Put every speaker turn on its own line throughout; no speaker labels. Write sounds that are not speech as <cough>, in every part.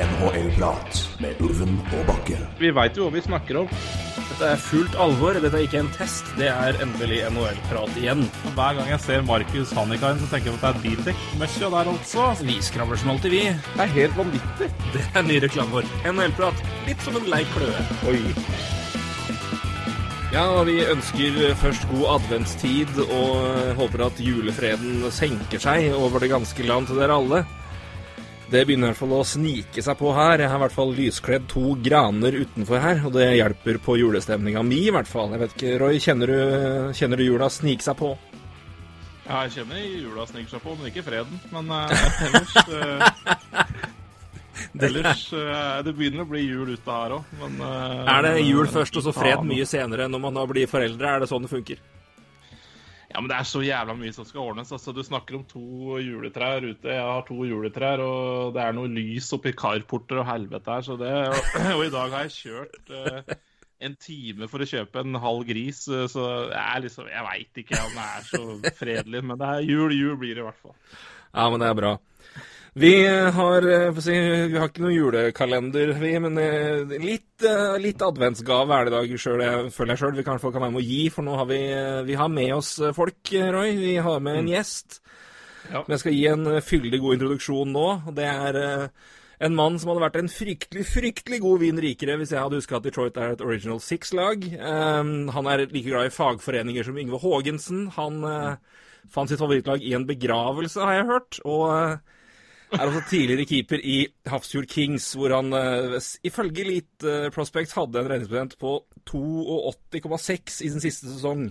NHL-prat med Ulven og Bakke.
Vi veit jo hva vi snakker om.
Dette er fullt alvor. Dette er ikke en test. Det er endelig NHL-prat igjen.
Hver gang jeg ser Markus Hannikainen, så tenker jeg at det er bildekk-møkkja der altså.
Vi skravler som alltid, vi.
Det er helt vanvittig.
Det er ny reklame vår. NHL-prat. Litt som en lei kløe.
Oi.
Ja, vi ønsker først god adventstid og håper at julefreden senker seg over det ganske land til dere alle. Det begynner i hvert fall å snike seg på her. Jeg har i hvert fall lyskledd to graner utenfor her, og det hjelper på julestemninga mi i hvert fall. Jeg vet ikke, Roy, kjenner du, kjenner du jula snike seg på?
Ja, jeg kjenner jula sniker seg på, men ikke freden. Men uh, ellers <laughs> uh, Ellers uh, Det begynner å bli jul ute her òg, men
Er det jul først og så fred mye senere når man blir foreldre? Er det sånn det funker?
Ja, men det er så jævla mye som skal ordnes. Altså, du snakker om to juletrær ute. Jeg har to juletrær, og det er noe lys oppi carporter og helvete her, så det Og, <clears throat> og i dag har jeg kjørt uh, en time for å kjøpe en halv gris, så jeg er liksom Jeg veit ikke om det er så fredelig, men det er jul, jul blir det i hvert fall.
Ja, men det er bra. Vi har, si, vi har ikke noen julekalender, vi, men litt, litt adventsgave er det i dag, selv, føler jeg sjøl. Vi kanskje kan være med å gi, for nå har vi, vi har med oss folk, Roy. Vi har med en gjest. Ja. Men jeg skal gi en fyldig god introduksjon nå. Det er en mann som hadde vært en fryktelig, fryktelig god vin rikere hvis jeg hadde huska at Detroit er et Original Six-lag. Um, han er like glad i fagforeninger som Yngve Haagensen. Han fant sitt favorittlag i en begravelse, har jeg hørt. og... Er også tidligere keeper i Hafrsfjord Kings, hvor han uh, ifølge Elite Prospect Prospects hadde en redningsprosent på 82,6 i sin siste sesong.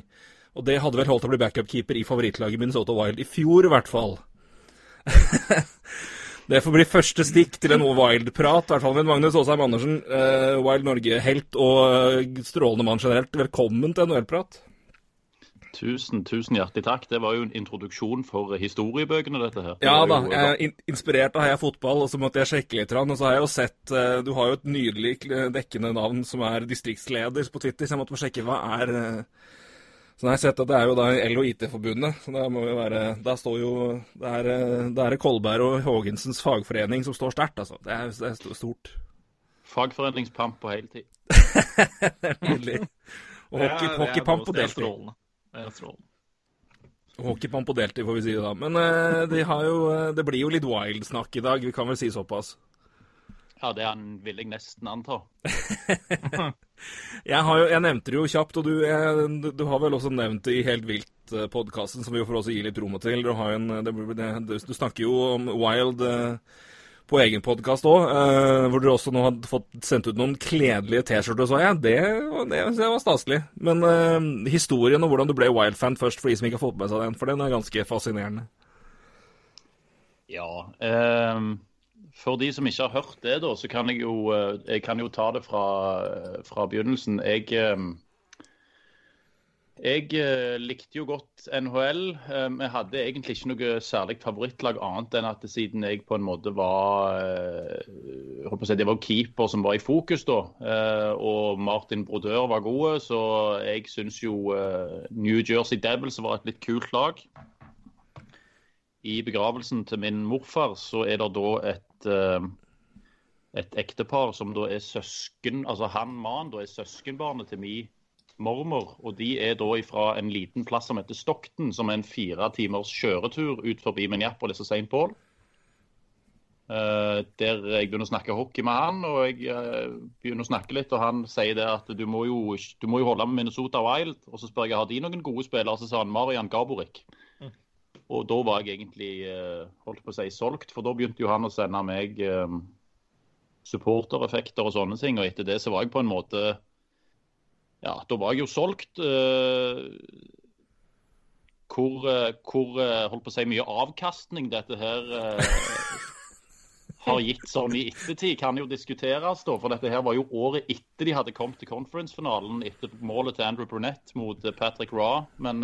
Og det hadde vel holdt å bli backup-keeper i favorittlaget Minnesota Wild i fjor, i hvert fall. <laughs> det får bli første stikk til en Wild-prat, i hvert fall med Magnus Aasheim Andersen, uh, Wild Norge-helt og strålende mann generelt. Velkommen til NHL-prat.
Tusen, tusen hjertelig takk. Det var jo en introduksjon for historiebøkene, dette her.
Ja da. Jeg er inspirert av Heia Fotball, og så måtte jeg sjekke litt. Og så har jeg jo sett Du har jo et nydelig dekkende navn som er distriktsleder på Twitter, så jeg måtte sjekke hva er Så da har jeg sett at det er jo da L- og IT-forbundet. Så da må jo være Da står jo Det er, det er Kolberg og Haagensens fagforening som står sterkt, altså. Det er, det er stort.
Fagforeningspamp på heltid. <laughs>
det er nydelig. Og hockey, hockeypamp på deltid.
Strålende. tror.
Hockeypann på deltid, får vi si det da. Men uh, de jo, uh, det blir jo litt wild-snakk i dag, vi kan vel si såpass.
Ja, det vil jeg nesten anta. <laughs>
jeg, har jo, jeg nevnte det jo kjapt, og du, jeg, du har vel også nevnt det i Helt vilt-podkasten, som vi får også gi litt rom til. Du, en, det, det, du snakker jo om wild uh, på egen podkast òg, eh, hvor dere også nå har fått sendt ut noen kledelige T-skjorter, så jeg. Det, det, det, var staselig. Men eh, historien og hvordan du ble Wild-fan først, for de som ikke har fått med seg den, for den er ganske fascinerende.
Ja. Eh, for de som ikke har hørt det, da, så kan jeg jo, jeg kan jo ta det fra, fra begynnelsen. Jeg um, jeg eh, likte jo godt NHL. Um, jeg hadde egentlig ikke noe særlig favorittlag annet enn at siden jeg på en måte var uh, si, Det var keeper som var i fokus da, uh, og Martin Brodør var gode, så jeg syns jo uh, New Jersey Devils var et litt kult lag. I begravelsen til min morfar så er det da et et ektepar som da er søsken, altså han mannen da er søskenbarnet til min mormor. Og de er da fra en liten plass som heter Stockton, som er en fire timers kjøretur ut forbi Minneapolis og St. Paul. Uh, der jeg begynner å snakke hockey med han, og jeg uh, begynner å snakke litt. Og han sier det at du må, jo, du må jo holde med Minnesota Wild. Og så spør jeg har de noen gode spillere. Så sa han Marian Gaborik. Mm. Og da var jeg egentlig uh, holdt på å si solgt, for da begynte jo han å sende meg supportereffekter og sånne ting. Og etter det så var jeg på en måte ja, da var jeg jo solgt. Uh, hvor, uh, hvor uh, holdt på å si, mye avkastning dette her har gitt sånn i ettertid, kan jo diskuteres. da, For dette her var jo året etter de hadde kommet til conference-finalen, etter målet til Andrew Brunett mot Patrick Raw. Men,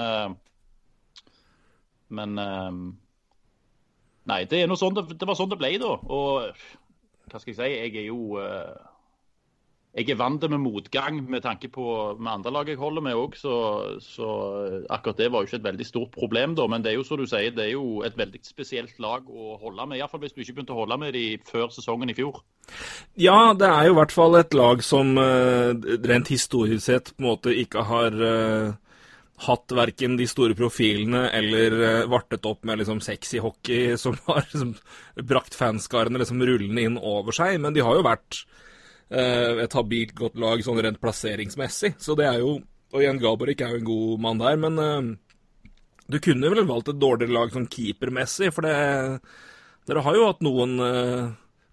men Nei, det, er noe sånn det, det, var sånn det ble, da. Og hva skal jeg si, jeg er jo jeg er vant med motgang med tanke på med andre lag jeg holder med òg, så, så, akkurat det var jo ikke et veldig stort problem da. Men det er jo som du sier, det er jo et veldig spesielt lag å holde med. Iallfall hvis du ikke begynte å holde med de før sesongen i fjor.
Ja, det er jo i hvert fall et lag som rent historisk sett på en måte ikke har hatt verken de store profilene eller uh, vartet opp med liksom sexy hockey <laughs> som har liksom, brakt fanskarene liksom rullende inn over seg. Men de har jo vært et habilt godt lag sånn rent plasseringsmessig. Så det er jo Og Jan Gaborik er jo en god mann der, men uh, du kunne vel valgt et dårligere lag sånn keepermessig, for det Dere har jo hatt noen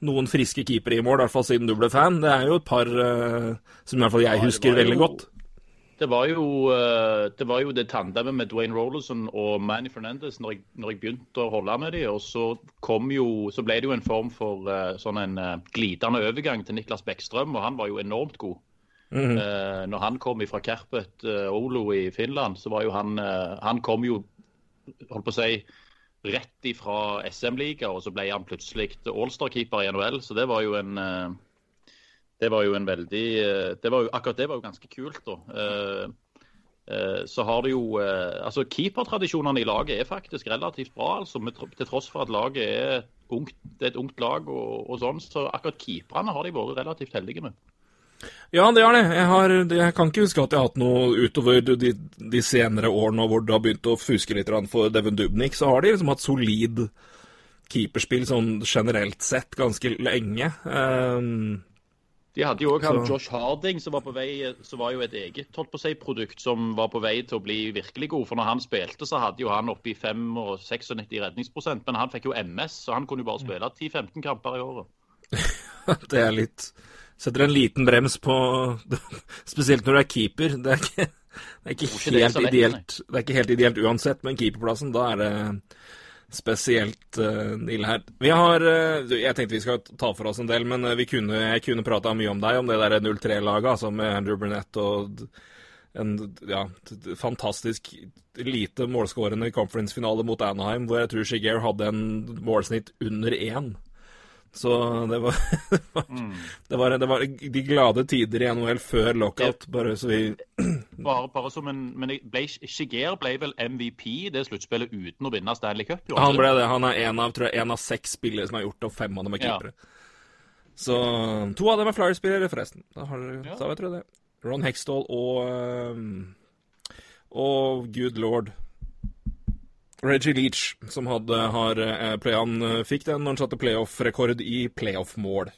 noen friske keepere i mål, i hvert fall siden du ble fan. Det er jo et par som i hvert fall jeg husker veldig godt.
Det var jo eh, det, var jo det tandemet med Dwayne Rollerson og Manny Fernandez når jeg, når jeg, begynte å holde med dem. Og så, jo, så ble det jo en form for uh, sånn en uh, glidende overgang til Niklas Bekkstrøm, og han var jo enormt god. Mm -hmm. når han kom fra Kerpet Olo i Finland, så var jo han Han kom jo, holdt på å si, rett ifra SM-liga, og så ble han plutselig Allstar-keeper i NHL. Så det var jo en det var jo en veldig eh, det jo, Akkurat det var jo ganske kult, da. Eh, eh, så har det jo altså Keepertradisjonene i laget er faktisk relativt bra, altså, til tross for at laget er ungt, det er et ungt lag. og, og sånn, Så akkurat keeperne har de vært relativt heldige med.
Ja, det har det. Jeg, har, jeg, kan ikke huske at jeg har hatt noe utover de, de senere årene hvor det har begynt å fuske litt for Devon Dubnik. Så har de liksom hatt solid keeperspill sånn generelt sett ganske lenge. Um,
de hadde jo òg han Josh Harding, som var, på vei, som var jo et eget holdt på å si, produkt som var på vei til å bli virkelig god. For når han spilte, så hadde jo han oppi 5 og 96 redningsprosent. Men han fikk jo MS, så han kunne jo bare spille 10-15 kamper i året. <laughs>
det er litt Setter en liten brems på <laughs> Spesielt når du er keeper. Det er ikke, det er ikke, helt, ideelt, det er ikke helt ideelt uansett, men keeperplassen, da er det spesielt uh, ille her. Vi har uh, Jeg tenkte vi skal ta for oss en del, men uh, vi kunne, jeg kunne prata mye om deg, om det der 0-3-laget, altså med Andrew Burnett og en ja, fantastisk lite målskårende conference-finale mot Anaheim, hvor jeg tror Shiger hadde en målsnitt under én. Så det var, mm. det, var, det, var, de glade tider i NHL før lockout, bare så vi
bare, bare, som en Men Shiger ble vel MVP i det sluttspillet uten å vinne Stanley Cup?
Jo, han ble det. Han er en av, tror jeg, en av seks spillere som har gjort det, og fem av dem er keepere. Ja. Så to av dem er Flyers-spillere, forresten. Da har ja. det. Ron Hextall og Og good lord Reggie Leach, som hadde, har eh, play, han eh, fikk den når han satte playoff-rekord i playoff-mål.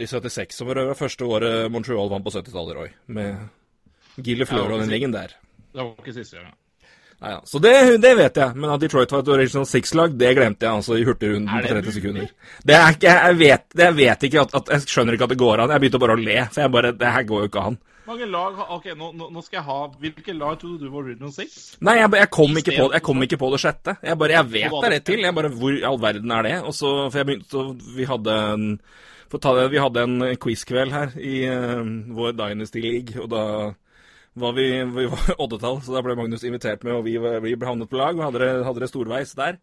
I 76, som var det første året Montreal vant på 70-tallet, Roy. Med Gille Fleur og den ringen der.
Det var ikke siste gang.
Nei, ja. Så det, det, vet jeg, men at Detroit var et Original Six-lag, det glemte jeg altså i hurtigrunden på 30 sekunder. Det er ikke, jeg vet, jeg vet ikke at, at, Jeg skjønner ikke at det går an. Jeg begynte bare å le, for jeg bare Det her går jo ikke an.
Mange lag Ok, nå, nå, skal jeg ha Hvilke lag trodde du var Original Six?
Nei, jeg, jeg, kom ikke på, jeg kom ikke på det sjette. Jeg bare, jeg vet det rett til. Jeg bare, Hvor i all verden er det? Og så, for jeg begynte, så Vi hadde en for ta Vi hadde en quiz-kveld her i uh, vår Dynasty League, og da var vi, vi var <laughs> oddetall, så da ble Magnus invitert med, og vi, vi ble havnet på lag og hadde det storveis der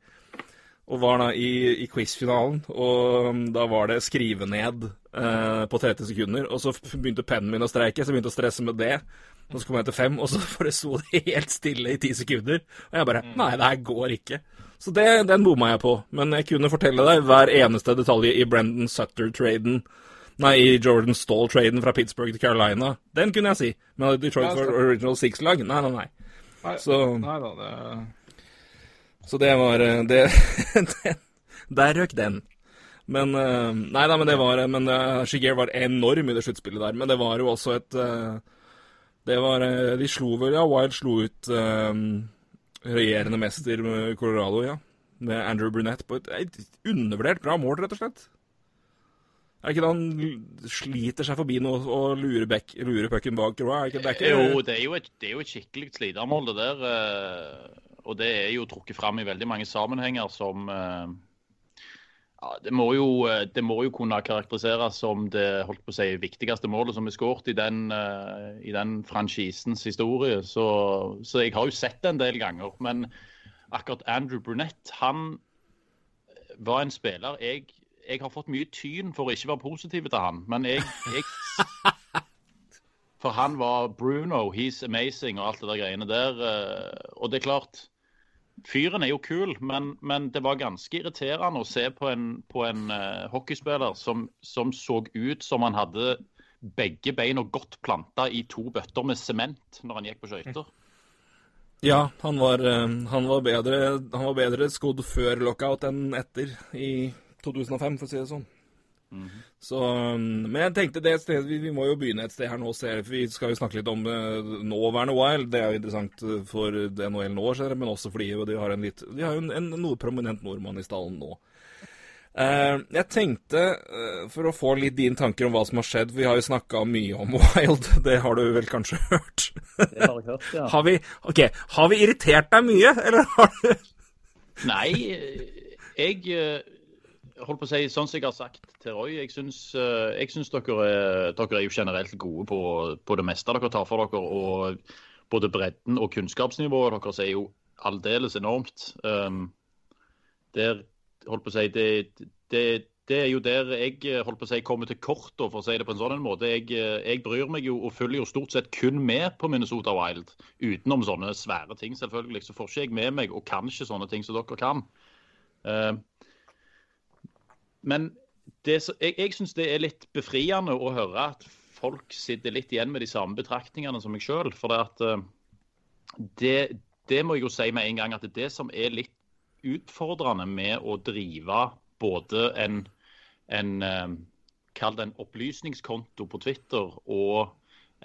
og var da i, i quiz-finalen. Og um, da var det skrive ned eh, på 30 sekunder. Og så begynte pennen min å streike, så jeg begynte å stresse med det. Og så kom jeg til fem, og så <laughs> bare sto det helt stille i ti sekunder. Og jeg bare Nei, det her går ikke. Så det, den bomma jeg på. Men jeg kunne fortelle deg hver eneste detalj i Brendan Sutter-traden. Nei, i Jordan Stall-traden fra Pittsburgh til Carolina. Den kunne jeg si. Men Detroit for original six-lag? Nei, nei, nei.
nei så Nei da, det
så det var det, <laughs> det, Der røk den. Men eh, Nei da, men det var Men uh, var enorm i det sluttspillet der. Men det var jo også et Det var De slo vel Ja, Wild slo ut regjerende mester Colorado, ja. Med Andrew Brunette på et, et undervurdert bra mål, rett og slett. Er det ikke da han sliter seg forbi noe og lurer, back, lurer pucken bak? Er
ikke, det er ikke... Jo, det er jo et, det er jo et skikkelig slitermål, det der. Og det er jo trukket fram i veldig mange sammenhenger som eh, ja, det, må jo, eh, det må jo kunne karakteriseres som det holdt på å si, viktigste målet som er skåret i den, uh, i den franchisens historie. Så, så, jeg har jo sett det en del ganger. Men akkurat Andrew Brunett han var en spiller jeg, jeg har fått mye tyn for å ikke være positiv til han. Men jeg, jeg <laughs> For han var Bruno, he's amazing og alt det der greiene der. eh, Og det er klart Fyren er jo kul, men, men det var ganske irriterende å se på en, på en uh, hockeyspiller som, som så ut som han hadde begge beina godt planta i to bøtter med sement når han gikk på skøyter.
Ja, han var, eh, han var, bedre, han var bedre skodd før lockout enn etter i 2005, for å si det sånn. Så, um, men jeg tenkte det stedet, vi, vi må jo begynne et sted her nå. Se, for vi skal jo snakke litt om uh, nåværende Wild. Det er jo interessant uh, for NHL nå, ser men også fordi de har, en litt, de har jo en, en noe prominent nordmann i stallen nå. Uh, jeg tenkte, uh, for å få litt din tanker om hva som har skjedd Vi har jo snakka mye om <laughs> Wild, det har du vel kanskje hørt?
Det har jeg hørt, ja. <laughs>
har, vi, ok, har vi irritert deg mye, eller har du
Nei, jeg eh, holdt på å si sånn som jeg har sagt til Roy. Jeg syns, eh, dere, er, dere er jo generelt gode på, på det meste dere tar for dere. Og både bredden og kunnskapsnivået deres er jo aldeles enormt. Um, der, holdt på å si, det, det, det er jo der jeg holdt på å si, kommer til kort, for å si det på en sånn en måte. Jeg, jeg bryr meg jo og følger jo stort sett kun med på Minnesota Wild. Utenom sånne svære ting, selvfølgelig. Så får ikke jeg med meg og kan ikke sånne ting som dere kan. Uh, men det, jeg, jeg syns det er litt befriende å høre at folk sitter litt igjen med de samme betraktningene som meg sjøl. For det, at, eh, det, det må jeg jo si med en gang at det er det som er litt utfordrende med å drive både en, en eh, Kall det en opplysningskonto på Twitter og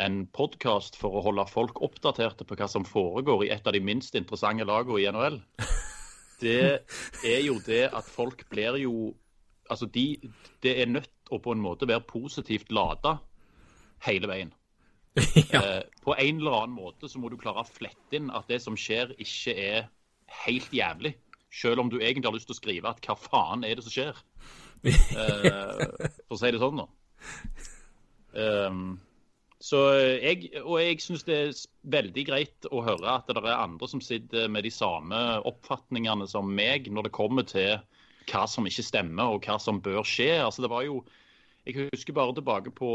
en podkast for å holde folk oppdaterte på hva som foregår i et av de minst interessante lagene i NHL. Det er jo det at folk blir jo altså de, det er nødt å på en måte være positivt lada hele veien. <laughs>
ja.
Eh, på en eller annen måte så må du klare å flette inn at det som skjer, ikke er helt jævlig. Selv om du egentlig har lyst til å skrive at hva faen er det som skjer? Eh, <laughs> for å si det sånn, da. Um, så jeg, og jeg syns det er veldig greit å høre at det er andre som sitter med de samme oppfatningene som meg når det kommer til hva som ikke stemmer og hva som bør skje. Altså det var jo, Jeg husker bare tilbake på,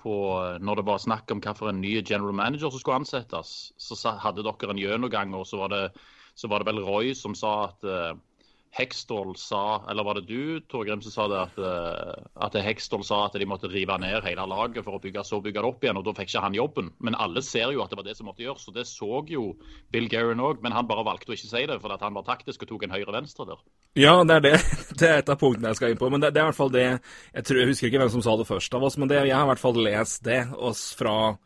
på når det var snakk om hvilken ny general manager som skulle ansettes. Så hadde dere en gjennomgang, og så var det, så var det vel Roy som sa at uh, Hextall sa, eller var det du, Torgrim, som sa det at, uh, at Hextall sa at de måtte rive ned hele laget for å bygge, så bygge det opp igjen, og da fikk ikke han jobben. Men alle ser jo at det var det som måtte gjøres, og det så jo Bill Guerin òg, men han bare valgte å ikke si det fordi han var taktisk og tok en høyre-venstre der.
Ja, det er det. <laughs> Det er et av punktene jeg skal inn på. Men det, det er i hvert fall det Jeg, tror, jeg husker ikke hvem som sa det først av oss, men det, jeg har i hvert fall lest det oss fra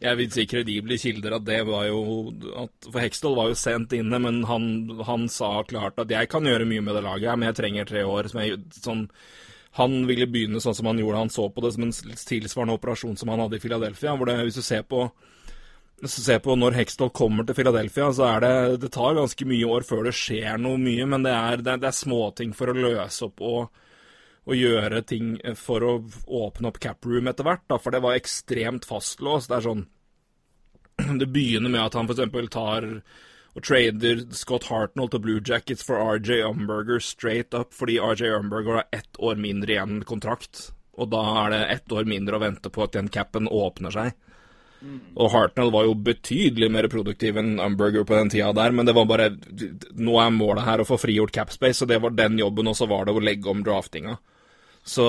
jeg vil si kredible kilder at det var jo at, For Hextall var jo sent inne, men han, han sa klart at jeg kan gjøre mye med det laget, men jeg trenger tre år. Som jeg, sånn, han ville begynne sånn som han gjorde. Han så på det som en tilsvarende operasjon som han hadde i Philadelphia. hvor det, Hvis du ser på ser på når Hextall kommer til Philadelphia, så er det Det tar ganske mye år før det skjer noe mye, men det er, det det er småting for å løse opp og, og gjøre ting for å åpne opp caproom etter hvert, da, for det var ekstremt fastlåst. Det er sånn Det begynner med at han f.eks. tar og trader Scott Hartnell til Blue Jackets for RJ Umberger straight up, fordi RJ Umberger har ett år mindre igjen kontrakt. Og da er det ett år mindre å vente på at den capen åpner seg. Og Hartnell var jo betydelig mer produktiv enn Umberger på den tida der, men det var bare Nå er målet her å få frigjort capspace, og det var den jobben, og så var det å legge om draftinga. Så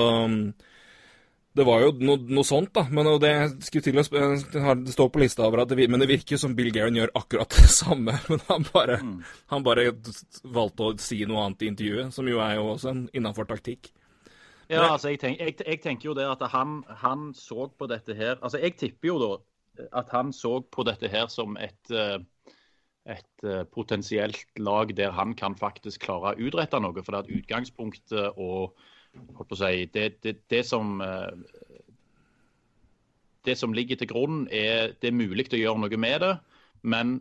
det var jo no, noe sånt, da. Men og det skulle til å sp- det står på lista over at det, Men det virker som Bill Guerin gjør akkurat det <laughs> samme. Men han bare, han bare valgte å si noe annet i intervjuet, som jo er jo også en innafor taktikk.
Ja, altså jeg, tenk, jeg, jeg tenker jo det at han, han så på dette her Altså jeg tipper jo da at han så på dette her som et, eh, et eh, potensielt lag der han kan faktisk klare å utrette noe. For det er et utgangspunktet og holdt på å si, det, det, det som eh, det som ligger til grunn, er det er mulig å gjøre noe med det. Men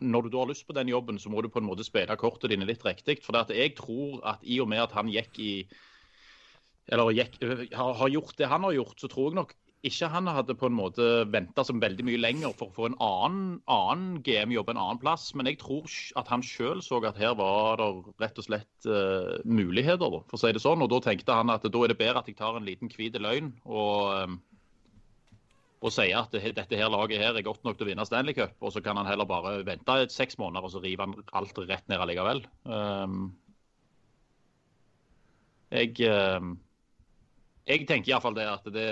når du har lyst på den jobben, så må du på en måte spille kortet dine litt riktig. For jeg tror at i og med at han gikk i eller gikk, har gjort det han har gjort, så tror jeg nok ikke han hadde på en måte venta så veldig mye lenger for å få en annen, annen GM-jobb en annen plass, men jeg tror at han sjøl så at her var det rett og slett uh, muligheter, da, for å si det sånn. Og da tenkte han at da er det bedre at jeg tar en liten hvit løgn og, um, og sier at det, dette her laget her er godt nok til å vinne Stanley Cup, og så kan han heller bare vente et seks måneder og så rive han alt rett ned allikevel. Um, jeg, um, jeg tenker iallfall det at det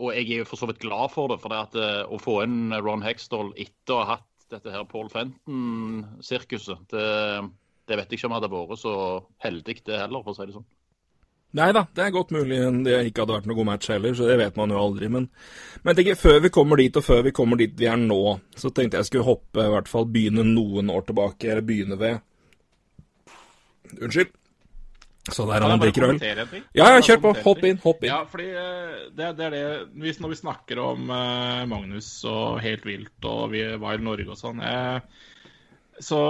og jeg er jo for så vidt glad for det. For det at uh, å få inn Ron Hextall etter å ha hatt dette her Paul Fenton-sirkuset, det, det, vet jeg ikke om hadde vært så heldig det heller, for å si det sånn.
Nei da, det er godt mulig det ikke hadde vært noe god match heller, så det vet man jo aldri. Men, men tenker, før vi kommer dit, og før vi kommer dit vi er nå, så tenkte jeg skulle hoppe, i hvert fall begynne noen år tilbake, eller begynne ved Unnskyld. Så der han drikker øl. Ja, ja, kjør på. Hopp inn, hopp inn.
Ja, fordi det, det er det Når vi snakker om uh, Magnus og Helt vilt og vi var i Norge og sånn uh, så,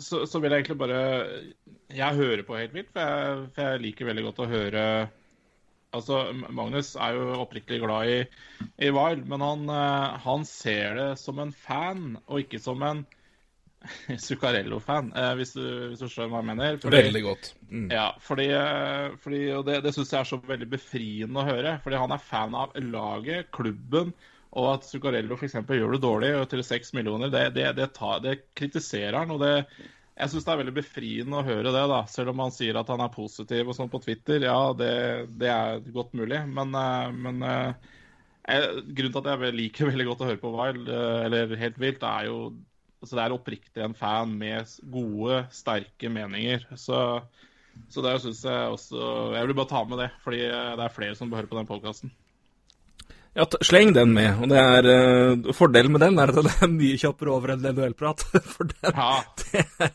så, så, vil jeg egentlig bare Jeg hører på Helt vilt, for jeg, for jeg liker veldig godt å høre Altså, Magnus er jo oppriktig glad i, i Wild, men han, han ser det som en fan, og ikke som en <laughs> Zuccarello-fan, eh, hvis, hvis, du skjønner hva jeg mener.
Fordi, veldig godt.
Mm. Ja, fordi, eh, fordi, og det, det syns jeg er så veldig befriende å høre. Fordi han er fan av laget, klubben, og at Zuccarello f.eks. gjør det dårlig til seks millioner, det, det, det, tar, det, kritiserer han. og det jeg syns det er veldig befriende å høre det, da. Selv om han sier at han er positiv og sånn på Twitter. Ja, det, det er godt mulig. Men, eh, men jeg, grunnen til at jeg liker <laughs> veldig godt å høre på Wild, eller Helt vilt, er jo altså det er oppriktig en fan med gode, sterke meninger. Så, så det syns jeg også Jeg vil bare ta med det, fordi det er flere som bør høre på den podkasten.
Ja, sleng den med. og det er uh, Fordelen med den er at det er mye kjappere over enn duellprat. <laughs> For den, ja. det,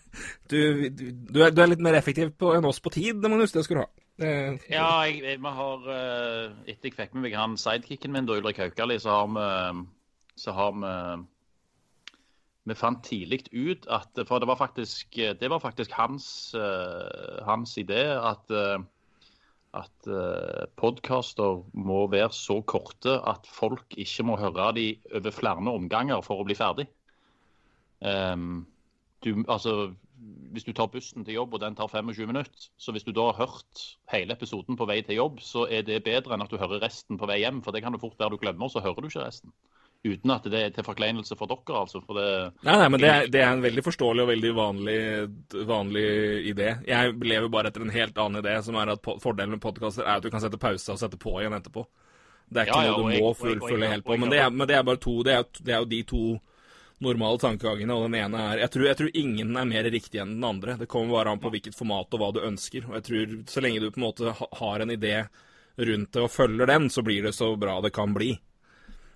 du, du, du, er, du, er, litt mer effektiv på, enn oss på tid, Det må du ha. Det,
ja, jeg, jeg, vi har uh, Etter jeg fikk med meg han sidekicken min, da, Ulrik Haukali, så har vi, så har vi vi fant tidlig ut at For det var faktisk, det var faktisk hans, uh, hans idé at, uh, at uh, podkaster må være så korte at folk ikke må høre de over flere omganger for å bli ferdig. Um, du, altså, hvis du tar bussen til jobb og den tar 25 minutter, så hvis du da har hørt hele episoden på vei til jobb, så er det bedre enn at du hører resten på vei hjem. For det kan det fort være du glemmer, så hører du ikke resten. Uten at det er til forkleinelse for dere, altså. For det,
nei, nei, men det er, det er, en veldig forståelig og veldig vanlig, vanlig idé. Jeg lever bare etter en helt annen idé, som er at fordelen med podkaster er at du kan sette pause og sette på igjen etterpå. Det er ikke ja, ja, noe du må fullfølge helt på. Men det er, men det er bare to. Det er, det er, jo de to normale tankegangene, og den ene er jeg tror, jeg tror, ingen er mer riktig enn den andre. Det kommer bare an på hvilket format og hva du ønsker. Og jeg tror så lenge du på en måte har en idé rundt det og følger den, så blir det så bra det kan bli.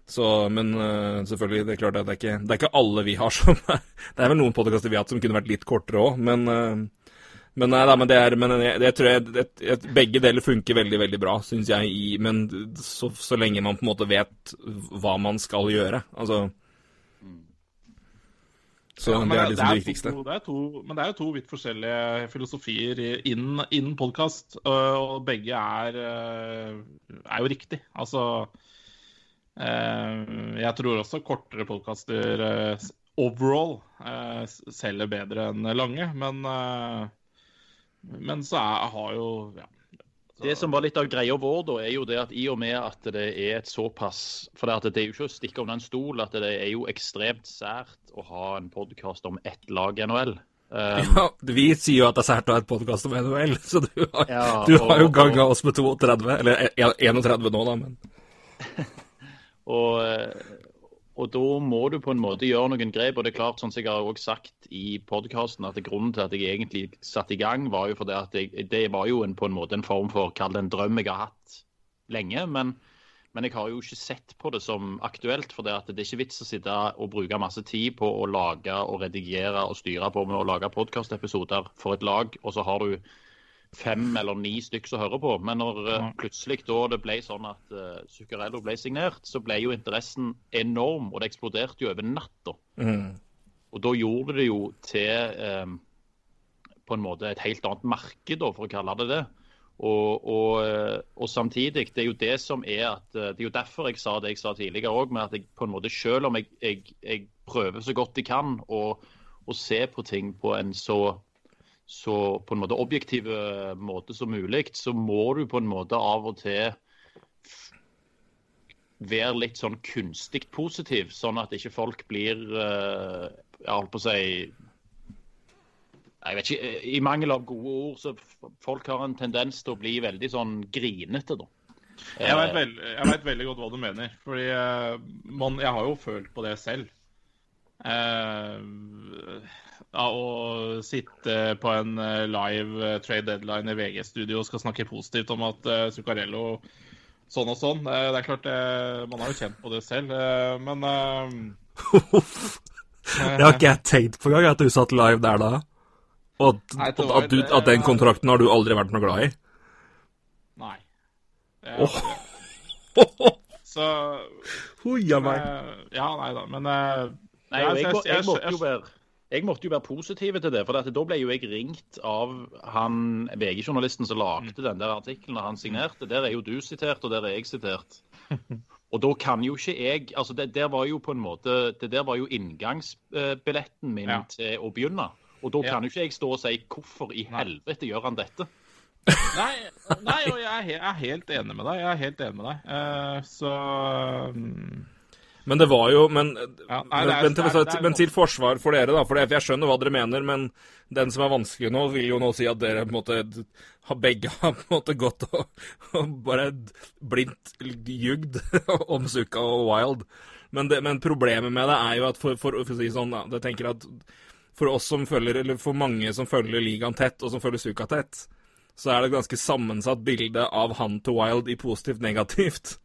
Så, men uh, selvfølgelig, det er klart at det er, ikke, det er ikke alle vi har som er Det er vel noen podkaster vi har hatt som kunne vært litt kortere òg, men, uh, men nei da, men det er men jeg, jeg tror jeg, jeg, Begge deler funker veldig, veldig bra, syns jeg, i, men så, så, lenge man på en måte vet hva man skal gjøre. Altså Så ja, det er liksom det, det viktigste.
To, det to, men det er jo to vidt forskjellige filosofier innen, innen podkast, og begge er, eh, er jo riktig. Altså jeg tror også kortere podkaster eh, overall eh, selger bedre enn lange, men, men så er, har jo ja,
det som var litt av greia vår, da, er jo det at i og med at det er et såpass For det, er jo ikke å stikke under en stol at det er jo ekstremt sært å ha en podkast om ett lag i NHL. <laughs>
Um, ja, vi sier jo at det er sært å ha et podkast om NHL, <laughs> så du har, ja, du har jo ganga oss med 32. Eller 31 nå, da, men <laughs>
og, eh, og, da må du på en måte gjøre noen grep. og det er klart, sånn som jeg har også sagt i podkasten, at grunnen til at jeg egentlig satte i gang, var jo fordi at jeg, det var jo en, på en måte en form for kall det en drøm jeg har hatt lenge. Men, men, jeg har jo ikke sett på det som aktuelt. For det, er ikke vits å sitte og bruke masse tid på å lage og redigere og styre på med å lage podkastepisoder for et lag, og så har du fem eller ni stykker som hører på. Men når uh, plutselig da det ble sånn at uh, Zuccarello ble signert, så ble jo interessen enorm, og det eksploderte jo over natta. Mm. Og da gjorde det jo til um, på en måte et helt annet marked, da, for å kalle det det. Og, og, eh, og, samtidig, det er jo det som er at eh, Det er jo derfor jeg sa det jeg sa tidligere òg, med at jeg på en måte selv om jeg, jeg, jeg prøver så godt jeg kan å, å, se på ting på en så, så på en måte objektiv måte som mulig, så må du på en måte av og til være litt sånn kunstig positiv, sånn at ikke folk blir uh, Jeg holdt på å si jeg vet ikke, I mangel av gode ord, så folk har en tendens til å bli veldig sånn grinete, da.
Jeg vet, veld, veldig godt hva du mener. Fordi uh, man, jeg har jo følt på det selv. Ja, å sitte på en live trade deadline i VG-studio og skal snakke positivt om at Zuccarello sånn og sånn. Det er klart, Man har jo kjent på det selv, eh, men <laughs>
Det har ikke jeg tenkt på engang, at du satt live der da. Og at, Nei, var, at, du, at, den kontrakten har du aldri vært noe glad i?
Nei.
Oh.
Så <laughs>
Hoia meg.
Ja, nei da, men Nei,
jeg, jeg, jeg, måtte jo være jeg måtte jo være positiv til det. For da ble jo jeg ringt av han VG-journalisten som lagde mm. den der artikkelen og han signerte. Der er jo du sitert, og der er jeg sitert. <laughs> Og da kan jo ikke jeg altså Det der var jo på en måte Det der var jo inngangsbilletten min ja. til å begynne. Og da kan jo ikke jeg stå og si 'hvorfor i helvete gjør han dette'? <laughs>
nei, nei, og jeg er, helt enig med deg. Jeg er helt enig med deg. Uh, så um
men det var jo Men, ja, nei, er, men, til, er, men, til, forsvar for dere, da. For jeg skjønner hva dere mener, men den som er vanskelig nå, vil jo nå si at dere på en måte har begge har på en måte gått og, og bare blindt jugd <laughs> om Suka og Wild. Men, det, men, problemet med det er jo at for, for, for å si sånn, jeg tenker at for oss som følger, eller for mange som følger ligaen tett, og som følger Suka tett, så er det et ganske sammensatt bilde av han til Wild i positivt negativt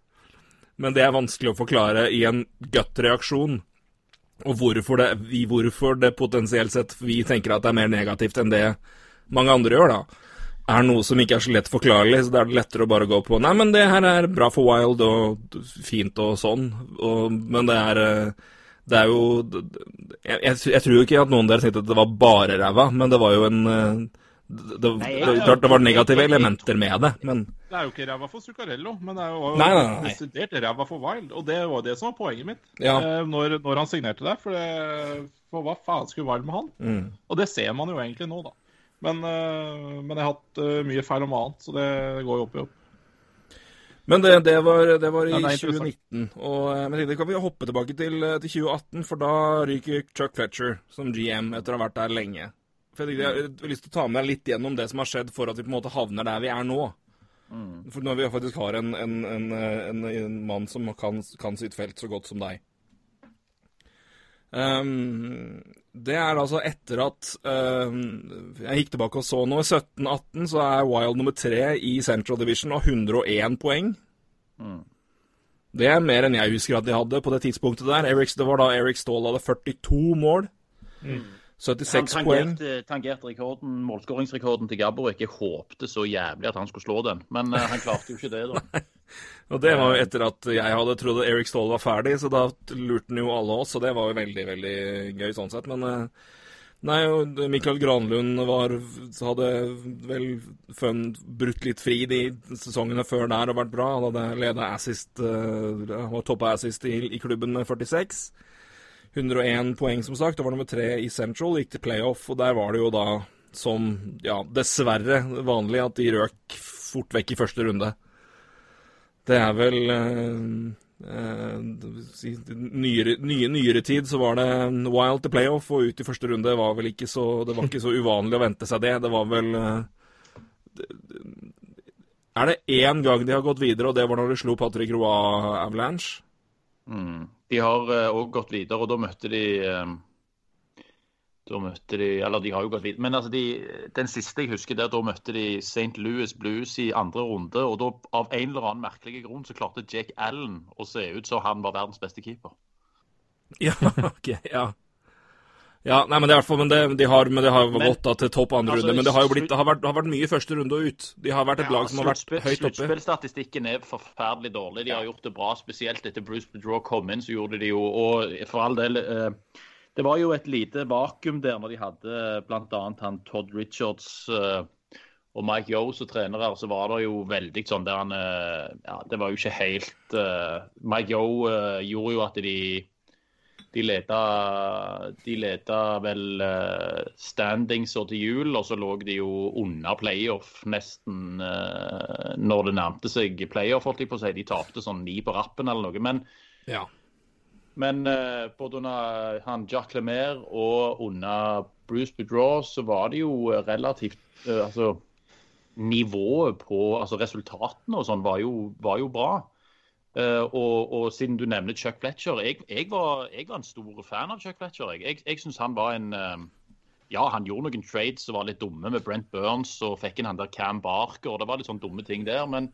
men det er vanskelig å forklare i en gut-reaksjon. Og hvorfor det, hvorfor det potensielt sett vi tenker at det er mer negativt enn det mange andre gjør, da, er noe som ikke er så lett forklarlig. Så da er det lettere å bare gå på Nei, men det her er bra for Wild og fint og sånn, og, men det er det er jo jeg, jeg, jeg, tror ikke at noen av dere tenkte at det var bare ræva, men det var jo en det, nei, det, det, det, var negative elementer med det, men
Det er jo ikke ræva for Zuccarello, men det er jo desidert ræva for Wild. Og det var det som var poenget mitt ja. eh, når, når, han signerte der. For, for, hva faen skulle Wild med han? Mm. Og det ser man jo egentlig nå, da. Men, uh, men jeg har hatt uh, mye feil om annet, så det går jo opp i opp.
Men det, det, var, det var, i ja, 2019. Og, eh, men det kan vi hoppe tilbake til, til 2018, for da ryker Chuck Fletcher som GM etter å ha vært der lenge. For jeg, jeg, har lyst til å ta med deg litt gjennom det som har skjedd for at vi på en måte havner der vi er nå. Mm. For når vi faktisk har en, en, en, en mann som kan, kan, sitt felt så godt som deg. Um, det er altså etter at um, Jeg gikk tilbake og så nå. I 17-18 så er Wild nummer tre i Central Division og 101 poeng. Mm. Det er mer enn jeg husker at de hadde på det tidspunktet der. Eric, det var da Eric Ståhl hadde 42 mål. Mm. 76 han.
Han tangerte rekorden, målskåringsrekorden til Gaborik. Jeg håpte så jævlig at han skulle slå den, men uh, han klarte jo ikke det, da. <laughs>
og det var jo etter at jeg hadde trodd at Eric Ståhl var ferdig, så da lurte han jo alle oss, og det var jo veldig, veldig gøy sånn sett. Men uh, nei, Mikael Granlund var, hadde vel fun, brutt litt fri de sesongene før der og vært bra. Han hadde leda assist, uh, var toppa assist i, i klubben med 46. 101 poeng, som sagt. Det var nummer tre i Central, gikk til playoff, og der var det jo da, som ja, dessverre vanlig, at de røk fort vekk i første runde. Det er vel eh, eh, nyere, nye, nyere tid så var det wild til playoff, og ut i første runde var vel ikke så Det var ikke så uvanlig å vente seg det. Det var vel eh, Er det én gang de har gått videre, og det var når de slo Patrick Roy Avalanche?
Mm. De har òg uh, gått videre, og da møtte de uh, Da møtte de Eller de har jo gått videre. Men altså de, den siste jeg husker, der, da møtte de St. Louis Blues i andre runde. Og da, av en eller annen merkelig grunn, så klarte Jake Allen å se ut som han var verdens beste keeper. <laughs>
Ja, OK. Ja. Ja, nei, men det, er fall, men det, de har, men det har men, gått da, til topp andre altså, runde. Men det har jo blitt, det har vært, har vært mye første runde og ut. De har vært et ja, lag som har vært høyt oppe.
Sluttspillstatistikken er forferdelig dårlig. De har gjort det bra, spesielt etter Bruce Bedraw kom inn. så gjorde de jo, og for all del eh, Det var jo et lite vakuum der når de hadde bl.a. han Todd Richards eh, og Mike Yo som trener her, så var det jo veldig sånn der han eh, Ja, det var jo ikke helt uh, Mike Yo uh, gjorde jo at de de leda, de leda vel uh, standings og til jul, og så lå de jo under playoff nesten uh, når det nærmte seg playoff. holdt jeg på å si. De tapte sånn ni på rappen eller noe. Men,
ja.
men både under han Jack Lemaire og under Bruce Boudreau så var det jo relativt altså nivået på altså resultatene og sånn var, var, jo bra. Uh, og, og, siden du nevner Chuck Fletcher jeg, jeg, var, jeg, var, en stor fan av Chuck Fletcher. Jeg, jeg, jeg syns han var en uh, Ja, han gjorde noen trades som var litt dumme med Brent Burns og fikk inn han der Cam Barker. og Det var litt sånn dumme ting der. men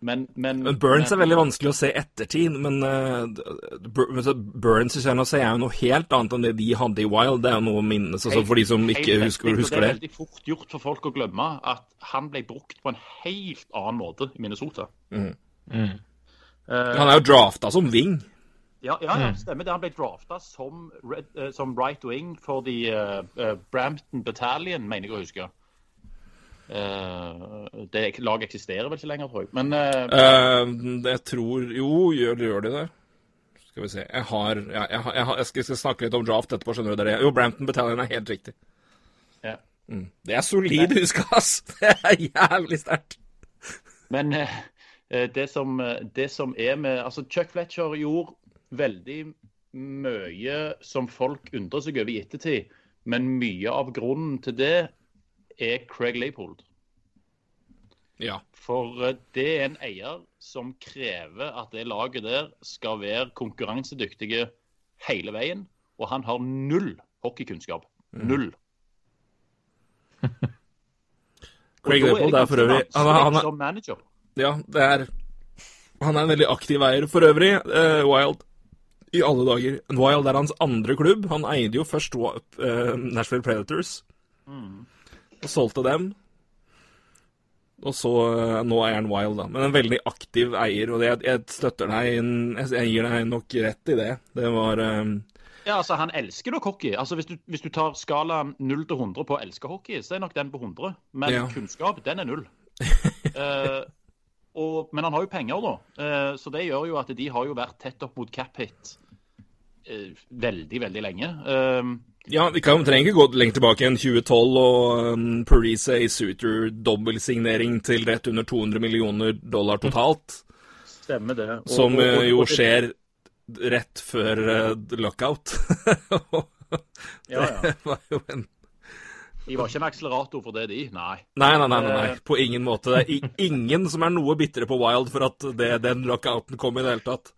men, men,
men, Burns men, er veldig vanskelig å se ettertid. Men uh, Burns å se er jo noe helt annet enn det de hadde i Wild. Det er jo noe å minnes altså, for de som ikke husker, husker, det.
Det er veldig fort gjort for folk å glemme at han ble brukt på en helt annen måte i Minnesota.
Mm. Mm. Uh, han er jo drafta som wing.
Ja, ja, ja, mm. stemmer det. Han ble drafta som, uh, som right wing for de Brampton Battalion, mener jeg å huske. Uh, det laget eksisterer vel ikke lenger, tror jeg. Men uh,
uh, Jeg tror Jo, gjør, gjør de det? Skal vi se Jeg har, ja, jeg, jeg, har, jeg, skal, jeg, skal, snakke litt om draft etterpå, skjønner du. Det. Jo, Brampton Battalion er helt riktig.
Ja.
Mm. Det er solid huska, ass! <laughs> Det er jævlig sterkt.
Men det som, det, som, er med Altså, Chuck Fletcher gjorde veldig mye som folk undrer seg over i ettertid, men mye av grunnen til det er Craig Leipold.
Ja.
For eh, det er en eier som krever at det laget der skal være konkurransedyktige hele veien. Og han har null hockeykunnskap. Mm. Null. <laughs>
Craig Leipold er for øvrig
han, han, han.
Ja, det er Han er en veldig aktiv eier for øvrig. Uh, Wild i alle dager. Wild er hans andre klubb. Han eide jo først uh, Nashville Predators. Mm og solgte dem. Og så uh, Nå er han Wild, da. Men en veldig aktiv eier, og jeg, jeg støtter deg jeg, jeg, gir deg nok rett i det. Det var.
Ja, altså, han elsker nok hockey. Altså, hvis du, hvis du tar skala 0 til 100 på å elske hockey, så er nok den på 100. Men ja. kunnskap, den er null. uh, <laughs> og, men han har jo penger, da. Uh, så det gjør jo at de har jo vært tett opp mot cap hit uh, veldig, veldig lenge. Uh,
ja, vi, kan, trenger ikke gå lenger tilbake enn 2012 og um, Parise i Suter dobbeltsignering til rett under 200 millioner dollar totalt.
Stemmer det.
Og, som og, uh, jo skjer rett før uh, lockout. <laughs>
ja, ja.
Var jo en
de var ikke en akselerator for det, de. Nei.
Nei, nei, nei, nei, nei. På ingen måte. Det er ingen som er noe bitre på Wild for at det, den lockouten kom i det hele tatt.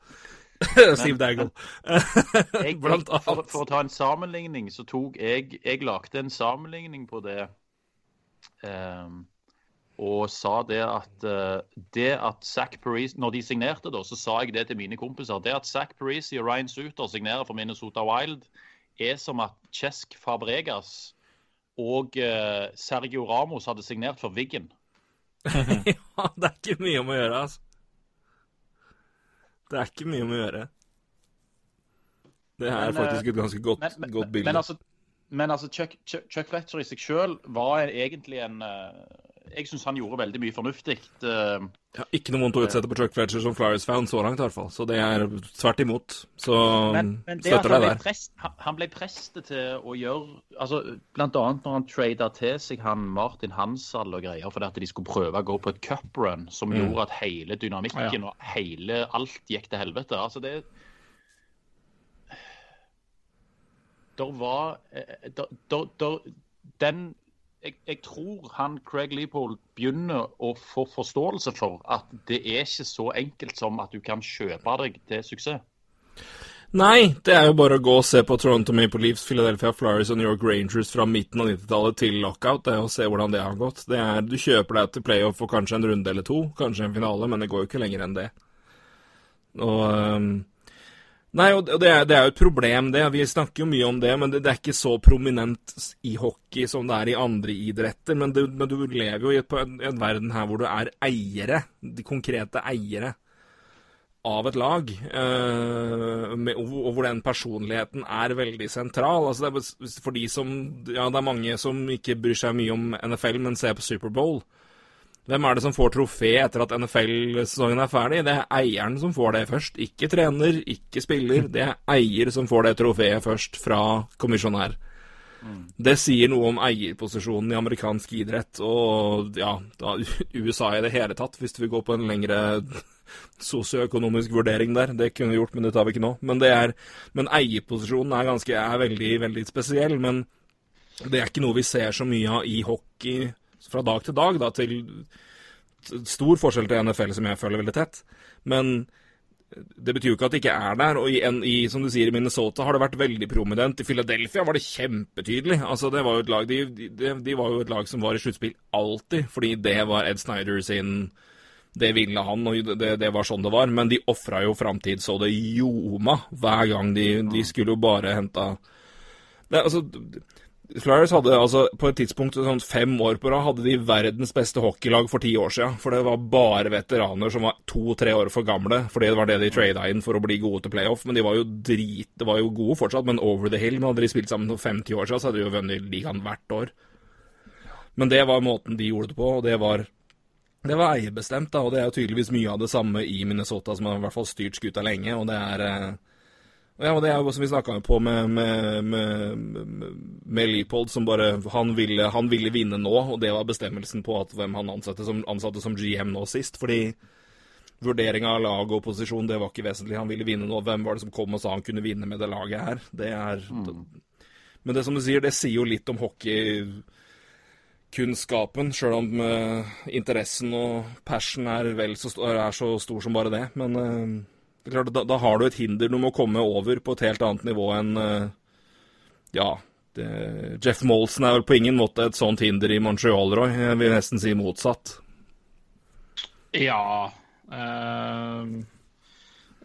<laughs> Steve Dangle. <laughs>
Blant annet. For, for, å ta en sammenligning, så tok jeg Jeg lagde en sammenligning på det. Um, og sa det at uh, det at Zack Parisi Når de signerte, da, så sa jeg det til mine kompiser. Det at Zack Parisi og Ryan Suter signerer for Minnesota Wild, er som at Chesk Fabregas og uh, Sergio Ramos hadde signert for Wiggen. <laughs>
ja, det er ikke mye om å gjøre, altså. Det er ikke mye om å gjøre. Det er men, faktisk et ganske godt, men, men, godt bilde.
Men altså, men altså Chuck, Chuck, Chuck, Fletcher i seg sjøl var egentlig en uh, Jeg syns han gjorde veldig mye fornuftig. Uh,
ja, ikke noe vondt å utsette på Chuck Fletcher som Flyers-fan så langt, i hvert fall. Så det er tvert imot. Så støtter deg der.
Prest, han ble prestet til å gjøre altså Blant annet når han trada til seg han Martin Hansal og greier fordi at de skulle prøve å gå på et cuprun som mm. gjorde at hele dynamikken ja. og hele alt gikk til helvete. Altså det der var eh, der, der, der, Den jeg, jeg, tror han Craig Leopold begynner å få forståelse for at det er ikke så enkelt som at du kan kjøpe deg til suksess.
Nei, det er jo bare å gå og se på Toronto Maple Leafs, Philadelphia Flyers og New York Rangers fra midten av 90-tallet til lockout. Det er å se hvordan det har gått. Det er, du kjøper deg til playoff for kanskje en runde eller to, kanskje en finale, men det går jo ikke lenger enn det. Og um, Nei, og det er, det er, jo et problem, det. Vi snakker jo mye om det, men det, det, er ikke så prominent i hockey som det er i andre idretter. Men, det, men du lever jo i, et, en, en, verden her hvor du er eiere. De konkrete eiere. av et lag, uh, med, og hvor den personligheten er veldig sentral. Altså det er for de som Ja, det er mange som ikke bryr seg mye om NFL, men ser på Superbowl. Hvem er det som får trofé etter at NFL-sesongen er ferdig? Det er eieren som får det først. Ikke trener, ikke spiller. Det er eier som får det trofeet først fra kommisjonær. Mm. Det sier noe om eierposisjonen i amerikansk idrett og ja, <laughs> USA i det hele tatt, hvis vi går på en lengre sosioøkonomisk vurdering der. Det kunne vi gjort, men det tar vi ikke nå. Men, er, men eierposisjonen er, ganske, er veldig, veldig spesiell. Men det er ikke noe vi ser så mye av i hockey fra dag til dag, da, til stor forskjell til NFL, som jeg føler veldig tett. Men det betyr jo ikke at det ikke er der. Og i, i, som du sier, i Minnesota har det vært veldig prominent. I Philadelphia var det kjempetydelig. Altså, det var jo et lag, de, de, de var jo et lag som var i sluttspill alltid, fordi det var Ed Snyder sin det ville han, og det, det var sånn det var. Men de ofra jo framtid så det ljoma hver gang. De, de skulle jo bare henta altså, Flyers hadde altså på et tidspunkt sånn fem år på rad hadde de verdens beste hockeylag for ti år siden. For det var bare veteraner som var to-tre år for gamle, fordi det var det de trada inn for å bli gode til playoff. Men de var jo drit, det var jo gode fortsatt, men over the hill. Men hadde de spilt sammen for 50 år siden, så hadde de jo vunnet ligaen hvert år. Men det var måten de gjorde det på, og det var det var eierbestemt, da, og det er jo tydeligvis mye av det samme i Minnesota, som har i hvert fall styrt skuta lenge. Og det er eh, ja, og det er jo som vi snakka på med, med, med, med Leopold, som bare han ville, han ville, vinne nå, og det var bestemmelsen på at hvem han ansatte som, ansatte som GM nå sist. Fordi vurderinga av lag og posisjon, det var ikke vesentlig. Han ville vinne nå. Hvem var det som kom og sa han kunne vinne med det laget her? Det er mm. Men det som du sier, det sier jo litt om hockeykunnskapen, sjøl om uh, interessen og passion er, vel så, er så stor som bare det. Men det klart, da, da, har du et hinder du må komme over på et helt annet nivå enn uh, Ja, det, Jeff Molson er vel på ingen måte et sånt hinder i Montreal, Roy. Jeg vil nesten si motsatt.
Ja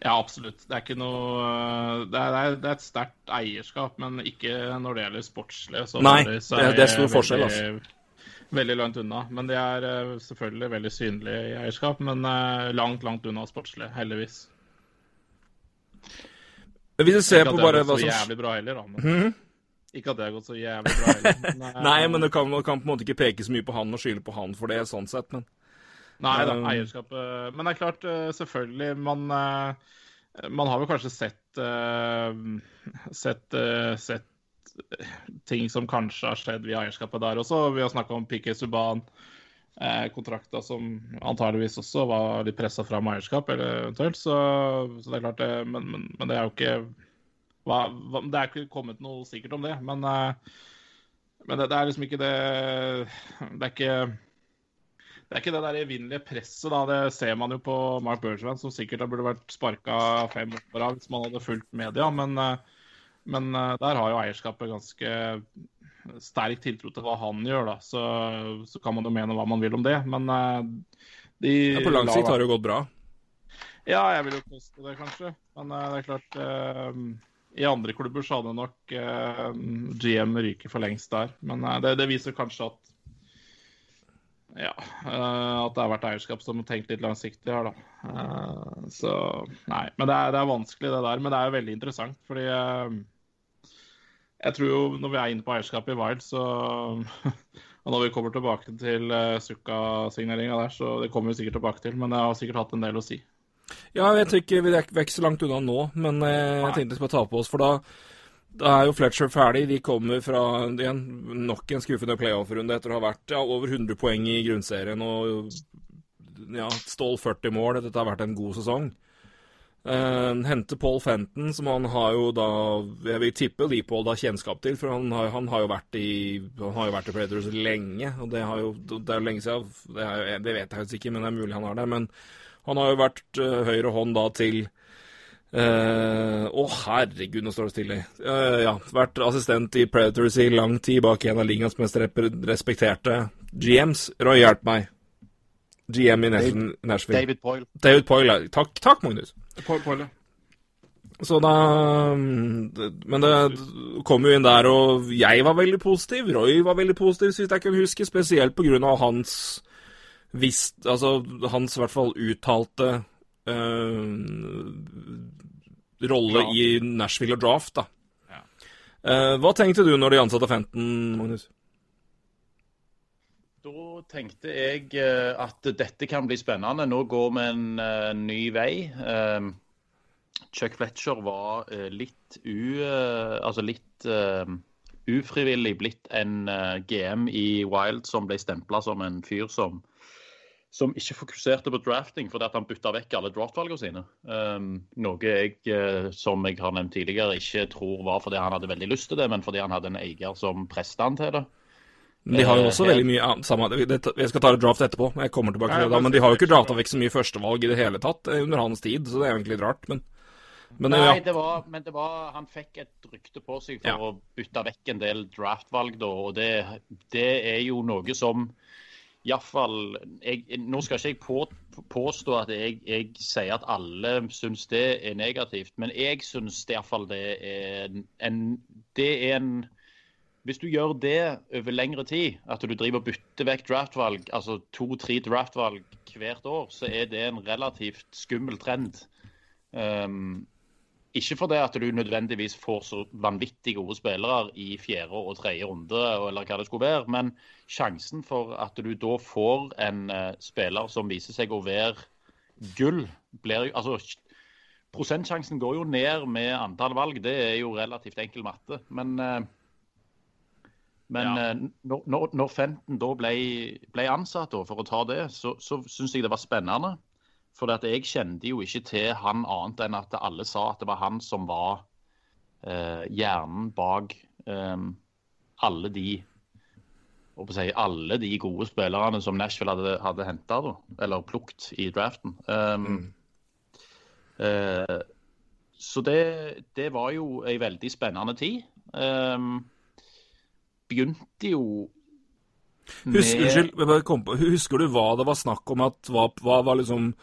Ja, absolutt. Det er ikke noe Det er, det er et sterkt eierskap, men ikke når det gjelder sportslig.
Nei, det, det er stor forskjell, altså
veldig langt unna. Men de er uh, selvfølgelig veldig synlige i eierskap, men uh, langt, langt unna sportslig, heldigvis.
Men hvis du ser på bare
hva som Ikke at det har gått så jævlig bra heller, da. Men... Hmm? Ikke at det har gått så jævlig bra heller.
Men, <laughs> uh, Nei, men du kan, kan, på en måte ikke peke så mye på han og skylde på han for det, sånn sett, men
Nei da, eierskapet Men det er klart, selvfølgelig, man man har jo kanskje sett, sett, sett ting som kanskje har skjedd via eierskapet der også. Vi har snakka om Piquet Suban. Eh, kontrakta som antageligvis også var litt pressa fram eierskap, eller eventuelt. Så, så, det er klart det, men, men, men det er jo ikke hva, Det er ikke kommet noe sikkert om det. Men, eh, men det, det, er liksom ikke det Det er ikke det er ikke det der evinnelige presset. da, Det ser man jo på Mark Bergevin, som sikkert burde vært sparka fem år av hvis man hadde fulgt media. Men uh, men uh, der har jo eierskapet ganske sterk tiltro til hva han gjør, da. Så, så kan man jo mene hva man vil om det, men uh, de
ja, På lang sikt har det jo gått bra?
Ja, jeg vil jo påstå det, kanskje. Men uh, det er klart I andre klubber så hadde nok GM ryket for lengst der. Men det, det, viser kanskje at ja, at det har vært eierskap som har tenkt litt langsiktig her, da. Så nei. Men det er, det er, vanskelig, det der. Men det er jo veldig interessant, fordi jeg tror jo når vi er inne på eierskapet i Wild, så <laughs> Og når vi kommer tilbake til uh, Sukka-signeringa der, så det kommer vi sikkert tilbake til. Men det har sikkert hatt en del å si.
Ja, jeg tror vi er ikke så langt unna nå, men uh, jeg tenkte vi skulle ta på oss. For da, da er jo Fletcher ferdig. De kommer fra igjen, nok en skuffende playoff-runde etter å ha vært ja, over 100 poeng i grunnserien og ja, stål 40 mål. Dette har vært en god sesong. Uh, hente Paul Fenton, som han har jo da Jeg vil tippe Leopold har kjennskap til, for han har, han har, jo vært i Han har jo vært i Predators lenge. Og det, har jo, det er jo lenge siden. Det, er, det vet jeg jo ikke, men det er mulig han har det. Men han har jo vært uh, høyre hånd da til eh, Å, uh, oh, herregud, nå står det stille. Uh, ja, vært assistent i Predators i lang tid, bak en av ligaens mest respekterte GMs. Roy, hjelp meg. GM i Nashville.
David Poyle.
David Poyle, Takk, takk Magnus.
Poyle.
Så da Men det kom jo inn der, og jeg var veldig positiv. Roy var veldig positiv, så vidt jeg kan huske. Spesielt på grunn av hans visst Altså hans i hvert fall uttalte øh, rolle
ja.
i Nashville og draft, da.
Ja.
Uh, hva tenkte du når de ansatte Fenton, Magnus?
Tenkte jeg eh, at dette kan bli spennende. Nå går vi en eh, ny vei. Eh, Chuck Fletcher var eh, litt u... altså litt uh, ufrivillig blitt en GM i Wild som ble stempla som en fyr som som ikke fokuserte på drafting fordi at han bytta vekk alle draftvalgene sine. Um, noe jeg, som jeg har nevnt tidligere, ikke tror var fordi han hadde veldig lyst til det, men fordi han hadde en eier som presset han til det.
De har jo også
Eh,
veldig mye annet samme, det, Jeg skal ta et draft etterpå, jeg kommer tilbake til det da, men de har jo ikke drafta vekk så mye førstevalg i det hele tatt eh, under hans tid, så det er jo egentlig litt rart, men, men
Nei,
ja.
det var, men det var, han fikk et rykte på seg for
Ja.
å bytte vekk en del draftvalg, da, og det, det er jo noe som Iallfall Nå skal ikke jeg på, påstå at jeg, jeg sier at alle syns det er negativt, men jeg syns iallfall det er en, en Det er en Hvis du gjør det over lengre tid, at du driver og bytter vekk draftvalg, altså to-tre draftvalg hvert år, så er det en relativt skummel trend. Um, ikke fordi at du nødvendigvis får så vanvittig gode spillere i fjerde og tredje runde, eller hva det skulle være, men sjansen for at du da får en eh, spiller som viser seg å være gull, blir jo Altså, prosentsjansen går jo ned med antall valg, det er jo relativt enkel matte. Men, eh, men
Ja.
eh, når, når, Fenton da ble, ble ansatt da, for å ta det, så, så syns jeg det var spennende. For at jeg kjente jo ikke til han annet enn at alle sa at det var han som var eh, hjernen bak eh, alle de si, alle de gode spillerne som Nashville hadde, hadde henta, eller plukket i draften. Um, eh, så det, det var jo ei veldig spennende tid. Um, begynte jo
Husk, unnskyld, husker du hva det var snakk om at hva, hva var liksom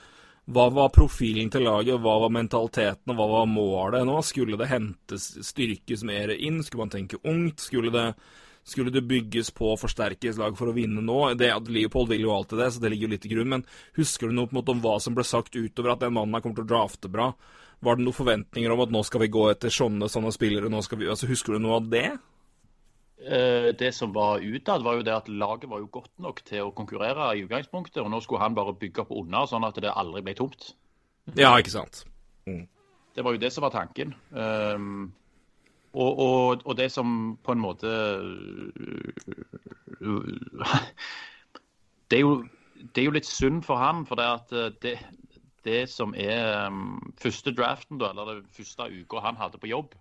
hva var profilen til laget, hva var mentaliteten, og hva var målet nå? Skulle det hentes, styrkes mer inn? Skulle man tenke ungt? Skulle det, skulle det bygges på, forsterkes lag for å vinne nå? Det, Leopold vil jo alltid det, så det ligger jo litt i grunn. Men husker du noe måte om hva som ble sagt utover at den mannen her kommer til å drafte bra? Var det noen forventninger om at nå skal vi gå etter sånne, sånne spillere? Nå skal vi, altså Husker du noe av det?
Eh, Det som var utad, var jo det at laget var jo godt nok til å konkurrere i utgangspunktet. Og nå skulle han bare bygge opp under, sånn at det aldri ble tomt.
Ja, ikke sant?
Det var jo det som var tanken. Um, og, og, og det som på en måte <laughs> Det er jo, det er jo litt synd for han, for det at eh, det, det som er um, første draften, da, eller den første uka han hadde på jobb,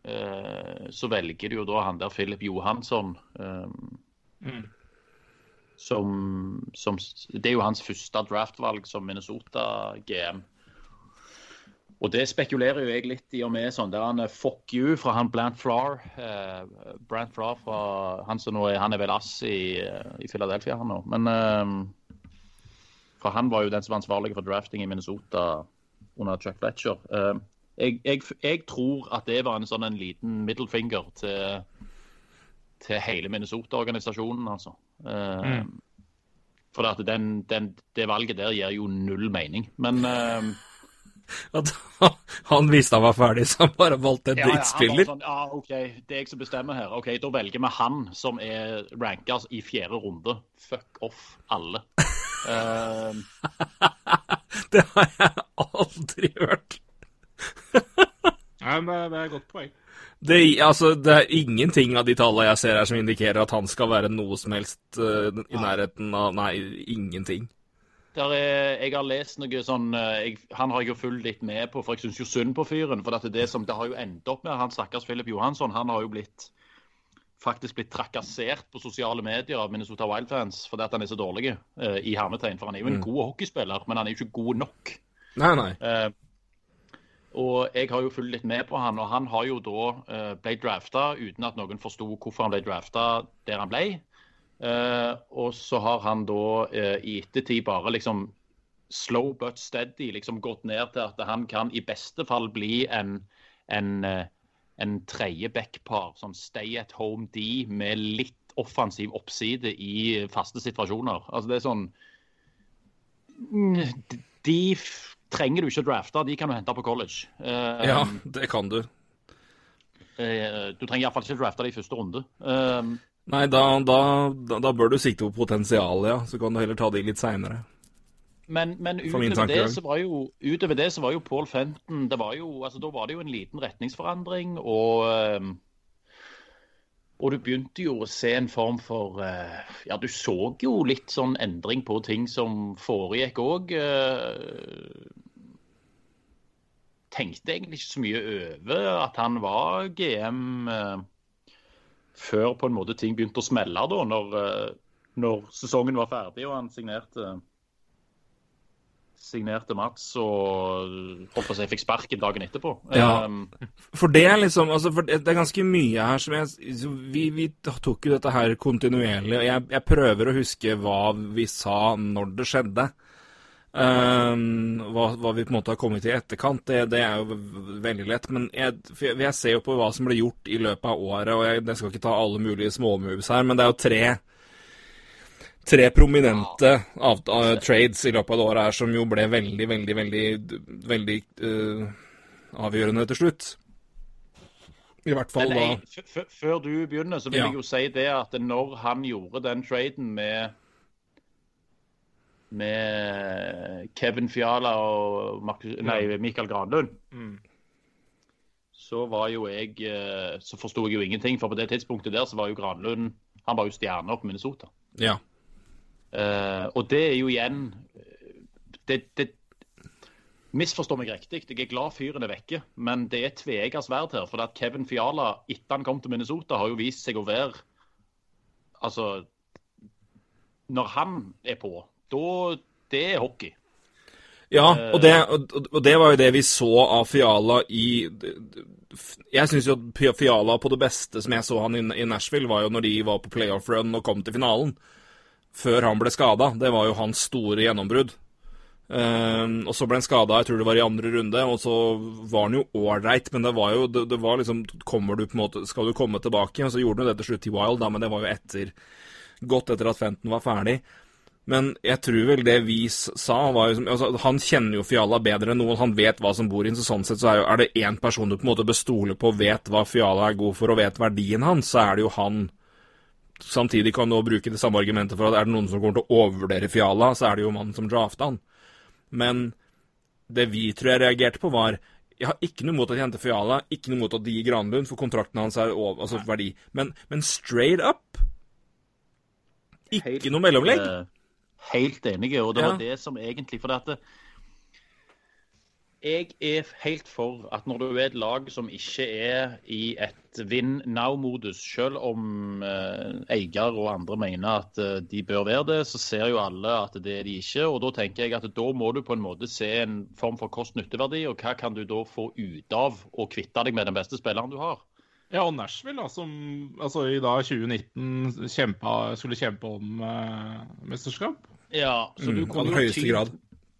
så velger de jo da han der Philip Johansson um, som, som Det er jo hans første draftvalg som Minnesota-GM. Og det spekulerer jo jeg litt i og med sånn der han eh, fuck you fra han Brant Flower. Eh, Brant Flower fra han som nå er, han er vel ass i, eh, i Philadelphia han nå. Men eh, for han var jo den som var ansvarlig for drafting i Minnesota under Chuck Fletcher. Eh, jeg, jeg, jeg tror at det var en sånn en liten middle finger til, til hele Minnesota-organisasjonen, altså. Eh, For at den, den, det valget der gir jo null mening. Men uh, <laughs>
At han visste han var ferdig, så han bare valgte en
ja,
drittspiller?
Ja, Sånn, ja, OK, det er jeg som bestemmer her. Ok, Da velger vi han som er ranka i fjerde runde. Fuck off alle. Uh... <laughs>
Det har jeg aldri hørt.
Nei, men det, det er et godt poeng.
Det, altså, det er ingenting av de tallene jeg ser her som indikerer at han skal være noe som helst uh, i nærheten av Nei, ingenting.
der er, jeg har lest noe sånn eh, jeg, Han har jeg jo fulgt litt med på, for jeg syns jo synd på fyren. For at det, som, det har jo endt opp med han stakkars Philip Johansson. Han har jo blitt faktisk blitt trakassert på sosiale medier av Minnesota Wild-fans fordi at han er så dårlig uh, i hermetegn. For han er jo en god hockeyspiller, men han er jo ikke god nok.
Nei, nei.
Eh, og jeg har jo fulgt litt med på han, og han har jo da uh, ble drafta uten at noen forsto hvorfor han ble drafta der han ble. Uh, og så har han da uh, i ettertid bare liksom slow but steady liksom gått ned til at han kan i beste fall bli en, en, en tredje backpar, sånn stay at home D med litt offensiv oppside i faste situasjoner. Altså det er sånn De trenger du ikke å drafte, de kan du hente på college.
Uh, ja, det kan du.
Uh, du trenger iallfall ikke drafte de i første runde. Uh,
Nei, da, da, da, bør du sikte på potensialet, ja. Så kan du heller ta de litt seinere.
Men, men utover, det så var jo, utover det så var jo Paul Fenton det var jo, altså Da var det jo en liten retningsforandring. og... Og du begynte jo å se en form for Ja, du så jo litt sånn endring på ting som foregikk òg. Tenkte egentlig ikke så mye over at han var GM eh, før på en måte ting begynte å smelle, da, når, eh, når sesongen var ferdig og han signerte signerte Mats og å si fikk sparken dagen etterpå.
Ja, um, for det er liksom altså Det er ganske mye her som jeg Vi, vi tok jo dette her kontinuerlig, og jeg, jeg prøver å huske hva vi sa når det skjedde. Um, hva, hva, vi på en måte har kommet til i etterkant, det, det er jo veldig lett. Men jeg, jeg, ser jo på hva som ble gjort i løpet av året, og jeg, jeg skal ikke ta alle mulige småmoves her, men det er jo tre tre prominente av, uh, trades i løpet av det året her som jo ble veldig, veldig, veldig, veldig uh, avgjørende til slutt. I hvert fall da
Før du begynner, så vil ja. jeg jo si det at når han gjorde den traden med med Kevin Fiala og Marcus, nei, Mikael Granlund, mm. så var jo jeg eh, Så forsto jeg jo ingenting. For på det tidspunktet der så var jo Granlund Han var jo stjerna på Minnesota.
Ja.
Uh, og det er jo igjen det, det Misforstå meg riktig, jeg er glad fyren er vekke, men det er tveegga sverd her. For at Kevin Fiala, etter han kom til Minnesota, har jo vist seg å være Altså Når han er på, da Det er hockey.
Ja, og det, og det, var jo det vi så av Fiala i Jeg syns jo at Fiala på det beste som jeg så han i Nashville, var jo når de var på playoff-run og kom til finalen. Før han ble skada. Det var jo hans store gjennombrudd. Uh, og så ble han skada, jeg tror det var i andre runde, og så var han jo ålreit, men det var jo det, det, var liksom Kommer du på en måte Skal du komme tilbake? Og så gjorde han jo det til slutt i Wild, da, men det var jo etter Godt etter at Fenton var ferdig. Men jeg tror vel det vi sa, var jo altså, Han kjenner jo Fiala bedre enn noen. Han vet hva som bor inn, så sånn sett så er, jo, er det én person du på en måte bestoler på, vet hva Fiala er god for og vet verdien hans, så er det jo han. Samtidig kan du også bruke det samme argumentet for at er det noen som kommer til å overvurdere Fiala, så er det jo mannen som drafta han. Men det vi tror jeg reagerte på, var jeg har ikke noe mot at jeg henter Fiala, ikke noe mot at de gir Granlund, for kontrakten hans er over, altså verdi. Men, men straight up Ikke noe mellomlegg. Uh
helt enige. Og det var det som egentlig For det jeg er helt for at når du er et lag som ikke er i et win now-modus, selv om eh, eier og andre mener at eh, de bør være det, så ser jo alle at det er de ikke. og Da tenker jeg at da må du på en måte se en form for kost-nytteverdi, og hva kan du da få ut av å kvitte deg med den beste spilleren du har.
Ja, og Nashville, da, som altså, i da 2019 kjempa, skulle kjempe om eh, mesterskap.
Ja, så du, mm, kunne jo tynt,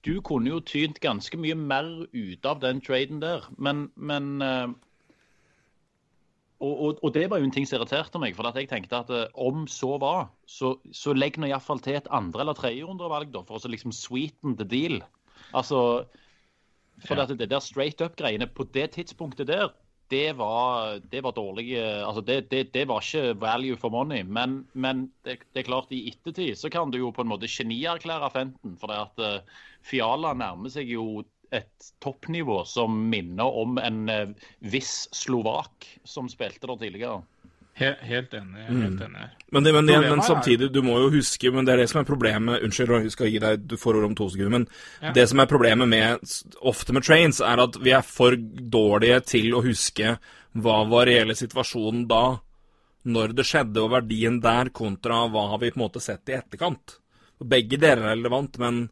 du kunne jo tynt ganske mye mer ut av den traden der. Men, men uh, og, og, og, det var jo en ting som irriterte meg. For at jeg tenkte at uh, om så var, så, så legg nå iallfall til et andre- eller tredjerundevalg, da, for å liksom sweeten the deal. Altså, for ja. det der straight up-greiene på det tidspunktet der, det var, det var dårlig altså det, det, det, var ikke value for money. Men, men det, er klart, i ettertid så kan du jo på en måte genierklære Fenton. For det at uh, Fiala nærmer seg jo et toppnivå som minner om en uh, viss slovak som spilte der tidligere.
Helt, helt enig. helt mm. enig.
Men, det, men, det, men, samtidig, du må jo huske Men det er det som er problemet Unnskyld, jeg skal gi deg forord om to sekunder. Men ja. det som er problemet med ofte med trains, er at vi er for dårlige til å huske hva var reelle situasjonen da, når det skjedde, og verdien der, kontra hva har vi på en måte sett i etterkant. Begge deler er relevant, men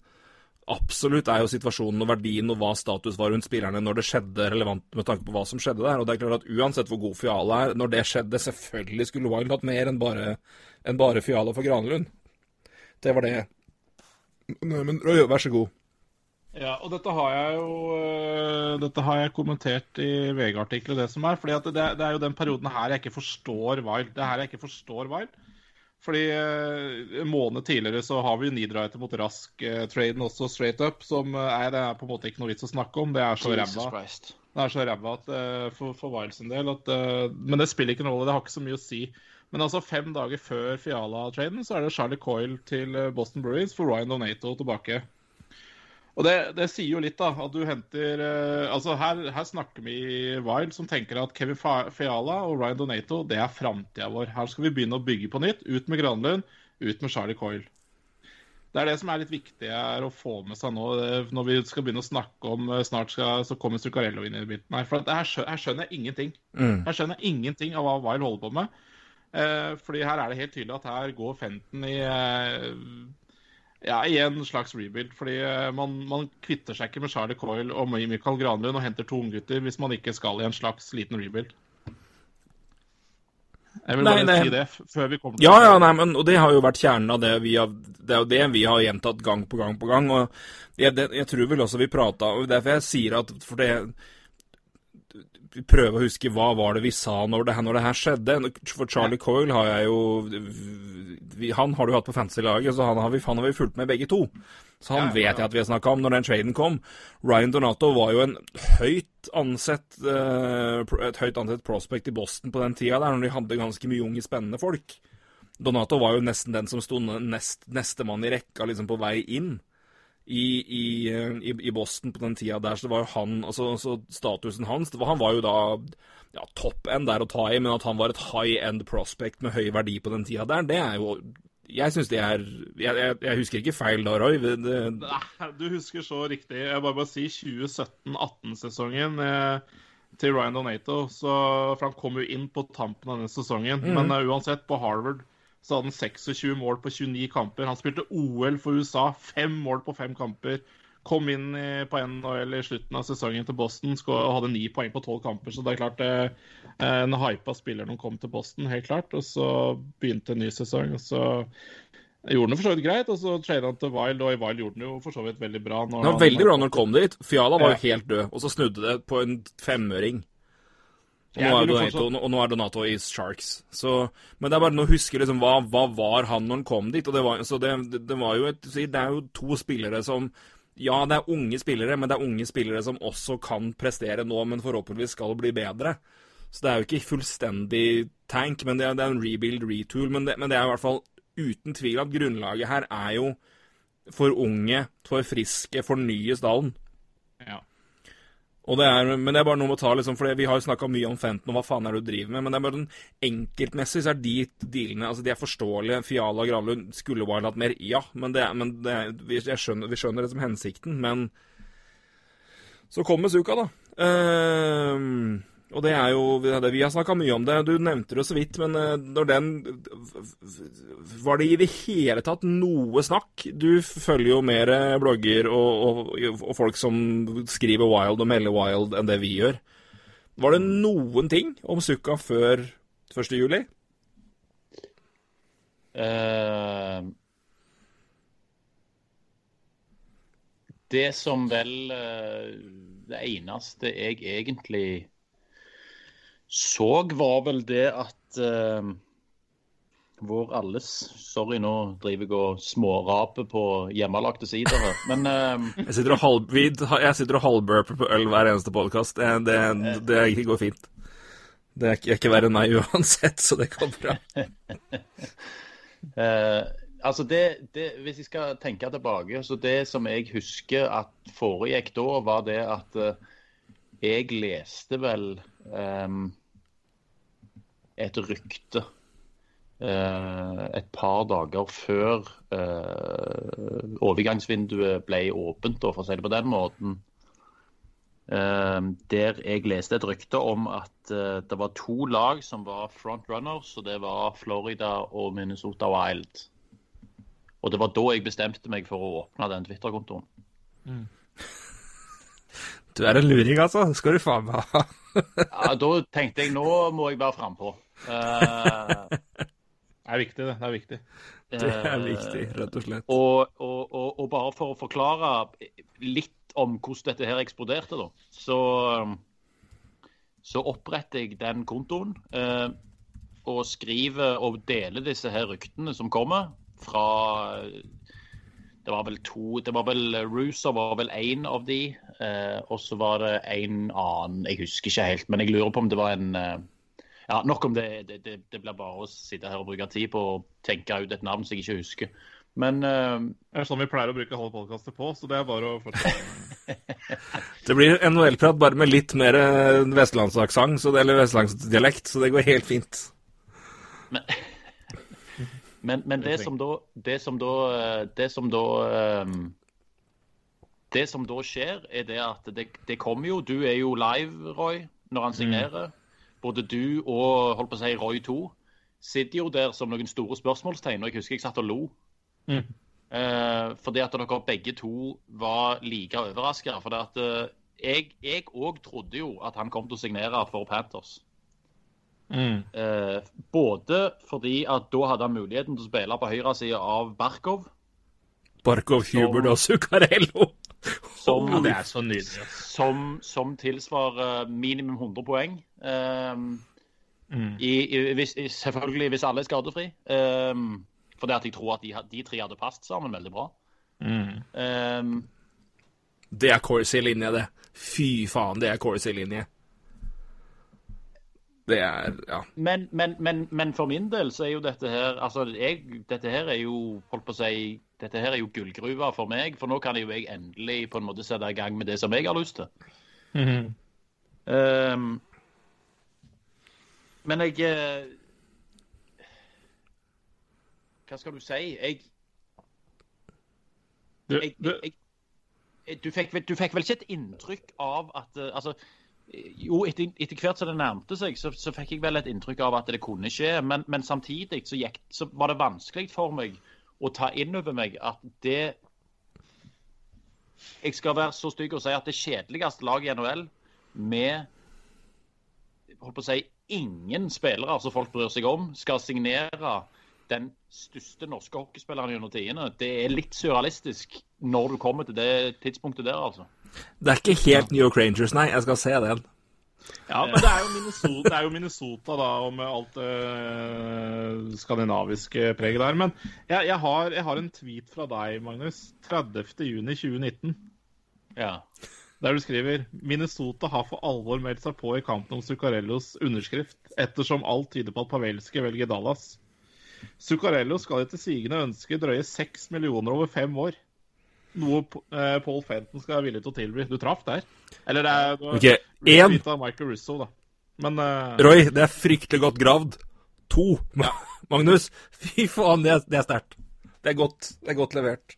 absolutt er jo situasjonen og verdien og hva status var rundt spillerne når det skjedde, relevant med tanke på hva som skjedde der. Og det er klart at Uansett hvor god Fiala er, når det skjedde Selvfølgelig skulle Wild hatt mer enn bare, enn bare Fiala for Granlund. Det var det. Men Røy, vær så god.
Ja, og dette har jeg jo øh, dette har jeg kommentert i VG-artiklet, det som er. For det, det, er jo den perioden her jeg ikke forstår Wild. Det er her jeg ikke forstår Wild. Fordi eh, En måned tidligere så har vi Needrighter mot Rask-traden også straight up, som er, det er på en måte ikke noe vits å snakke om. Det er så ræva. Det er så ræva for, for Wiles en del at Men det spiller ikke noen rolle, det har ikke så mye å si. Men altså fem dager før Fiala-traden så er det Charlie Coyle til Boston Bruins for Ryan Donato tilbake. Og det, det, sier jo litt, da, at du henter uh, Altså, her, her, snakker vi Wild som tenker at Kevin Fiala og Ryan Donato, det er framtida vår. Her skal vi begynne å bygge på nytt. Ut med Granlund, ut med Charlie Coyle. Det er det som er litt viktig er å få med seg nå, når vi skal begynne å snakke om eh, Snart skal, så kommer Zuccarello inn i bilden her. For her, her skjønner jeg ingenting. Mm. Her skjønner jeg ingenting av hva Wild holder på med. Eh, fordi her er det helt tydelig at her går Fenton i eh, ja, i en slags rebuild. Fordi eh, man, man, kvitter seg ikke med Charlie Coyle og Michael Granlund og henter to unggutter hvis man ikke skal i en slags liten rebuild. Jeg vil bare nei, si det før vi kommer
til Ja, ja, nei, men, og det har jo vært kjernen av det vi har Det er jo det vi har gjentatt gang på gang på gang. og Jeg, det, jeg tror vel også vi prata og Derfor jeg sier at For det prøve å huske hva var det vi sa når det, når det her skjedde. For Charlie Coyle har jeg jo Han har du hatt på fantasy-laget, så han har, vi, han har, vi, fulgt med begge to. Så han ja, vet jeg at vi har snakka om når den traden kom. Ryan Donato var jo en høyt ansett uh, et høyt ansett prospect i Boston på den tida der, når de hadde ganske mye unge, spennende folk. Donato var jo nesten den som sto nest, nestemann i rekka liksom på vei inn i, i, i, i, Boston på den tida der, så det var jo han altså, altså Statusen hans var, Han var jo da ja, topp end der å ta i, men at han var et high end prospect med høy verdi på den tida der, det er jo jeg syns det er jeg, jeg, jeg, husker ikke feil da, Roy. Det...
Nei, du husker så riktig. Jeg bare bare si 2017-18-sesongen eh, til Ryan Donato. Så, for han kom jo inn på tampen av den sesongen. Mm. Men uh, uansett, på Harvard så hadde han 26 mål på 29 kamper. Han spilte OL for USA, fem mål på fem kamper. Kom inn på NHL i slutten av sesongen til Boston og hadde ni poeng på tolv kamper. Så det er klart eh, en hypa spiller når han kom til Boston, helt klart. Og så begynte en ny sesong. og så gjorde han det for så vidt greit, og så tradet han til Wild, og i Wild gjorde han jo for så vidt veldig bra.
det var veldig bra når han kom dit. Fiala var jo helt død, og så snudde det på en femøring. Og nå, Donato, og nå, er Donato, i Sharks. Så, men det er bare å huske liksom hva, hva var han når han kom dit. og Det var, så det, det, var jo et, det er jo to spillere som Ja, det er unge spillere, men det er unge spillere som også kan prestere nå, men forhåpentligvis skal bli bedre. Så det er jo ikke fullstendig tank, men det er, det er en rebuild, retool. Men det, men det er i hvert fall uten tvil at grunnlaget her er jo for unge, for friske, fornye stallen.
Ja.
Det er, men det er bare noe med å ta, liksom, for Vi har jo snakka mye om Fenton og hva faen er det du driver med. Men det er bare den enkeltmessig så er de dealene altså de er forståelige. Fiala og Granlund skulle bare hatt mer, ja. Men, det, men det, vi, skjønner, vi, skjønner, det som hensikten. Men så kommer Suka, da. Uh, og det er jo Vi har snakka mye om det. Du nevnte det så vidt, men eh, når den Var det i det hele tatt noe snakk? Du følger jo mer blogger og, og, og folk som skriver Wild og melder Wild enn det vi gjør. Var det noen ting om Sukka før 1. juli? Uh,
det som vel uh, Det eneste jeg egentlig så, var vel det at uh, vår alles Sorry, nå driver jeg og småraper på hjemmelagte sider her, men uh,
Jeg sitter og, halv, jeg sitter og halvburper på øl hver eneste podkast. Det, det, det, går fint. Det er ikke, verre enn meg uansett, så det går bra.
uh, <laughs> altså det, det, Hvis jeg skal tenke tilbake, så det som jeg husker at foregikk da, var det at uh, jeg leste vel um, et rykte uh, et par dager før uh, overgangsvinduet ble åpent, for å si det på den måten. Uh, der jeg leste et rykte om at det var to lag som var frontrunners, og det var Florida og Minnesota Wild. Og det var da jeg bestemte meg for å åpne den Twitter-kontoen. Mm. <laughs>
Du er en luring, altså. Skal du faen meg ha.
ja, da tenkte jeg nå må jeg være frampå.
Uh, det er viktig, det. Det er viktig.
Det er viktig, rett og slett.
Og, og, og, og, bare for å forklare litt om hvordan dette her eksploderte, da, så, så oppretter jeg den kontoen. Uh, og skriver og deler disse her ryktene som kommer fra Det var vel to det var vel Rusa var vel én av de, eh, og så var det en annen Jeg husker ikke helt, men jeg lurer på om det var en eh, ja, Nok om det. Det, det, det blir bare å sitte her og bruke tid på å tenke ut et navn som jeg ikke husker. Men uh,
Det er sånn vi pleier å bruke halve podkastet på, så det er bare å fortsette. <laughs>
Det blir NHL-prat bare med litt mer eh, vestlandsaksent, eller vestlandsdialekt, så det går helt fint.
Men, <laughs> men, men det som da Det som da eh, Det som da ehm, Det som da skjer, er det at det, det kommer jo Du er jo live, Roy, når han signerer. Både du og holdt på å si Roy 2 sitter jo der som noen store spørsmålstegn. Og jeg husker jeg satt og lo.
Mm.
Eh, fordi at dere begge to var like overraska. For det at eh, jeg òg trodde jo at han kom til å signere for Panthers.
Mm.
Eh, både fordi at da hadde han muligheten til å spille på høyresida av Barkov,
Barkov, Hubert og Zuccarello.
Som,
Ja, det er så nydelig.
som, som tilsvarer minimum 100 poeng. Um,
Mm.
i, i, hvis, selvfølgelig hvis alle er skadefri. Eh, fordi at jeg tror at de, de tre hadde passet sammen veldig bra.
Mm.
Um,
Det er Corsi-linje, det. Fy faen, det er Corsi-linje. Det er Ja.
men, men, men, men for min del så er jo dette her altså jeg, Dette her er jo holdt på å si, dette her er jo gullgruva for meg. For nå kan jeg jo jeg endelig på en måte sette i gang med det som jeg har lyst til.
Mm
-hmm. um, men jeg eh, Hva skal du si? Jeg,
Du,
jeg, jeg, jeg du, fikk, vel- du fikk vel ikke et inntrykk av at eh, Altså, eh, jo, etter, etter hvert som det nærmte seg, så, så fikk jeg vel et inntrykk av at det kunne skje. Men, men samtidig så, gikk, så var det vanskelig for meg å ta inn over meg at det Jeg skal være så stygg og si at det kjedeligste laget i NHL med holdt på å si, ingen spillere som folk bryr seg om, skal signere den største norske hockeyspilleren gjennom tidene. Det er litt surrealistisk når du kommer til det tidspunktet der, altså.
Det er ikke helt New York Rangers, nei. Jeg skal se den.
Ja, men det er, jo Minnesota, det er jo Minnesota, da, og med alt det øh, skandinaviske preget der. Men jeg, jeg, har, jeg har en tweet fra deg, Magnus. 30.6.2019.
Ja.
Der du skriver Minnesota har for alvor meldt seg på i kampen om Zuccarellos underskrift, ettersom alt tyder på at Pavelski velger Dallas. Zuccarello skal etter sigende ønske drøye seks millioner over fem år. Noe eh, Paul Fenton skal være villig til å tilby. Du traff der. Eller det er det var
Ok,
av Michael Russo, da. Men uh...
Roy, det er fryktelig godt gravd. To. Magnus, <laughs> fy faen, det er, er sterkt. Det er godt. Det er godt levert.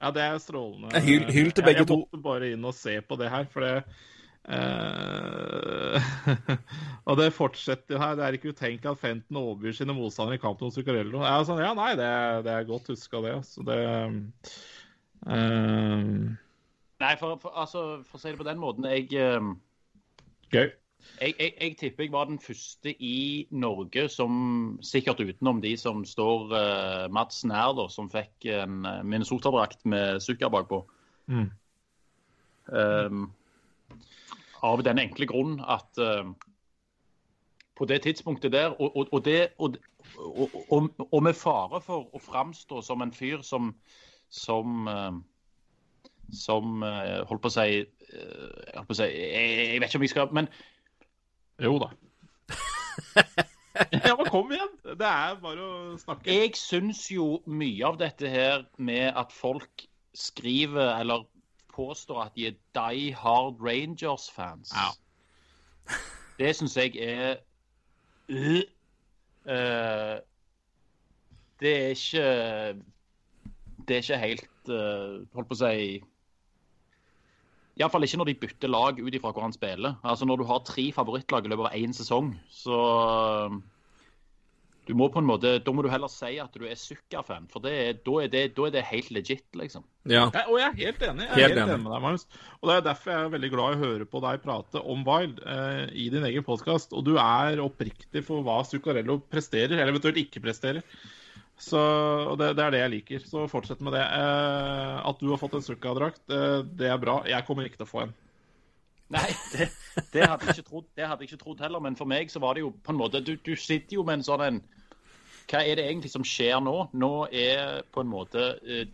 ja, det er strålende.
Jeg hyll- hyll til begge
jeg, jeg
to.
måtte bare inn og se på det her, for det eh, <laughs> Og det fortsetter jo her. Det er ikke utenkelig at Fenton overbyr sine motstandere i kampen mot Zuccarello. Ja, sånn, ja, nei, det, det er godt huska, det. Altså. Det eh,
Nei, for, for, altså, for å si det på den måten Jeg, eh,
Gøy.
jeg, jeg, jeg tipper jeg var den første i Norge som, sikkert utenom de som står uh, Mats nær, da, som fikk en Minnesota-drakt med Zucker bakpå.
Mm.
Um, av den enkle grunn at uh, på det tidspunktet der, og, og, og, det, og, med fare for å framstå som en fyr som som, uh, som uh, holdt på å si holdt på å si jeg, jeg vet ikke om jeg skal Men
Jo da. <laughs> ja, men kom igjen! Det er bare å snakke.
jeg syns jo mye av dette her med at folk skriver eller påstår at de er Die Hard Rangers-fans.
Ja. <laughs>
Det syns jeg er. Eh, Det er ikke Det er ikke helt uh, Holdt på å si Iallfall ikke når de bytter lag ut ifra hvor han spiller. Altså Når du har tre favorittlag i løpet av én sesong, så du må på en måte, Da må du heller si at du er Zucker-fan, for det, er- da, er det, da er det helt legit, liksom.
Ja.
Jeg, og jeg er helt enig. Jeg er
Helt
helt,
enig.
enig med deg, Magnus. Og Det er derfor jeg er veldig glad i å høre på deg prate om Wild eh, i din egen podkast. Og du er oppriktig for hva Zuccarello presterer, eller eventuelt ikke presterer. Så og det, det er det jeg liker. Så fortsett med det. Eh, at du har fått en Zucca-drakt, eh, det er bra. Jeg kommer ikke til å få en.
Nei, det, det, hadde trodd, det hadde jeg ikke trodd heller. Men for meg så var det jo på en måte Du, du sitter jo med en sånn en Hva er det egentlig som skjer nå? Nå er på en måte eh,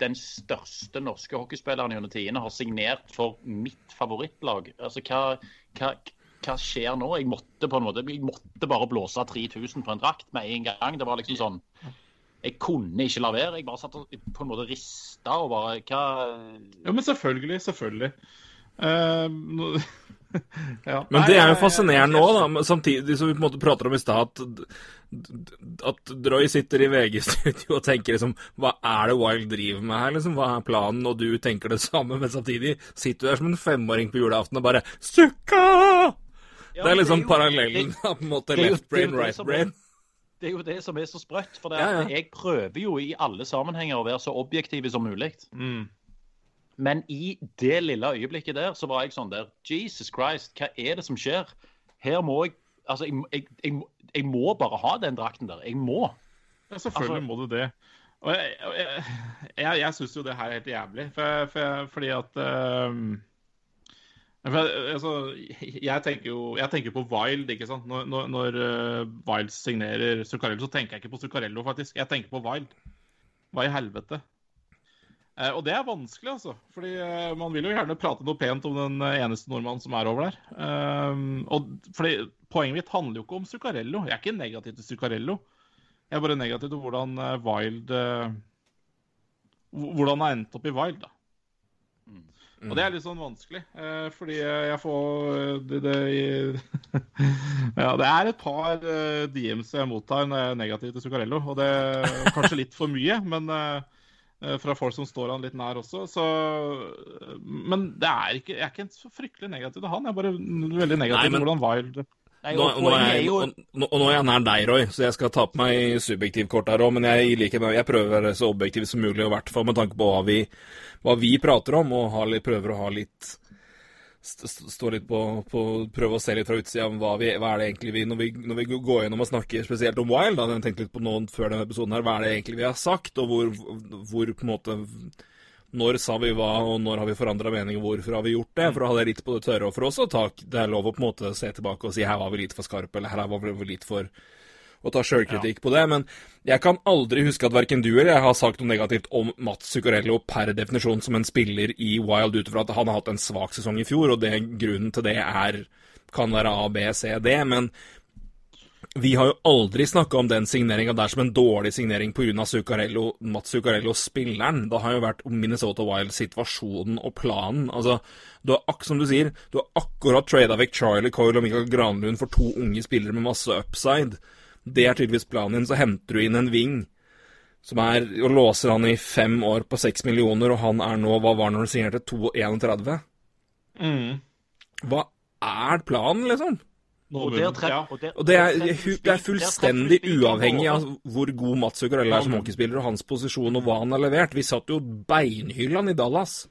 den største norske hockeyspilleren gjennom tidene har signert for mitt favorittlag. Altså, hva, hva, hva, skjer nå? Jeg måtte på en måte, jeg måtte bare blåse 3000 på en drakt med en gang. Det var liksom sånn Jeg kunne ikke la være. Jeg bare satt og på en måte rista og bare Hva
Ja, men selvfølgelig. Selvfølgelig. Uh, <laughs>
ja. Men det er jo fascinerende da, samtidig som vi på en måte prater om i stad, at, at Droy sitter i VG-studio og tenker liksom Hva er det Wild driver med her, liksom? Hva er planen? Og du tenker det samme, men samtidig sitter du der som en femåring på julaften og bare Sukka! Ja, det er liksom parallellen, på en måte. Left brain, right brain.
Det er jo det som er så sprøtt. For ja, ja. jeg prøver jo i alle sammenhenger å være så objektiv som mulig. Mm. Men i det lille øyeblikket der, så var jeg sånn der Jesus Christ, hva er det som skjer? Her må jeg Altså, jeg, jeg, jeg, jeg må bare ha den drakten der. Jeg må.
Ja, selvfølgelig altså, må du det. Og jeg, jeg, jeg, jeg syns jo det her er helt jævlig, for, for, fordi at um, for, altså, jeg, tenker jo jeg tenker på Wild, ikke sant. Når, når, når uh, Wild signerer Zuccarello, så tenker jeg ikke på Zuccarello, faktisk. Jeg tenker på Wild. Hva i helvete? Eh, og det er vanskelig, altså. Fordi eh, man vil jo gjerne prate noe pent om den eh, eneste nordmannen som er over der. og fordi Poenget mitt handler jo ikke om Zuccarello. Jeg er ikke negativ til Zuccarello. Jeg er bare negativ til hvordan Wild Hvordan har endt opp i Wild, da. Mm. Og det er litt sånn vanskelig, fordi jeg får det, det, <laughs> ja, det er et par DMs jeg mottar når jeg er negativ til Zuccarello. Og det er kanskje litt for mye, men fra folk som står han litt nær også. Så, men det er ikke, jeg er ikke så fryktelig negativ til han. Jeg er bare veldig negativ til hvordan Wild
Nei, nå, nå, er jeg, og, nå, nå, er jeg nær deg, Roy, så jeg skal ta på meg subjektivkort her òg. Men jeg, like, jeg, prøver å være så objektiv som mulig, i hvert fall med tanke på hva vi, hva vi prater om, og litt, prøver å ha litt stå litt på, på, Prøve å se litt fra utsida hva, hva er det egentlig vi når, vi når, vi går gjennom og snakker spesielt om Wild, da, jeg litt på noen før denne episoden her, hva er det egentlig vi har sagt, og hvor, hvor på en måte Når sa vi hva, og når har vi forandra mening, og hvorfor har vi gjort det? For å ha det litt på det tørre, og for oss å ta Det er lov å på en måte se tilbake og si her var vi litt for skarpe, eller her var vi litt for og ta sjølkritikk ja. på det. Men jeg kan aldri huske at verken du eller jeg har sagt noe negativt om Mats Zuccarello per definisjon som en spiller i Wild, ut ifra at han har hatt en svak sesong i fjor, og det, grunnen til det er kan være A, B, C, D. Men vi har jo aldri snakka om den signeringa der som en dårlig signering pga. Zuccarello, Mats Zuccarello, spilleren. Det har jo vært Minnesota Wild, situasjonen og planen. Altså, du har, som du sier, du har akkurat trada vekk Charlie Coyle og Michael Granlund for to unge spillere med masse upside. Det er tydeligvis planen din. Så henter du inn en wing som er, og låser han i fem år på seks millioner, og han er nå Hva var han når han signerte? 2,31? Mm. Hva er planen, liksom? Og, der, og, der, og det, er, det, er, fullstendig uavhengig av hvor god Mats Zuccarello er som hockeyspiller, og hans posisjon og hva han har levert. Vi satt jo beinhyllene i Dallas.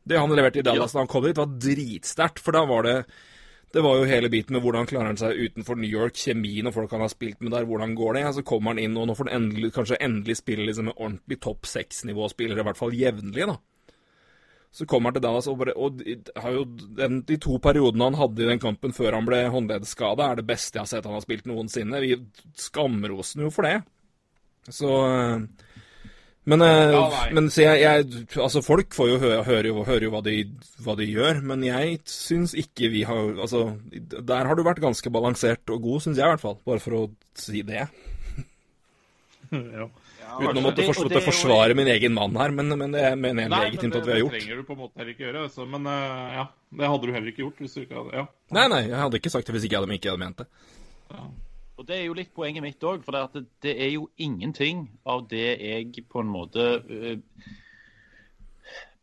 Det han leverte i Dallas ja. da han kom dit, var dritsterkt, for da var det det var jo hele biten med hvordan klarer han seg utenfor New York, kjemien og folk han har spilt med der, hvordan går det? Så så kommer han inn, og nå får han endelig, kanskje endelig spille liksom med ordentlig topp seks-nivå-spillere, i hvert fall jevnlig, da. Så kommer han til Dallas og, bare, og har jo den, de to periodene han hadde i den kampen før han ble håndleddskada, er det beste jeg har sett han har spilt noensinne. Vi skamroser jo for det. Så men, eh, ja, men jeg, jeg, altså folk får jo høre, hører jo, hører jo hva, de, hva, de, gjør, men jeg syns ikke vi har Altså, der har du vært ganske balansert og god, syns jeg i hvert fall. Bare for å si det. <laughs> ja. Uten å måtte for, forsvare jo... min egen mann her, men, men det mener jeg legitimt at vi har gjort.
Nei, men det trenger du på en måte heller ikke gjøre. Altså, men uh, ja, det hadde du heller ikke gjort hvis du ikke hadde ja.
Nei, nei, jeg hadde ikke sagt det hvis ikke jeg hadde, ikke hadde ment det. Ja.
Og Det er jo litt poenget mitt òg. For det, det, er jo ingenting av det jeg på en måte øh,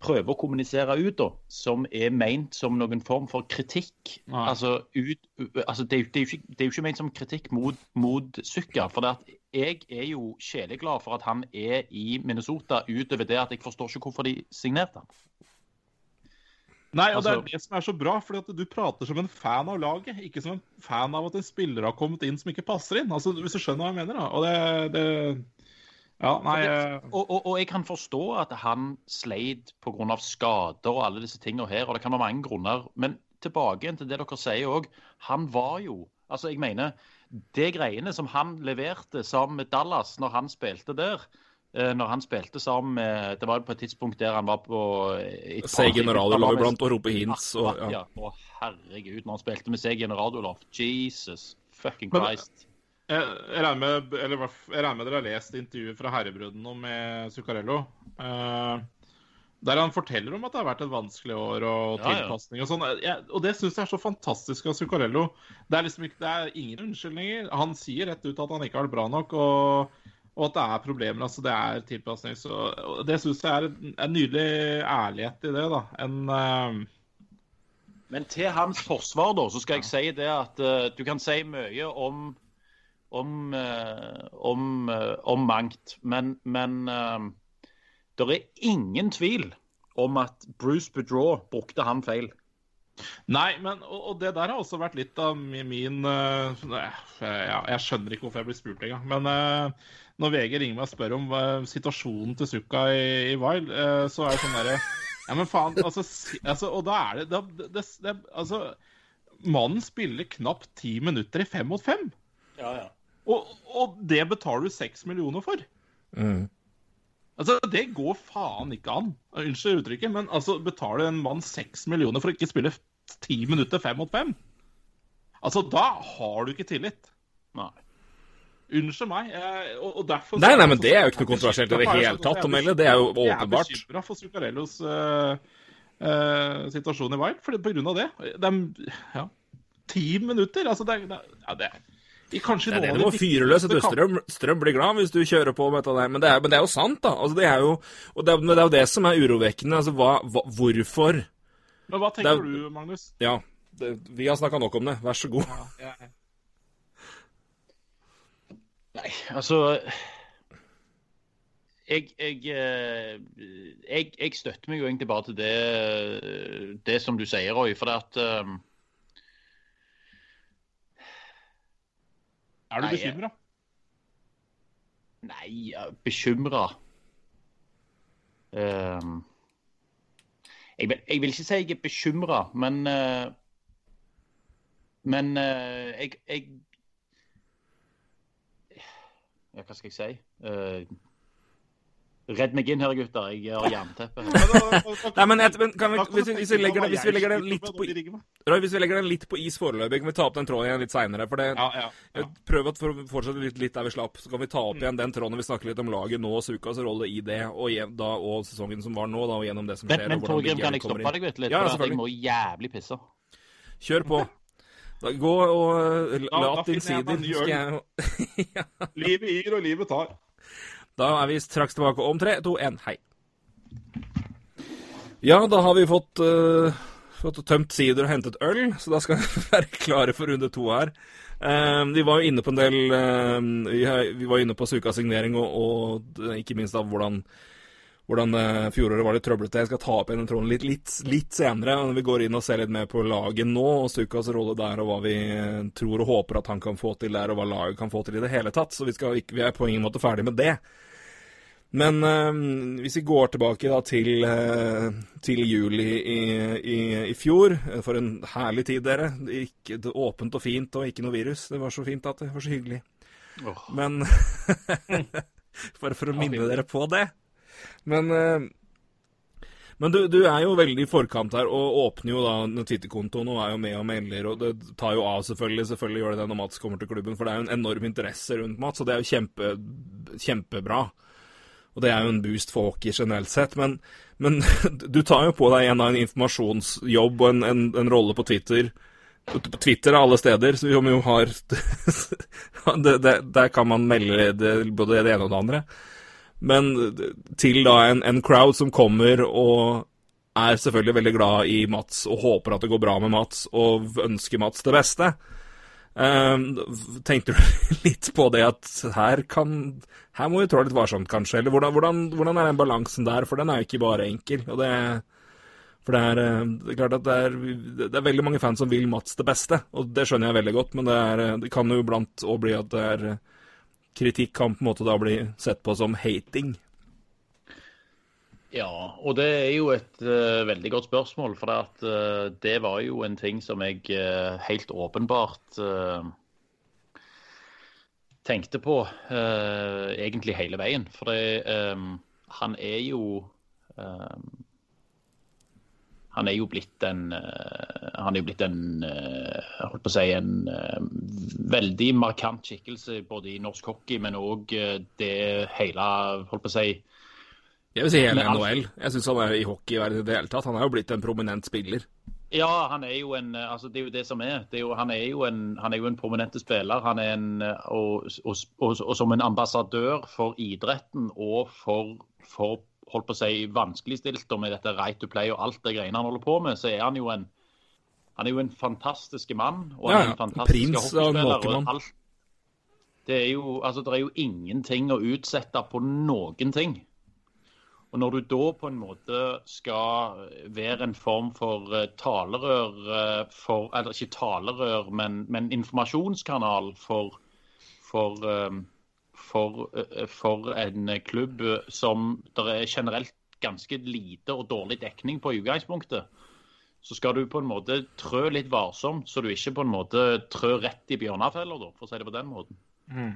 prøver å kommunisere ut, da, som er meint som noen form for kritikk. Altså, ut, altså det, det, er ikke, det, er jo ikke, ment som kritikk mot, mot Sykka. For det at jeg er jo sjeleglad for at han er i Minnesota, utover det at jeg forstår ikke hvorfor de signerte han.
Nei, og altså, det er altså- det som er så bra, fordi at du prater som en fan av laget, ikke som en fan av at en spiller har kommet inn som ikke passer inn. Altså, Hvis du skjønner hva jeg mener, da. Og det, det Ja, nei
Og,
eh,
og, og, jeg kan forstå at han sleit pga. skader og alle disse tingene her, og det kan være mange grunner. Men tilbake til det dere sier òg. Han var jo Altså, jeg mener, det greiene som han leverte sammen med Dallas når han spilte der når han spilte sammen med Det var på et tidspunkt der han var på eh,
Se Generalolov iblant og rope hints og ja.
ja. Å, herregud, når han spilte med seg Generalolov. Jesus fucking
Men-
Christ.
Jeg jeg regner med, eller, jeg regner med dere har lest intervjuet fra Herrebrødrene med Zuccarello. Uh, der han forteller om at det har vært et vanskelig år og tilpasning og sånn. Og det syns jeg er så fantastisk av Zuccarello. Det er liksom ikke, det er ingen unnskyldninger. Han sier rett ut at han ikke har det bra nok, og, og at det er problemer. Altså det er tilpasning. Så det syns jeg er en, en nydelig ærlighet i det, da. En Uh...
Men til hans forsvar, da, så skal jeg si det at uh, du kan si mye om om, uh, om, om mangt, men, men det er ingen tvil om at Bruce Bedraw brukte han feil.
Nei, men og, og det der har også vært litt av min, min eh, ja, Jeg skjønner ikke hvorfor jeg blir spurt engang. Men eh, når VG ringer meg og spør om situasjonen til Sukka i, i Wild, uh, så er det sånn derre Ja, men faen, altså, altså Og da er det, det, det, det Altså, mannen spiller knapt ti minutter i fem mot fem.
Ja, ja.
Og, og det betaler du seks millioner for.
Mm.
Altså, Det går faen ikke an. Unnskyld uttrykket, men altså, betaler en mann seks millioner for å ikke spille ti minutter fem mot fem? Altså, da har du ikke tillit.
Nei.
Unnskyld meg. Jeg, og, og derfor
Nei, nei, men det er jo ikke noe kontroversielt i det hele tatt å melde. Det er jo åpenbart.
Jeg er bekymra for Zuccarellos uh, situasjon i Wild, fordi, på grunn av det. Det er ja, ti minutter. Altså, det det ja, det er kanskje
Det er det du må fyre løs etter Strøm. Strøm blir glad hvis du kjører på med dette der. Men det er, men det er jo sant, da. Altså, det er jo, og det er, det er jo det som er urovekkende. Altså, hva, hva, hvorfor?
Men hva tenker
er-
du, Magnus?
Ja, vi har snakka nok om det. Vær så god.
Ja, ja, Ja,
Nei, altså jeg, jeg, eh, jeg, jeg støtter meg jo egentlig bare til det, det som du sier, Roy. For det at um...
Er du bekymra?
Nei, bekymra um... jeg, vil- jeg vil ikke si jeg er bekymra, men uh... Men uh, jeg, jeg Ja, hva skal jeg si? Uh, redd meg inn her, gutter. Jeg har jernteppe.
Nei, men, et, men vi, hvis, vi, hvis, vi legger hvis vi legger den litt på Roy, hvis vi legger den litt på is foreløpig, kan vi ta opp den tråden igjen litt seinere. For det,
Ja, ja. ja.
Prøv for å fortsette litt, litt der vi slapp, så kan vi ta opp igjen den tråden vi snakker litt om laget nå og Sukas rolle i det, og, da, og sesongen som var nå, da, og gjennom det som skjer.
men
men
Torgrim, kan jeg stoppe deg litt? litt?
Ja,
for at jeg må jævlig pisse.
Kjør på. Gå og lat
finner jeg meg
sider. jeg... <laughs> ja.
Livet gir, og livet tar.
Da er vi straks tilbake om tre, to, én, hei. Ja, da har vi fått, uh, fått tømt sider og hentet øl, så da skal vi <laughs> være klare for runde to her. Uh, vi var jo inne på en del uh, vi, vi var inne på Sukas signering, og, og eh, ikke minst da hvordan, hvordan eh, fjoråret var litt trøblete. Jeg skal ta opp igjen den tråden litt, litt, litt senere, når vi går inn og ser litt mer på laget nå, og Sukas rolle der, og hva vi eh, tror og håper at han kan få til der, og hva laget kan få til i det hele tatt. Så vi, skal, vi er på ingen måte ferdig med det. Men eh, hvis vi går tilbake da til, eh, til juli i, i, i fjor For en herlig tid, dere. Det gikk det åpent og fint, og ikke noe virus. Det var så fint at det var så hyggelig.
Oh.
Men <laughs> Bare for å minne dere på det. Men eh, men du, du er jo veldig i forkant her, og åpner jo da en Twitter-kontoen og er jo med og melder. Og det tar jo av, selvfølgelig. Selvfølgelig gjør det det når Mats kommer til klubben, for det er jo en enorm interesse rundt Mats, og det er jo kjempe, kjempebra. Og det er jo en boost for hockey generelt sett. Men, men <laughs> du tar jo på deg en av en informasjonsjobb og en, en, en rolle på Twitter. På Twitter er alle steder, som jo har <laughs> det, det, Der kan man melde det, både det ene og det andre. Men til da en, en crowd som kommer og er selvfølgelig veldig glad i Mats og håper at det går bra med Mats og ønsker Mats det beste. Um, tenkte du <laughs> litt på det at her kan Her må vi trå litt varsomt, kanskje? Eller hvordan, hvordan, hvordan er den balansen der? For den er jo ikke bare enkel. Og det, for det er, eh, det er klart at det er, det er veldig mange fans som vil Mats det beste, og det skjønner jeg veldig godt, men det, er, det kan jo iblant òg bli at det er kritikk kan på en måte da bli sett på som hating?
Ja, og det er jo et uh, veldig godt spørsmål. For det, at, uh, det var jo en ting som jeg uh, helt åpenbart tenkte på egentlig hele veien. For det, um, han er jo um, han er jo blitt en han er blitt en holdt på å si en veldig markant skikkelse både i norsk hockey, men òg det hele holdt på å si
jeg vil si hele NHL. Jeg syns han er i hockeyverdenen i det hele tatt. Han er jo blitt en prominent spiller.
Ja, han er jo en altså Det er jo det som er. Det er jo, han, er jo en, han er jo en prominent spiller. Han er en, og, og, og, og, som en ambassadør for idretten og for, for holdt på å si, vanskeligstilte med dette right to play og alt det greiene han holder på med, så er han jo en han er jo en fantastisk mann. og han er en fantastisk
Prins og måkemann.
Det er jo altså, det er jo ingenting å utsette på noen ting. Og Når du da på en måte skal være en form for eh, talerør eh, for, Eller ikke talerør, men, men informasjonskanal for, for, eh, for, for, en klubb som det er generelt ganske lite og dårlig dekning på i utgangspunktet, så skal du på en måte trø litt varsomt, så du ikke på en måte trør rett i bjørnafella, for å si det på den måten. Mm.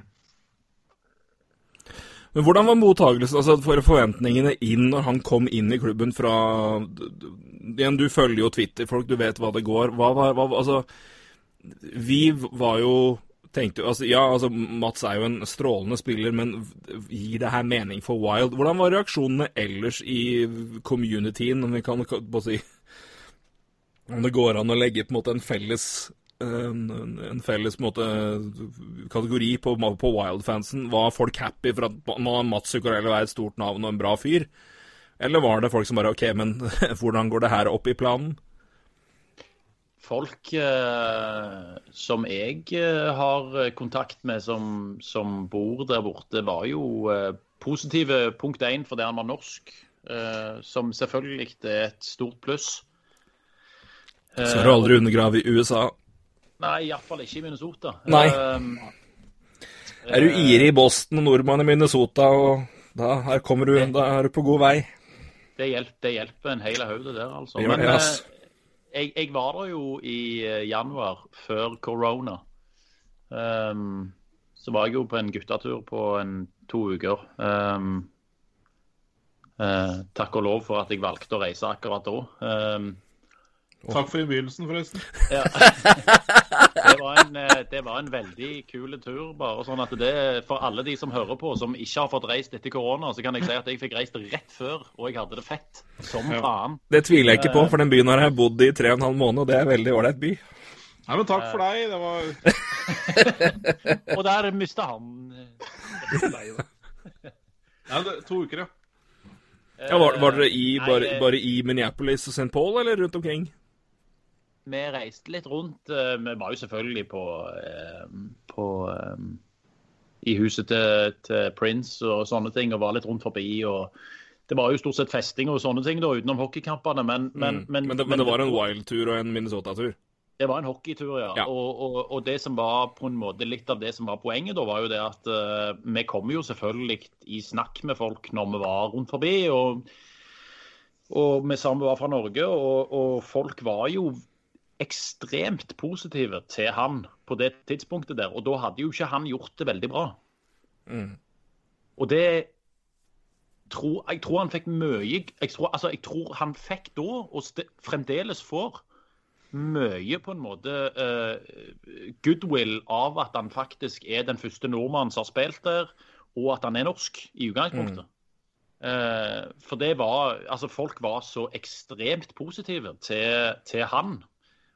Men hvordan var mottagelsen, altså for forventningene inn når han kom inn i klubben fra Igjen, du følger jo Twitter-folk, du vet hva det går. Hva var Altså, vi var jo tenkte altså, Ja, altså, Mats er jo en strålende spiller, men gir det her mening for Wild? Hvordan var reaksjonene ellers i communityen, om vi kan på si Om det går an å legge på en måte en felles en, en felles måte, kategori på, på Wild-fansen. Var folk happy for at Mats Zuccarello er et stort navn og en bra fyr? Eller var det folk som bare OK, men <laughs> hvordan går det her opp i planen?
Folk eh, som jeg eh, har kontakt med som, som, bor der borte, var jo eh, positive punkt én fordi han var norsk. Eh, som selvfølgelig er et stort pluss.
Så har du aldri undergravet i USA?
Nei, iallfall ikke i Minnesota.
Nei. Um, er du ire i Boston og nordmann i Minnesota, og da her kommer du, da er du på god vei.
Det hjelper, det hjelper en hel haug, det der, altså. Men det, uh, jeg, jeg, var der jo i uh, januar, før korona. Um, så var jeg jo på en guttetur på en, to uker. Um, uh, takk og lov for at jeg valgte å reise akkurat da. Um,
Takk for innbydelsen, forresten. Ja. <laughs>
Det var, en, eh, det var, en, veldig kul tur. bare sånn at det For alle de som hører på, som ikke har fått reist etter korona, så kan jeg si at jeg fikk reist rett før, og jeg hadde det fett som faen.
Det tviler jeg ikke på, for den byen har jeg bodd i tre og en halv måned, og det er en veldig ålreit by.
Nei, men takk for deg. Det
var <laughs> Og der mista han
Nei, det, <laughs> to uker, ja.
ja var, var dere i, bare, bare i Minneapolis og St. Paul, eller rundt omkring?
Vi reiste litt rundt. Eh, vi var jo selvfølgelig på, eh, på eh, i huset til, til, Prince og sånne ting, og var litt rundt forbi. og Det var jo stort sett festing og sånne ting da, utenom hockeykampene. Men, men,
mm. men, men, det, men det, var en Wild-tur og en Minnesota-tur?
Det var en hockeytur, ja. ja. Og, og, og, det som var på en måte litt av det som var poenget, da, var jo det at uh, vi kom jo selvfølgelig i snakk med folk når vi var rundt forbi. Og, og vi sa vi var fra Norge, og, og folk var jo ekstremt positive til han på det tidspunktet der. Og da hadde jo ikke han gjort det veldig bra. Mm. Og det tror, Jeg tror han fikk mye jeg tror, altså, jeg tror han fikk da, og fremdeles får, mye på en måte uh, goodwill av at han faktisk er den første nordmannen som har spilt der, og at han er norsk i utgangspunktet. Mm. Uh, for det var Altså, folk var så ekstremt positive til, til han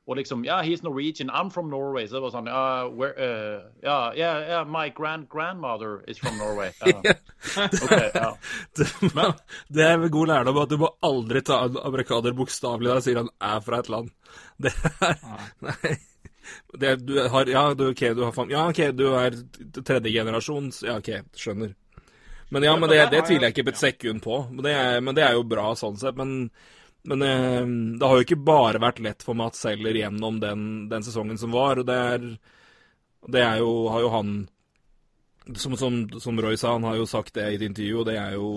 og liksom Ja, he's Norwegian. I'm from Norway. Så det var sånn where, uh, yeah, yeah, yeah, my grand-grandmother is from Norway. <laughs> Uh, okay, yeah. <laughs>
det, det er god lærdom at du må aldri ta en amerikaner bokstavelig når han sier han er fra et land. <laughs> Det er Nei. Det, du har, ja, du, okay, du har ja, OK, du er tredjegenerasjons Ja, OK, skjønner. Men ja, men det, det tviler jeg ikke et sekund på. Men det, er, men det er jo bra sånn sett. Men men eh, det har jo ikke bare vært lett for Mats Heller gjennom den, den sesongen som var. og Det, er, det er jo, har jo han som, som, som, Roy sa, han har jo sagt det i et intervju, og det er jo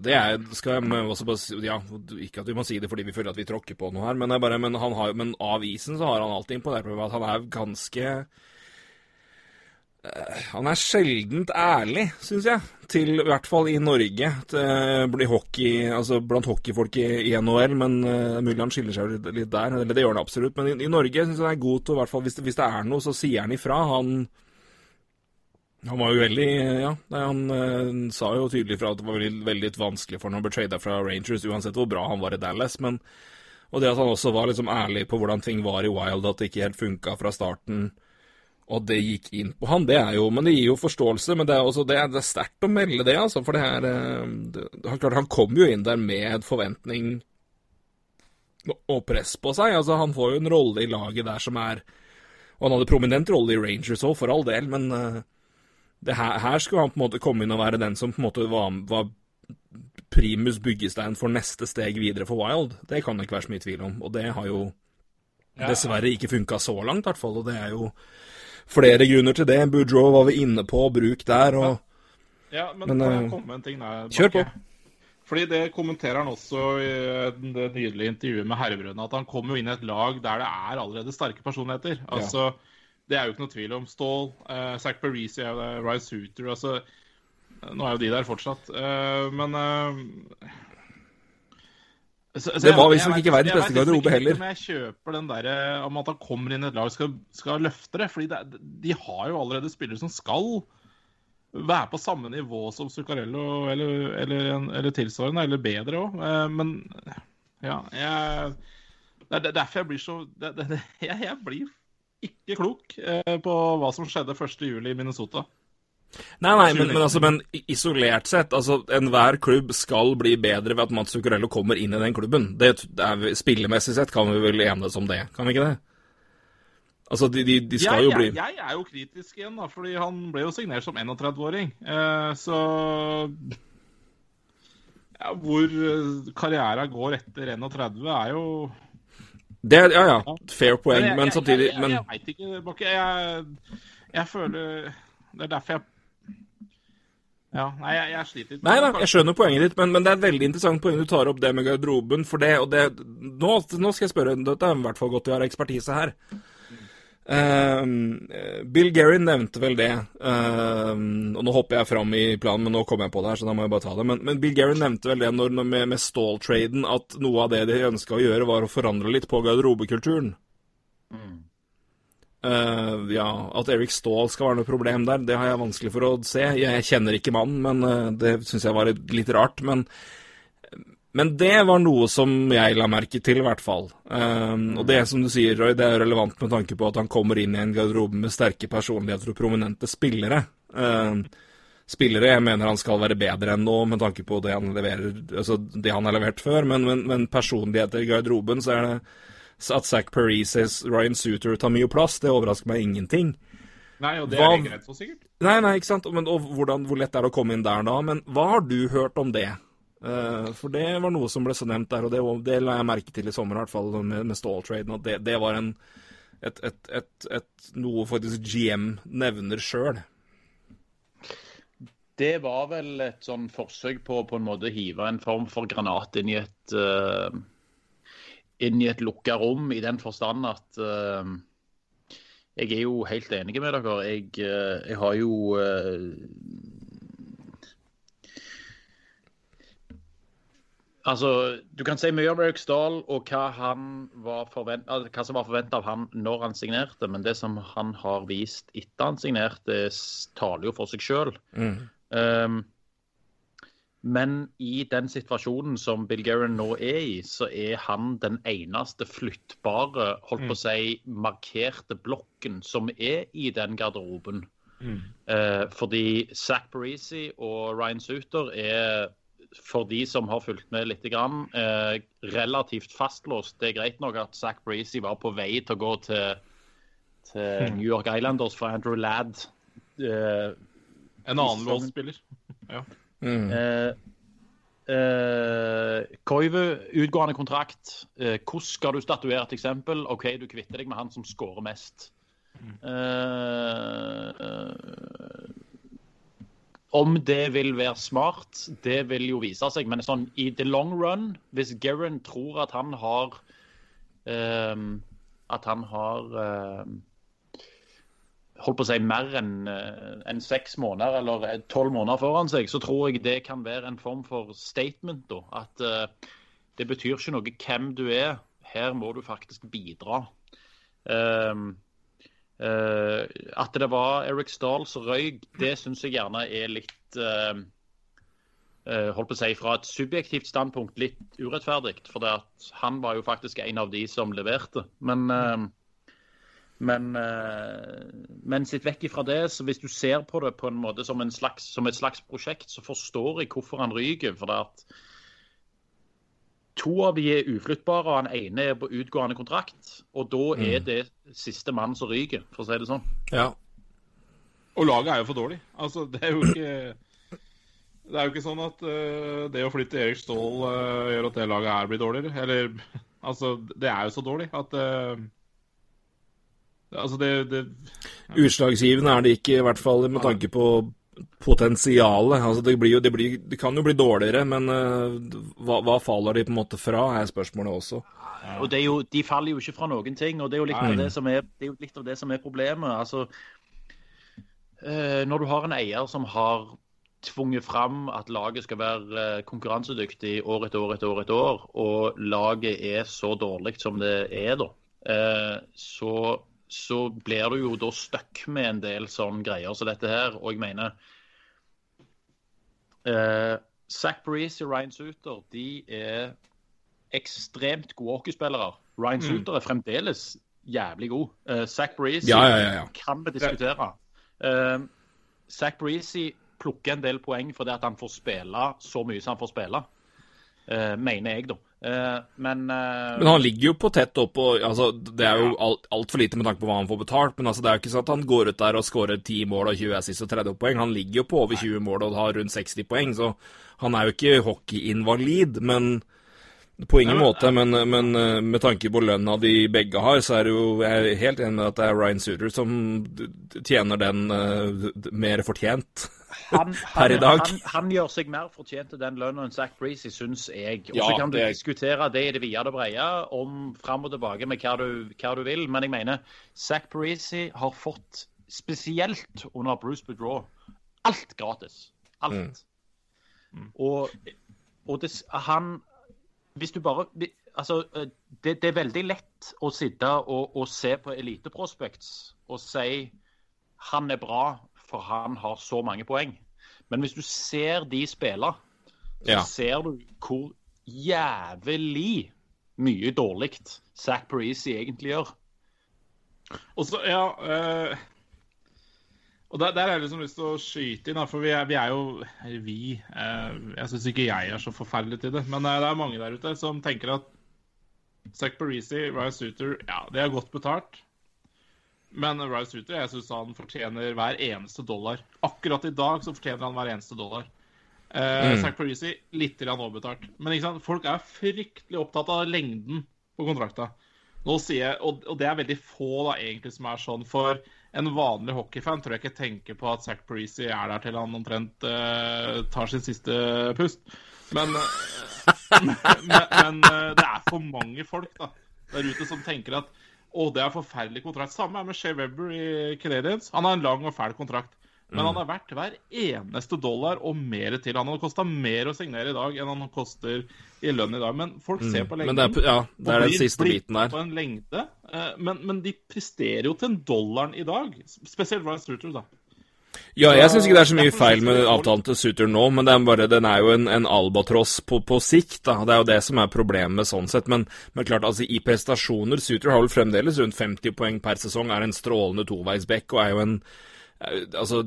det er, skal jeg også bare ja, Ikke at vi må si det fordi vi føler at vi tråkker på noe her, men, bare, men, har, men av isen så har han alltid imponert meg med at han er ganske Han er sjeldent ærlig, syns jeg. Til, I hvert fall i Norge. Til, hockey, altså blant hockeyfolk i, i NHL, men uh, mulig han skiller seg litt, der. Eller det gjør han absolutt. Men i, i Norge syns jeg han er god til, hvert fall hvis det, hvis det er noe, så sier han ifra. Han han var jo veldig Ja, han uh, sa jo tydelig fra at det var veldig, veldig vanskelig for ham å bli trada fra Rangers, uansett hvor bra han var i Dallas. Men, og det at han også var liksom ærlig på hvordan ting var i Wild, at det ikke helt funka fra starten, og det gikk inn på han, det er jo Men det gir jo forståelse, men det er også det er, det er sterkt å melde det, altså. For det er uh, det, klart, Han kom jo inn der med forventning og press på seg. Altså, han får jo en rolle i laget der som er Og han hadde prominent rolle i Rangers òg, for all del, men uh, her, her, skulle han på en måte komme inn og være den som på en måte var, var primus byggestein for neste steg videre for Wild. Det kan det ikke være så mye tvil om. Og det har jo dessverre ikke funka så langt, i hvert fall. Og det er jo flere grunner til det. Boudreau var vi inne på, bruk der og
Ja, men, men kan jeg eh, komme med en ting der?
Kjør på.
Fordi det kommenterer han også i det nydelige intervjuet med Herrebrødrene, at han kommer inn i et lag der det er allerede sterke personligheter. Altså, ja. Det er jo ikke noe tvil om. Stål, uh, Zack Parisi, uh, Rice Hooter altså, Nå er jo de der fortsatt, uh, men uh,
så, så det var visstnok ikke verdens beste garderobe heller.
Jeg vet ikke om jeg kjøper den der om at han kommer inn i et lag skal, skal løfte det. fordi det, de har jo allerede spillere som skal være på samme nivå som Zuccarello eller, eller, eller tilsvarende, eller bedre òg. Men ja, jeg, det er derfor jeg blir så det, det, <laughs> jeg, jeg blir ikke klok eh, på hva som skjedde 1.7 i Minnesota.
Nei, nei, men, men, altså, men, isolert sett, altså enhver klubb skal bli bedre ved at Mats Zuccarello kommer inn i den klubben. Det, er, spillemessig sett kan vi vel enes om det, kan vi ikke det? Altså, de, de, de skal
jeg,
jo bli
jeg, jeg, er jo kritisk igjen, da, fordi han ble jo signert som 31-åring. Eh, så ja, Hvor karriera karrieren går etter 31, er jo
det, ja, ja. Fair poeng, men, jeg, men samtidig
Jeg, jeg, jeg veit ikke, Bakke. Jeg, jeg, føler Det er derfor jeg ja, Nei, jeg, jeg sliter litt.
Nei da, jeg skjønner poenget ditt, men, men, det er et veldig interessant poeng du tar opp det med garderoben. For det, og det nå, nå, skal jeg spørre Dette er i hvert fall godt å ha ekspertise her. Um, Bill Gerin nevnte vel det. um, og Nå hopper jeg fram i planen, men nå kommer jeg på det her, så da må jeg bare ta det. Men, men Bill Gerin nevnte vel det når, med, med Stall-traden, at noe av det de ønska å gjøre, var å forandre litt på garderobekulturen. Mm. Uh, ja, At Eric Stahl skal være noe problem der, det har jeg vanskelig for å se. Jeg kjenner ikke mannen, men uh, det syns jeg var litt rart. Men men det var noe som jeg la merke til, i hvert fall. Uh, og det som du sier, Roy, det er relevant med tanke på at han kommer inn i en garderobe med sterke personligheter og prominente spillere. Spillere jeg mener han skal være bedre enn nå, med tanke på det han leverer, altså det han har levert før. Men, men, men personligheter i garderoben, så er det at Zack Parises Ryan Suter tar mye plass, det overrasker meg ingenting.
Nei, og det hva, er ikke rett så sikkert.
Nei, nei, ikke sant. Men, og hvordan, hvor lett er det å komme inn der da? Men hva har du hørt om det? Uh, for det var noe som ble så nevnt der, og det, det la jeg merke til i sommer, i hvert fall med, med ståltraden. At det, det var en, et, et, et, et, noe faktisk GM nevner sjøl.
Det var vel et sånn forsøk på på en måte hive en form for granat inn i et uh, inn i et lukka rom, i den forstand at uh, jeg er jo helt enig med dere. Jeg, jeg har jo Altså, Du kan si mye om Eric Stahl og hva, forvent, altså, hva som var forventa av han når han signerte, men det som han har vist etter han signerte, taler jo for seg sjøl. Mm. Um, men i den situasjonen som Bill Guerin nå er i, så er han den eneste flyttbare, holdt på å mm. si, markerte blokken som er i den garderoben. Mm. Uh, fordi Zack Parisi og Ryan Suter er for de som har fulgt med litt, grann, eh, relativt fastlåst. Det er greit nok at Zack Parisi var på vei til å gå til, til hmm. New York Islanders for Andrew Ladd.
Eh, en annen låtspiller. <laughs> ja.
Mm. Eh, eh, Koivu, utgående kontrakt. Eh, hvordan skal du statuere et eksempel? OK, du kvitter deg med han som scorer mest. Mm. Eh, om det vil være smart, det vil jo vise seg. Men sånn, i the long run, hvis Geran tror at han har um, At han har um, holdt på å si mer enn uh, en seks måneder eller tolv måneder foran seg, så tror jeg det kan være en form for statement. da, At uh, det betyr ikke noe hvem du er. Her må du faktisk bidra. Um, Uh, at det var Eric Stahl som røyk, det syns jeg gjerne er litt uh, uh, holdt på å si Fra et subjektivt standpunkt litt urettferdig. For han var jo faktisk en av de som leverte. Men, men, men sitt vekk ifra det, så hvis du ser på det på en måte som, en slags, som et slags prosjekt, så forstår jeg hvorfor han ryker. For det at To av de er uflyttbare, og han ene er på utgående kontrakt. Og da er det siste mann som ryker, for å si det sånn.
Ja.
Og laget er jo for dårlig. Altså, det er jo ikke Det er jo ikke sånn at uh, det å flytte Erik Ståhl uh, gjør at det laget her blir dårligere. Eller <laughs> altså, det er jo så dårlig at uh, Altså, det, det
ja. Utslagsgivende er det ikke, i hvert fall med tanke på potensialet. Altså det, jo, det, blir, det, kan jo bli dårligere, men uh, hva, hva, faller de på en måte fra, er spørsmålet også.
Ja. Og jo, De faller jo ikke fra noen ting, og det er jo litt, av det, som er, det er litt av det som er problemet. Altså, uh, når du har en eier som har tvunget fram at laget skal være uh, konkurransedyktig år etter år etter år, etter år, og laget er så dårlig som det er, da, så så blir du jo da stuck med en del sånne greier som dette her. Og jeg mener eh, Zack Breeze og Ryan Suter de er ekstremt gode hockeyspillere. Ryan mm. Suter er fremdeles jævlig god. Eh, Zack Breezy
ja, ja, ja,
kan vi diskutere. Eh, Zack Breezy plukker en del poeng fordi at han får spille så mye som han får spille, eh, mener jeg, da. Uh, men, uh,
men han ligger jo på tett opp, og altså, det er jo altfor alt lite med tanke på hva han får betalt. Men altså, det er jo ikke sånn at han går ut der og skårer 10 mål og 20 assist og 30 poeng. Han ligger jo på over 20 mål og har rundt 60 poeng, så han er jo ikke hockeyinvalid. Men på ingen måte. Men, men, eh, med tanke på lønna de begge har, så er det jo jeg er helt enig med at det er Ryan Suter som tjener den uh, mer fortjent
han, per i dag. Han, han, gjør seg mer fortjent til den lønna enn Zack Breezy, syns jeg. Og så ja, kan du det... diskutere det i det vide og brede om fram og tilbake med hva du, hva du vil, men jeg mener Zack Breezy har fått, spesielt under Bruce Boudreau, alt gratis. Alt. Mm. Mm. Og, og det, han Hvis du bare Altså, det, det, er veldig lett å sitte og, og se på Elite Prospects og si han er bra, for han har så mange poeng. Men hvis du ser de spille, så ja. ser du hvor jævlig mye dårlig Zack Parisi egentlig gjør.
Og så, ja øh, og der, der har jeg liksom lyst til å skyte inn, for vi er, vi er jo Vi øh, Jeg syns ikke jeg er så forferdelig til det, men øh, det er mange der ute som tenker at Zack Parisi, Ryan Suter, ja, det er godt betalt. Men Rice Ruter, jeg syns han fortjener hver eneste dollar. Akkurat i dag så fortjener han hver eneste dollar. Uh, mm. Zack Parisi litt overbetalt. Men folk er fryktelig opptatt av lengden på kontrakta. Nå sier jeg, og, og, det er veldig få da egentlig som er sånn. For en vanlig hockeyfan tror jeg ikke tenker på at Zack Parisi er der til han omtrent uh, tar sin siste pust. Men, uh, <laughs> men, men uh, det er for mange folk da, der ute som tenker at og det er forferdelig kontrakt. Samme er med Shea Webber i Canadiens. Han har en lang og fæl kontrakt. Men mm. han er verdt hver eneste dollar og mer til. Han hadde kosta mer å signere i dag enn han koster i lønn i dag. Men folk mm. ser på lengden.
Men det er, ja, det er den siste biten der.
På en lengde, eh, men, men, de presterer jo til en dollaren i dag. Spesielt Ryan Strutter, da.
Ja, jeg syns ikke det er så mye feil med avtalen til Suter nå, men er bare, den er jo en, en albatross på, på, sikt. da. Det er jo det som er problemet sånn sett. Men, men klart, altså i prestasjoner Suter har vel fremdeles rundt 50 poeng per sesong, er en strålende toveisbekk og er jo en Altså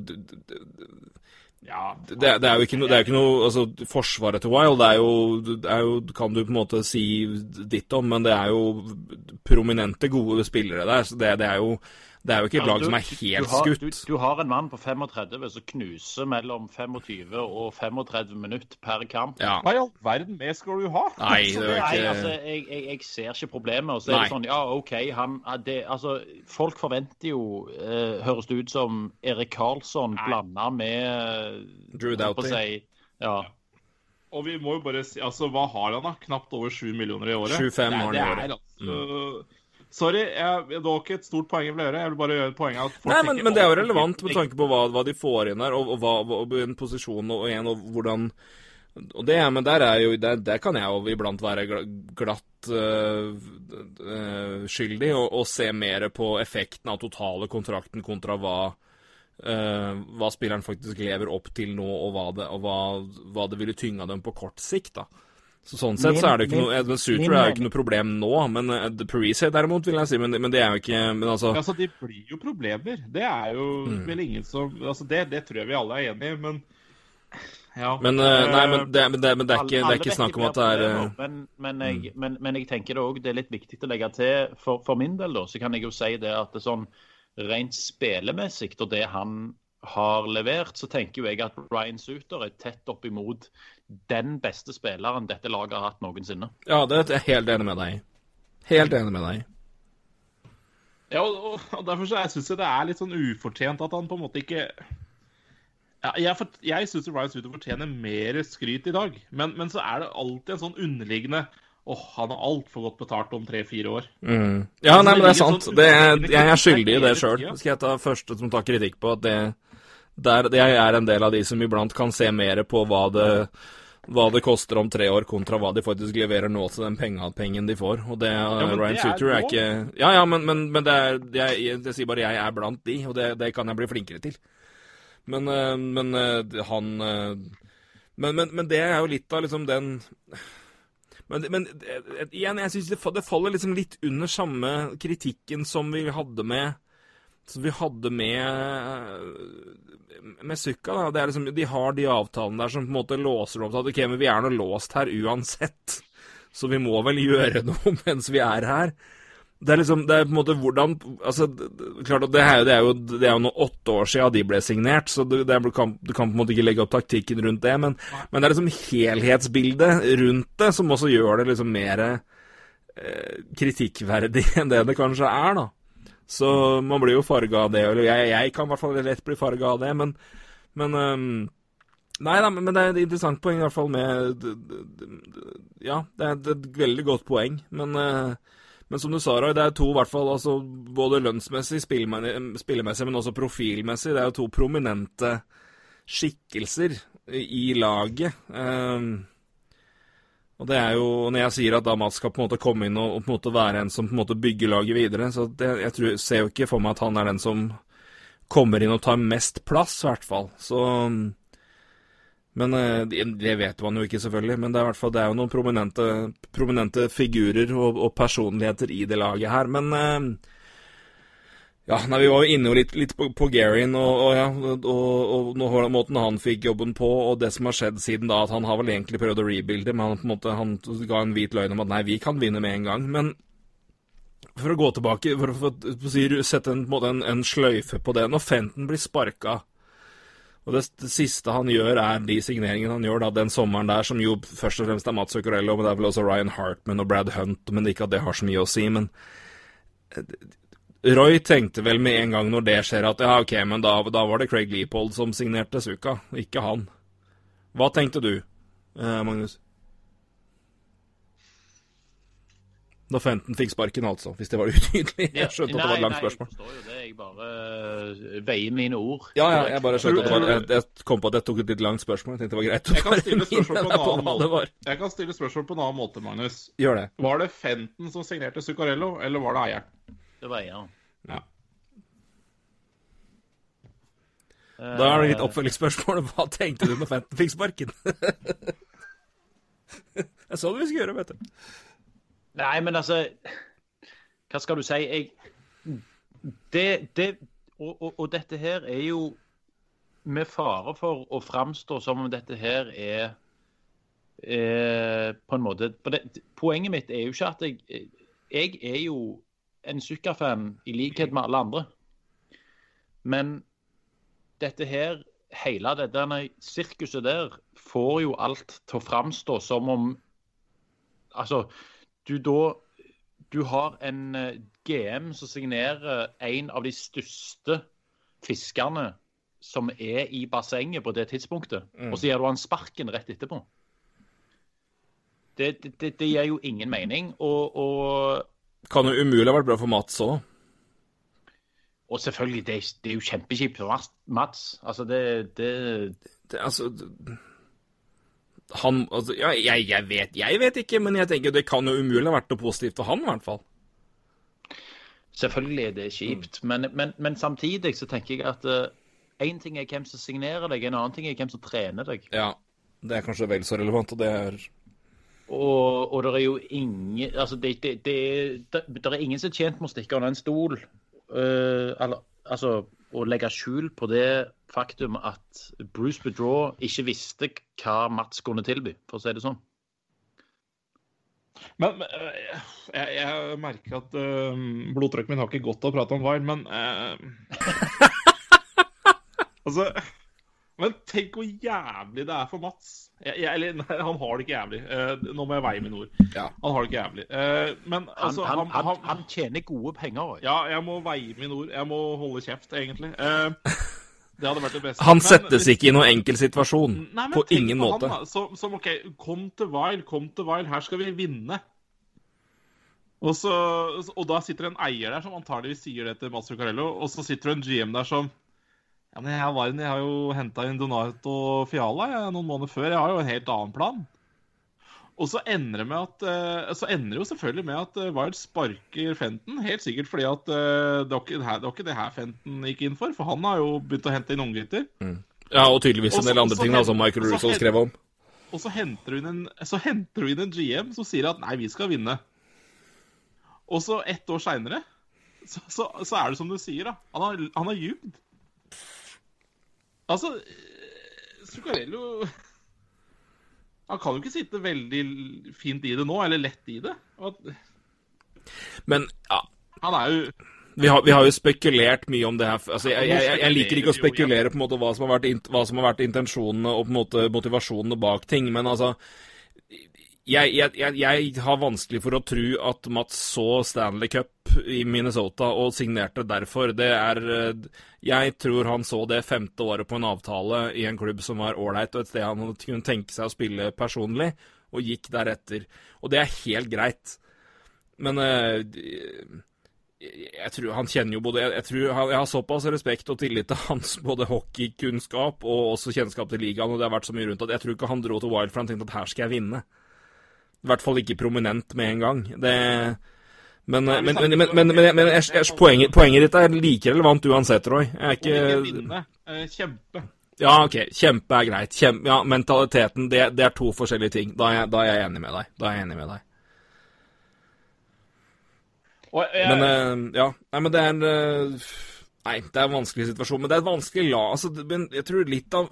ja, det, det, er jo ikke noe, det er ikke noe altså, Forsvaret til Wild er, jo, det er jo Kan du på en måte si ditt om, men det er jo prominente, gode spillere der. så det, det er jo Det er jo ikke et lag som er helt
du har,
skutt.
Du, du, har en mann på 35 som knuser mellom 25 og 35 minutter per kamp.
Ja.
Hva i all verden mer skal du ha?
Nei, det er <laughs>
Nei,
ikke
altså, jeg, jeg, jeg ser ikke problemet. Og så er
Nei.
det sånn, ja, OK, han det, Altså, folk forventer jo eh, Høres det ut som Erik Karlsson blanda med
Drew
på å
Doughty.
Si, ja.
Og vi må jo bare si Altså, hva har han, da? Knapt over 7 millioner i året?
7,5 har han i
det
året.
er altså Sorry, jeg, det var ikke et stort poeng jeg ville gjøre. Jeg vil bare gjøre poenget at folk
Nei, men, men det er jo relevant med tanke på hva, hva de får inn her, og, og hva, og en posisjon og, en, og hvordan og det, Men der, er jo, der, der kan jeg jo iblant være glatt øh, øh, skyldig, og, og se mer på effekten av totale kontrakten kontra hva øh, hva spilleren faktisk lever opp til nå, og hva det, og hva, hva det ville tynga dem på kort sikt. da. Så Sånn sett så er det jo ikke
Min-
noe Edmund Suter
min
er jo ikke noe problem nå, men uh, Parise derimot, vil jeg si. Men, men det er jo ikke men altså,
Altså, De blir jo problemer. Det er jo
Mm.
vel ingen som altså det, det tror jeg vi alle er enig i, men ja.
Men, uh, nei, men det, men det, men det, er, ikke, det er ikke snakk om at det er eh,
Men, men, jeg, men, men jeg tenker det òg det er litt viktig å legge til for, for min del, da. Så kan jeg jo si det at det sånn rent spillemessig og det han har levert, så tenker jo jeg at Ryan Suter er tett opp imot den beste spilleren dette laget har hatt noensinne.
Ja, det er jeg helt enig med deg i. Helt enig med deg i.
Ja, og, og, derfor så jeg syns jeg det er litt sånn ufortjent at han på en måte ikke ja, Jeg, for, jeg syns Ryan Suter fortjener mer skryt i dag, men, men så er det alltid en sånn underliggende Åh, han har altfor godt betalt om tre-fire år.
Mm. Ja, nei, men det er sant.
sånn
Det er, jeg er skyldig i det sjøl. Skal jeg ta første som tar kritikk på at det der, Jeg er en del av de som iblant kan se mer på hva det hva det koster om tre år, kontra hva de faktisk leverer nå til den penga, pengen de får. Og det,
ja,
Ryan
det er
Suter er
er
ikke Ja, ja, men, men, men det er jeg, jeg, sier bare jeg er blant de, og det, det kan jeg bli flinkere til. Men, eh, men eh, han eh, men, men, men det er jo litt av liksom den men, men igjen, jeg syns det, det faller liksom litt under samme kritikken som vi hadde med Som vi hadde med med Sukka. da. Liksom, de har de avtalene der som på en måte låser opp til at ok, men vi er nå låst her uansett. Så vi må vel gjøre <laughs> noe mens vi er her. Det er liksom, det er på en måte hvordan altså, klart at det er, jo- det er jo jo nå åtte år siden de ble signert, så det, det er, du, kan, du kan på en måte ikke legge opp taktikken rundt det. Men, men det er liksom helhetsbildet rundt det som også gjør det liksom mer eh, kritikkverdig enn det det kanskje er, da. Så man blir jo farga av det. Eller jeg, jeg kan i hvert fall lett bli farga av det, men, men um, Nei da, men det er et interessant poeng i hvert fall med Ja, det er et, veldig godt poeng, men øh, men som du sa, Roy, det er to i hvert fall, altså, både lønnsmessig, spillemessig, men også profilmessig. Det er jo to prominente skikkelser i laget. Ehm, og det er jo, Når jeg sier at Damas skal på en måte komme inn og, på en måte være en som på en måte bygger laget videre, så det, jeg tror, ser jo ikke for meg at han er den som kommer inn og tar mest plass, i hvert fall. Så Men eh, det vet man jo ikke, selvfølgelig. Men det er, hvert fall, det er jo noen prominente, prominente figurer og, og personligheter i det laget her. Men eh, ja, nei, Vi var jo inne litt, litt på, på Garin og, og, ja, og, og, måten han fikk jobben på, og det som har skjedd siden da. at Han har vel egentlig prøvd å rebuilde, men han på en måte han ga en hvit løgn om at nei, vi kan vinne med en gang. Men for å gå tilbake, for å, for å si, sette en, en, en sløyfe på det Når Fenton blir sparka og det, det siste han gjør, er de signeringene han gjør da, den sommeren der, som jo først og fremst er Mats Zuccarello, men det er vel også Ryan Hartman og Brad Hunt, men ikke at det har så mye å si. Men eh, Roy tenkte vel med en gang når det skjer, at ja, ok, men da, da var det Craig Leopold som signerte Suka, ikke han. Hva tenkte du, eh, Magnus? Da Fenton fikk sparken, altså, hvis det var <laughs> utydelig. Jeg skjønte at det var et langt spørsmål.
Nei, jeg forstår jo det. Jeg bare øh, veier mine ord.
Ja, ja, jeg bare skjønte at det var Jeg, jeg kom på at jeg tok et litt langt spørsmål. Jeg tenkte det var greit å bare minne deg på hva det var.
Jeg kan stille spørsmål på en annen måte, Magnus.
Gjør det.
Var det Fenton som signerte Zuccarello, eller var det eieren?
Det var eieren.
Ja.
Da er det litt oppfølgingsspørsmål. <laughs> Hva tenkte du når Fenton fikk sparken? jeg <laughs> sa det vi skulle gjøre, vet du.
Nei, men altså Hva skal du si? Jeg Det, det og, og, og dette her er jo med fare for å framstå som om dette her er er på en måte det, Poenget mitt er jo ikke at jeg Jeg er jo en Zucca-fan i likhet med alle andre. Men dette her, hele det denne sirkuset der, får jo alt til å framstå som om Altså, du da Du har en eh, GM som signerer en av de største fiskerne som er i bassenget på det tidspunktet,
Mm.
og så gir du han sparken rett etterpå. Det, det, det gir jo ingen mening. Og, og,
Kan jo umulig ha vært bra for Mats òg.
og selvfølgelig, det, det er jo kjempekjipt for Mats-. Altså, det, det
Det, altså Han altså, Ja, jeg, jeg vet Jeg vet ikke, men jeg tenker det kan jo umulig ha vært noe positivt for han, i hvert fall.
Selvfølgelig er det kjipt, men, men, men samtidig så tenker jeg at én ting er hvem som signerer deg, en annen ting er hvem som trener deg.
Ja. Det er kanskje vel så relevant, og det er
Og, og det er jo ingen altså det, det, det, det, er ingen som er tjent med å stikke under en stol. Uh, eller, altså å legge skjul på det faktum at Bruce Bedraw ikke visste hva Mats kunne tilby, for å si det sånn.
Men, eh, jeg, jeg merker at uh, blodtrykket mitt har ikke godt av å prate om Wild, men uh, <laughs> Altså Men tenk hvor jævlig det er for Mats. Jeg, jeg, eller, nei, han har det ikke jævlig. Uh, nå må jeg veie mine ord.
Ja.
Han har det ikke jævlig. Uh, men
Han,
altså
han,
han,
han,
han,
tjener gode penger. også.
Ja, jeg må veie mine ord. Jeg må holde kjeft, egentlig. Uh, det hadde vært det beste.
Han settes ikke i noen enkel situasjon.
Nei, men
På ingen
på
måte.
Han, da. som, som, OK, kom til Wild, kom til Wild. Her skal vi vinne. Og, så, og da sitter en eier der som antageligvis sier det til Mats Zuccarello, og så sitter det en GM der som Ja, men jeg, var, jeg har jo henta inn Donato Fiala jeg, noen måneder før. Jeg har jo en helt annen plan. Og så ender det med at eh, Så ender det jo selvfølgelig med at eh, Wild sparker Fenton. Helt sikkert fordi at eh, det var ikke det var ikke det her Fenton gikk inn for. For han har jo begynt å hente inn unggutter.
Ja, og tydeligvis en del andre ting da, som Michael Russo skrev om.
Og så henter hun en, så henter du inn en GM som sier at nei, vi skal vinne. Og så ett år seinere så, så, så er det som du sier, da. Han har, han har ljugd. Altså eh, Zuccarello Han kan jo ikke sitte veldig fint i det nå, eller lett i det.
Men ja,
Han er jo
vi har, vi har jo spekulert mye om det her. Altså, jeg, jeg, jeg, jeg liker ikke å spekulere på en måte hva som har vært, hva som har vært intensjonene og på en måte motivasjonene bak ting, men altså jeg, jeg, jeg, har vanskelig for å tro at Mats så Stanley Cup i Minnesota og signerte derfor. Det er eh, Jeg tror han så det femte året på en avtale i en klubb som var ålreit, og et sted han kunne tenke seg å spille personlig, og gikk deretter. Og det er helt greit. Men eh, jeg tror han kjenner jo både jeg tror han, jeg har såpass respekt og tillit til hans både hockeykunnskap og også kjennskap til ligaen, og det har vært så mye rundt at jeg tror ikke han dro til Wild for han tenkte at her skal jeg vinne. I hvert fall ikke prominent med en gang. Det men, men, men, men, poenget, poenget ditt er like relevant uansett, Roy. Jeg er
ikke eh, Kjempe.
Ja, OK. Kjempe er greit. Kjempe, ja, mentaliteten, det, det er to forskjellige ting. Da er, jeg, da er jeg enig med deg. Da er jeg enig med deg. Men eh, ja. Nei, men det er en eh, Nei, det er en vanskelig situasjon. Men det er et vanskelig la... Altså, men jeg tror litt av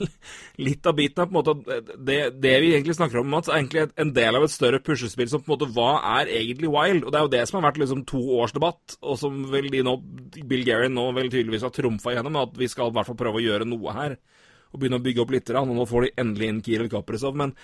<laughs> Litt av biten er på en måte at det, det vi egentlig snakker om, Mats, er egentlig en del av et større puslespill som på en måte Hva er egentlig wild? Og det er jo det som har vært liksom to års debatt, og som vel de nå Bill Guerin nå vel tydeligvis har trumfa gjennom, at vi skal i hvert fall prøve å gjøre noe her. Og begynne å bygge opp litt. Og nå får de endelig inn Kiril Kaprizov. Men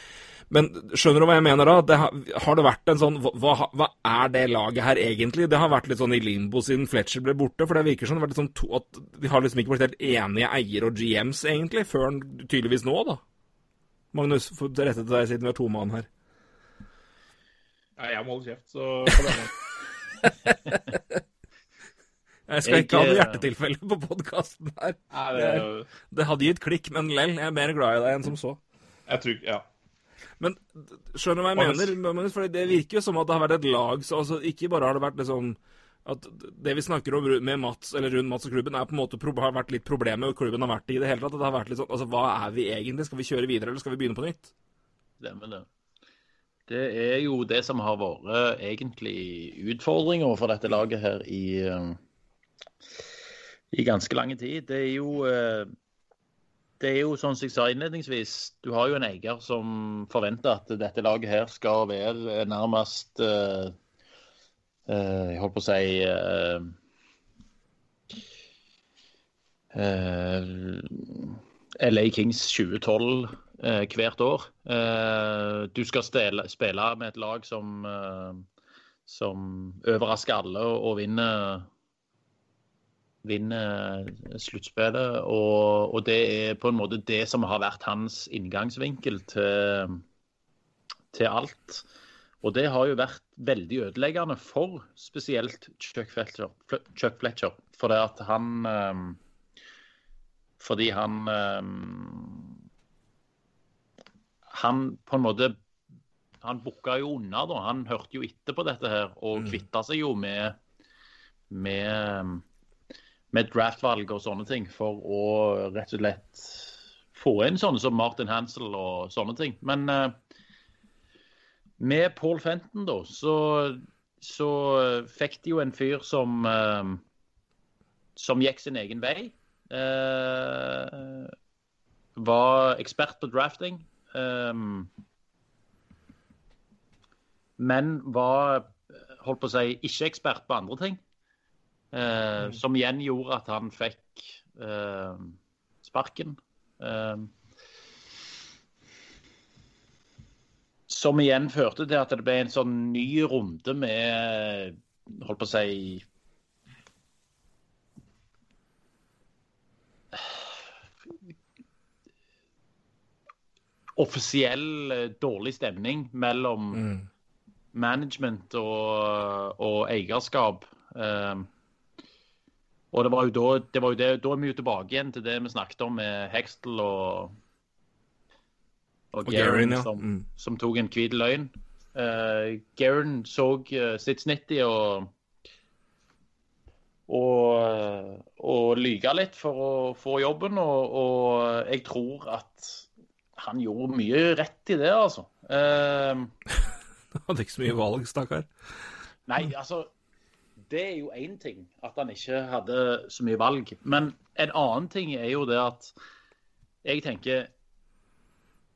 men skjønner du hva jeg mener da? Det har, har det vært en sånn hva, hva er det laget her egentlig? Det har vært litt sånn i limbo siden Fletcher ble borte. For det virker som det har vært sånn to, at de har liksom ikke blitt helt enige eier og GMs, egentlig, før tydeligvis nå, da. Magnus, få rette til deg siden vi har to mann her.
Nei, jeg må holde kjeft, så. <laughs>
Jeg skal
Jeg,
ikke ha noe
eh,
hjertetilfelle på podkasten her.
Nei, det,
Det hadde gitt klikk, men lell, jeg er mer glad i deg enn som så.
jeg tror Ja.
Men skjønner du hva jeg mener? Magnus? For det virker jo som at det har vært et lag så altså, Ikke bare har det vært liksom at det vi snakker om med Mats, eller rundt Mats og klubben, er på en måte pro- har vært litt problemet klubben har vært i det hele tatt. Det har vært litt sånn Altså, hva er vi egentlig? Skal vi kjøre videre, eller skal vi begynne på nytt?
Stemmer det. Det er jo det som har vært egentlig utfordringer for dette laget her i, eh, i ganske lang tid. Det er jo eh, det er jo sånn som jeg sa innledningsvis, du har jo en eier som forventer at dette laget her skal være nærmest uh, uh, Jeg holdt på å si uh, LA Kings 2012 eh, hvert år. Du skal stele, spille med et lag som, som overrasker alle og vinner vinner sluttspillet. Og, og, det er på en måte det som har vært hans inngangsvinkel til, til alt. Og det har jo vært veldig ødeleggende for spesielt Chuck Fletcher. Chuck Fletcher for det at han um, Fordi han um, Han på en måte Han booka jo unna, da. Han hørte jo etter på dette her og mm. kvitta seg jo med, med, med draftvalg og sånne ting for å rett og slett få inn sånne som Martin Hansel og sånne ting. Men uh, med Paul Fenton, da, så, så fikk de jo en fyr som uh, som gikk sin egen vei. Uh, var ekspert på drafting. Um, men var holdt på å si, ikke ekspert på andre ting. Uh, mm. Som igjen gjorde at han fikk sparken. Uh, Som igjen førte til at det ble en sånn ny runde med Holdt på å si Offisiell eh, dårlig stemning mellom mm. management og, og eierskap. Um, og det var jo da, det var jo det, da er vi jo tilbake igjen til det vi snakket om med Hextel og og, og Garen, ja. som, mm. som, tok en hvit løgn. Uh, Garen så uh, sitt snitt i å og, og lyge litt for å få jobben. Og, og, jeg tror at han gjorde mye rett i det, altså. <laughs> Uh,
hadde ikke så mye valg, stakkar.
Nei, altså Det er jo én ting at han ikke hadde så mye valg. Men en annen ting er jo det at jeg tenker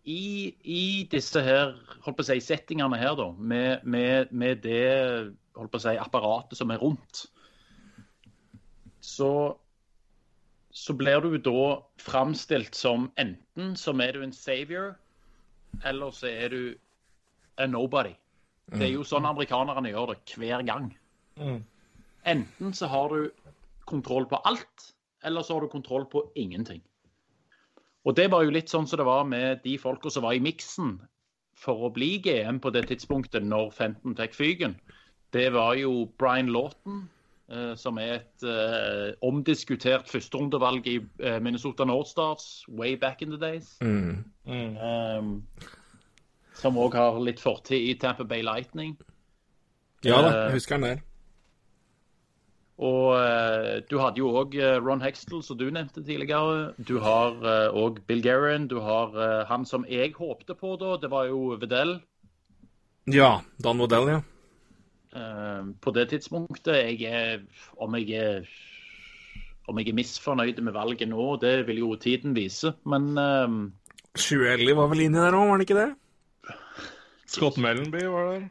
i, i, disse her, holdt på å si, settingene her, da, med, med, med det holdt på å si, apparatet som er rundt, så, så blir du da framstilt som enten som er du en savior, eller så er du a nobody. Det er jo sånn amerikanerne gjør det hver gang. Mm. Enten så har du kontroll på alt, eller så har du kontroll på ingenting. Og det var jo litt sånn som det var med de folka som var i miksen for å bli GM på det tidspunktet når Fenton fikk fyken. Det var jo Brian Lawton, eh, som er et eh, omdiskutert førsterundevalg i eh, Minnesota Nordstars way back in the days. Mm. Mm. Um, som òg har litt fortid i Tamper Bay Lightning.
Ja da, jeg husker han der.
Og uh, du hadde jo òg eh, Ron Hextel, som du nevnte tidligere. Du har òg uh, Bill Guerin. Du har han som jeg håpte på da, det var jo Vedell.
Ja, Dan Modell, ja.
på det tidspunktet jeg er, om, jeg er, om jeg er misfornøyd med valget nå, det vil jo tiden vise, men uh,
Sjuelli var vel inni der òg, var han ikke det?
Scott Mellenby var der.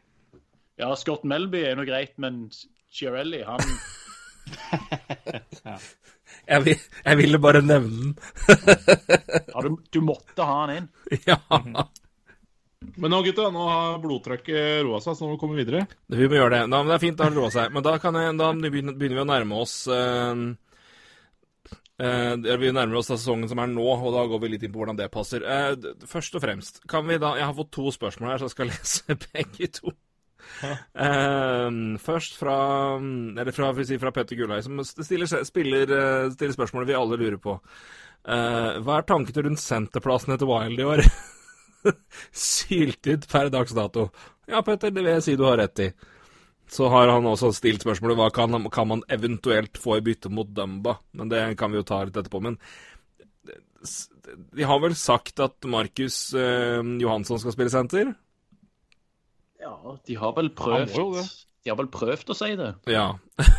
Ja, Scott Melby er nå greit, men Chiarelli, han <laughs>
jeg, vil, jeg, ville bare nevne den.
ja, du, du, måtte ha den inn. <laughs>
Ja.
Men nå, gutta, nå har blodtrykket roa seg, så nå må vi komme videre.
Vi må gjøre det. Da, men det er fint, da har det roa seg. Men da, jeg, da, begynner vi å nærme oss uh, uh, Vi nærmer oss sesongen som er nå, og da går vi litt inn på hvordan det passer. Uh, først og fremst, kan vi da Jeg har fått to spørsmål her, så jeg skal <laughs> lese begge to. Uh, først fra fra, si, fra Petter Gulløy, som stiller, spiller, uh, stiller spørsmålet vi alle lurer på. Uh, hva er tankene rundt senterplassen etter Wild i år? <laughs> Syltid per dags dato. Ja, Petter, det vil jeg si du har rett i. Så har han også stilt spørsmålet hva kan, kan man eventuelt få i bytte mot Dumba. Men det kan vi jo ta litt etterpå. Men de har vel sagt at Markus Johansson skal spille senter?
Ja, de har vel prøvd De har vel prøvd å si det.
Ja. <laughs>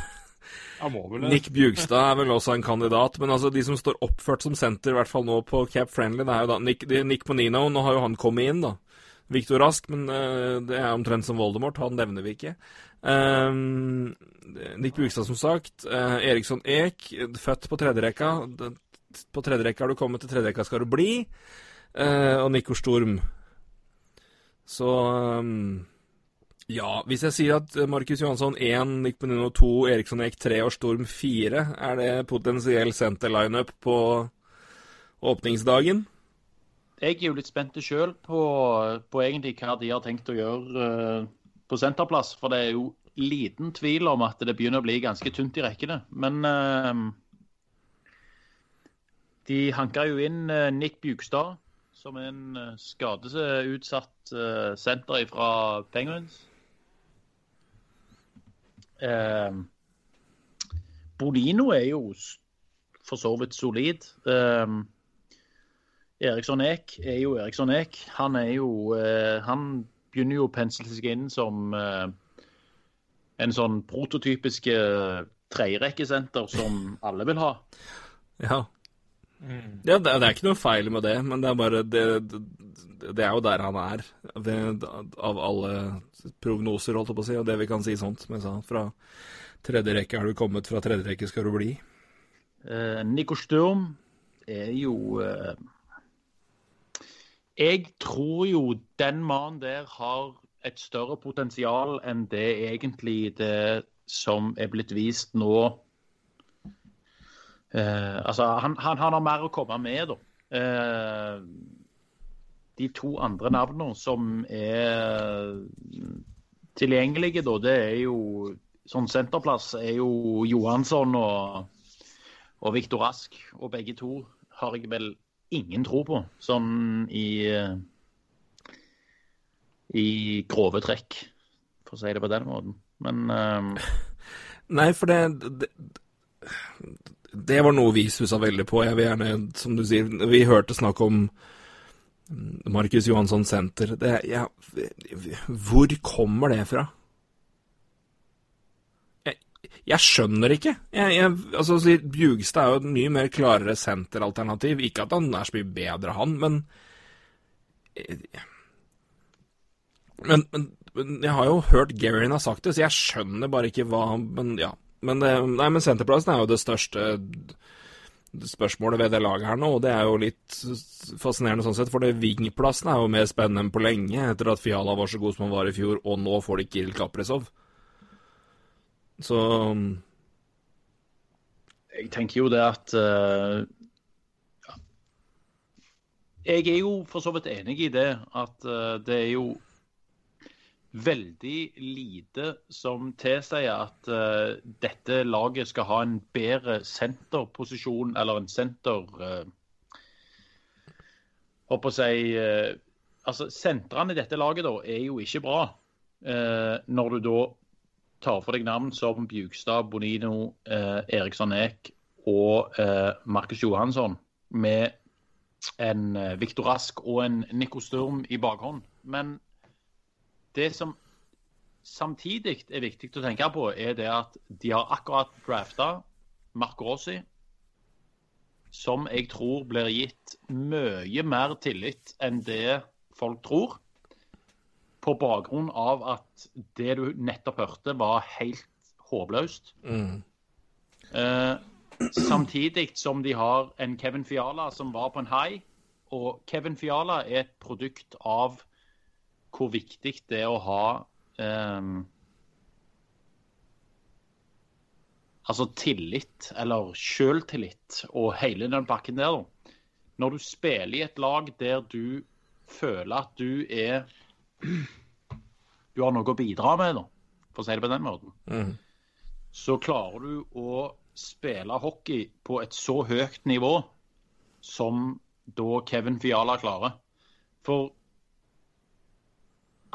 Nick Bjugstad er vel også en kandidat, men altså de som står oppført som senter, i hvert fall nå på Cap Friendly, det er jo da Nick, Nick Ponino. Nå har jo han kommet inn, da. Viktor Rask, men uh, det er omtrent som Voldemort. Han nevner vi ikke. Um, Nick Bjugstad, som sagt. Uh, Eriksson Eek, født på tredjerekka. På tredjerekka har du kommet, til tredjerekka skal du bli. Uh, og Nico Storm. Så um, ja, hvis jeg sier at Markus Johansson 1, Nick Benino 2, Eriksson Eik 3 og Storm 4, er det potensiell senter-lineup på åpningsdagen?
Jeg er jo litt spent sjøl på, på, egentlig hva de har tenkt å gjøre uh, på senterplass. For det er jo liten tvil om at det begynner å bli ganske tynt i rekkene. Men uh, de hanka jo inn Nick Bjugstad, som en skadeutsatt senter fra Penguins. Eh, Bolino er jo for så vidt solid. Eh, Eriksson Eek er jo Eriksson Eek. Han er jo eh, Han begynner jo å pensle seg inn som eh, en sånn prototypisk eh, tredjerekkesenter som alle vil ha.
Ja. Mm. ja det, det, er ikke noe feil med det, men det er bare det, det, er jo der han er. Det, av alle prognoser, holdt jeg på å si, og det vi kan si sånt. Men sa, fra tredje rekke har du kommet, fra tredje rekke skal du bli.
Eh, Nico Sturm er jo eh, Jeg tror jo den mannen der har et større potensial enn det egentlig det som er blitt vist nå. Uh, altså, han, han, han, har mer å komme med, da. de to andre navnene som er tilgjengelige, da, det er jo Sånn senterplass er jo Johansson og, og Viktor Rask. Og begge to har jeg vel ingen tro på, sånn i i grove trekk, for å si det på den måten. Men um... <laughs>
Nei, for det, det, det var noe vi stussa veldig på. Jeg vil gjerne, som du sier, vi hørte snakk om Markus Johansson senter. Ja, hvor kommer det fra? Jeg, skjønner ikke. Jeg, jeg, altså, Bjugstad er jo et mye mer klarere senteralternativ. Ikke at han er så mye bedre, han, men, men, men jeg har jo hørt Gerin har sagt det, så jeg skjønner bare ikke hva Men ja. Men, det, nei, men senterplassen er jo det største spørsmålet ved det laget her nå, og det er jo litt fascinerende sånn sett, for wingplassen er jo mer spennende enn på lenge, etter at Fiala var så god som han var i fjor, og nå får de Kiril Kaprizov. Så
Jeg tenker jo det at uh, Jeg er jo for så vidt enig i det, at uh, det er jo veldig lite som tilsier at uh, dette laget skal ha en bedre senterposisjon, eller en senter uh, Håper å si uh, Altså, sentrene i dette laget da, er jo ikke bra. Uh, når du da tar for deg navn som Bjugstad, Bonino, Eriksson Eek og Markus Johansson med en Viktor Rask og en Nico Sturm i bakhånd. Men det som samtidig er viktig å tenke på, er det at de har akkurat drafta Marco Rossi, som jeg tror blir gitt mye mer tillit enn det folk tror. På bakgrunn av at det du nettopp hørte, var helt håpløst. Mm. Eh, samtidig som de har en Kevin Fiala som var på en high. Og Kevin Fiala er et produkt av hvor viktig det er å ha um, Altså tillit, eller sjøltillit, og hele den bakken der. Når du spiller i et lag der du føler at du er Du har noe å bidra med, da, for å si det på den måten. Mm. Så klarer du å spille hockey på et så høyt nivå som da Kevin Fiala klarer. For